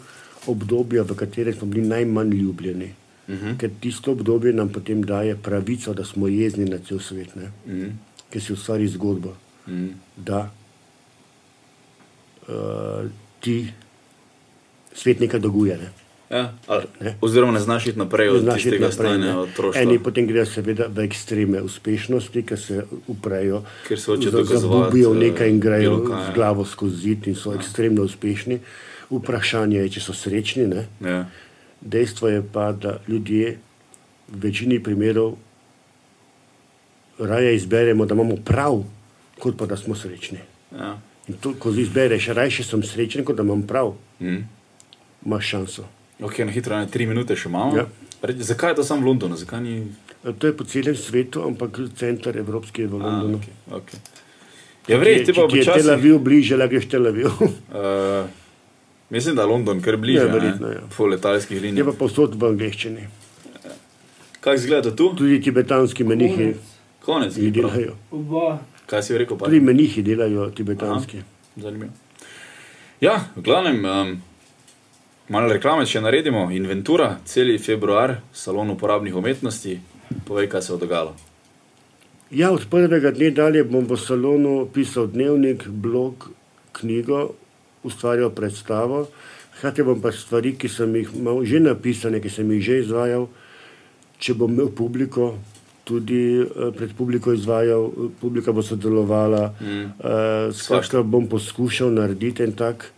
obdobja, v katerem smo bili najmanj ljubljeni. Uh -huh. Ker tisto obdobje nam potem daje pravico, da smo jezni na cel svet, uh -huh. ker si ustvari zgodbo, uh -huh. da uh, ti svet nekaj doguje. Ne? Ja, ali, ne. Oziroma, ne znaš iti naprej od tega stanja otroštva. Eni potem grejo seveda v ekstreme uspešnosti, ker se uprejo, ker se hoče dokazovati. Zabubijo nekaj in grejo z glavo skozi zid in so ja. ekstremno uspešni. Vprašanje je, če so srečni. Ja. Dejstvo je pa, da ljudje v večini primerov raje izberemo, da imamo prav, kot pa da smo srečni. Ja. In to, ko izbereš, raje sem srečen, kot da imam prav, mm. imaš šanso. Ok, na hitro, na tri minute še imamo. Ja. Zakaj je to samo v Londonu? Ni... To je po celem svetu, ampak center Evropske je v Londonu. A, okay, okay. Ja, vrej, ti pa počasi... Če je Tel Aviv bliže, lahko greš Tel Aviv. uh, mislim, da je London kar bliže. Ja, verjetno, ja. Po letalskih linijah. Je pa posod v angleščini. Kaj izgleda tu? Tudi tibetanski menihi. Konec. Konec delajo. Kaj si rekel? Pa? Tudi menihi delajo tibetanski. Aha, zanimivo. Ja, v glavnem... Um, Malo reklame, če naredimo, inventura, cel februar, salon uporabnih umetnosti, povej, kaj se je dogajalo. Ja, od prvega dne dalje bom v salonu pisal dnevnik, blog, knjigo, ustvarjal predstavo. Hkrati bom pa stvari, ki sem jih imel že napisane, ki sem jih že izvajal, če bom imel publiko, tudi uh, pred publiko izvajal, publika bo sodelovala. Mm. Uh, skratka, bom poskušal narediti en tak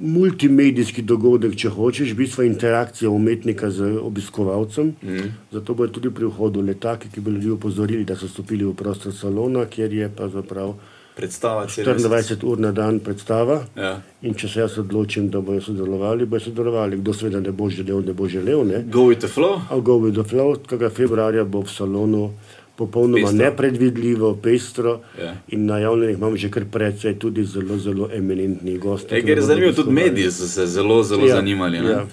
multimedijski dogodek, če hočeš, bistvo interakcija umetnika z obiskovalcem. Mm. Zato bo tudi pri vhodu letaki, ki bi ljudi upozorili, da so stopili v prostor salona, kjer je pa zapravo. Predstava, 24 ur na dan predstava. Ja. In če se jaz odločim, da bodo sodelovali, bodo sodelovali. Kdo seveda ne bo želel, ne bo želel. Ne? Go with the flow. Go with the flow. Tega februarja bo v salonu popolnoma pestro. nepredvidljivo, pestro. Ja. In na javnih imamo že kar precej tudi zelo, zelo eminentnih gostov. Ker je zanimivo, tudi mediji so se zelo, zelo ja. zanimali. Ja.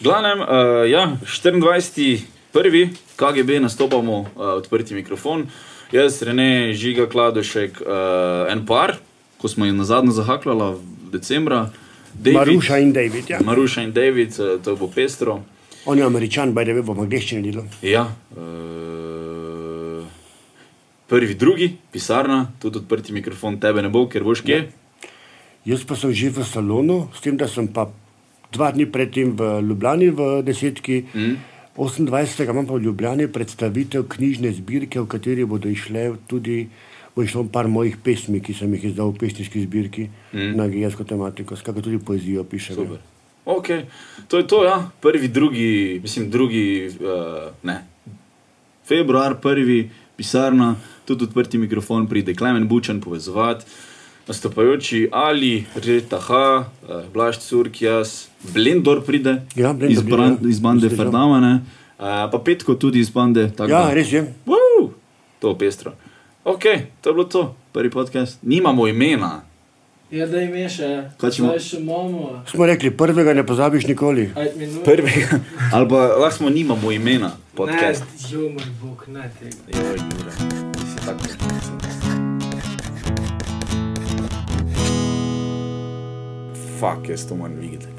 Glavnem, uh, ja, 24. prvi, KGB, nastopamo uh, odprti mikrofon. Jaz, Rene, Žiga, Kladošek, uh, en par, ko smo jih na zadnje zahakljali decembra. David, Maruša in David. Ja. Maruša in David, eh, to bo pestro. On je američan, baj da ve, bo v angleščini delal. Ja, uh, prvi, drugi, pisarna, tudi odprti mikrofon, tebe ne bo, ker boš kje. Jaz pa sem že v salonu, s tem, da sem pa dva dni predtem v Ljubljani v desetki. Mm. 28. imam pa v Ljubljani predstavitev knjižne zbirke, v kateri bodo išle tudi bo išlo par mojih pesmi, ki sem jih izdal v pesniški zbirki mm. na geografsko tematiko, skakaj tudi poezijo pišem. ja. Super. Ok, to je to, ja. Prvi, drugi, mislim, drugi, uh, ne. Februar, prvi, pisarna, tudi odprti mikrofon, pride Klemen Bučen povezovati. Nastopajoči Ali, Rita H, uh, Blaž Curkjas, Blendor pride Ja, Blendor iz, pride, bran, ja. iz bande Zdržal. Ferdamane, uh, pa Petko tudi iz bande. tako Ja, da- res je. Woo! To je pestro. Ok, to je bilo to, prvi podcast. Nimamo imena. Ja, da ime še. Kaj če imamo. Smo rekli, prvega ne pozabiš nikoli. Prvega, ali pa lahko smo nimamo imena podcast. Ne, jo moj bog, ne tega. Joj, Jure, ti si tako. Fak, jaz to moram videti.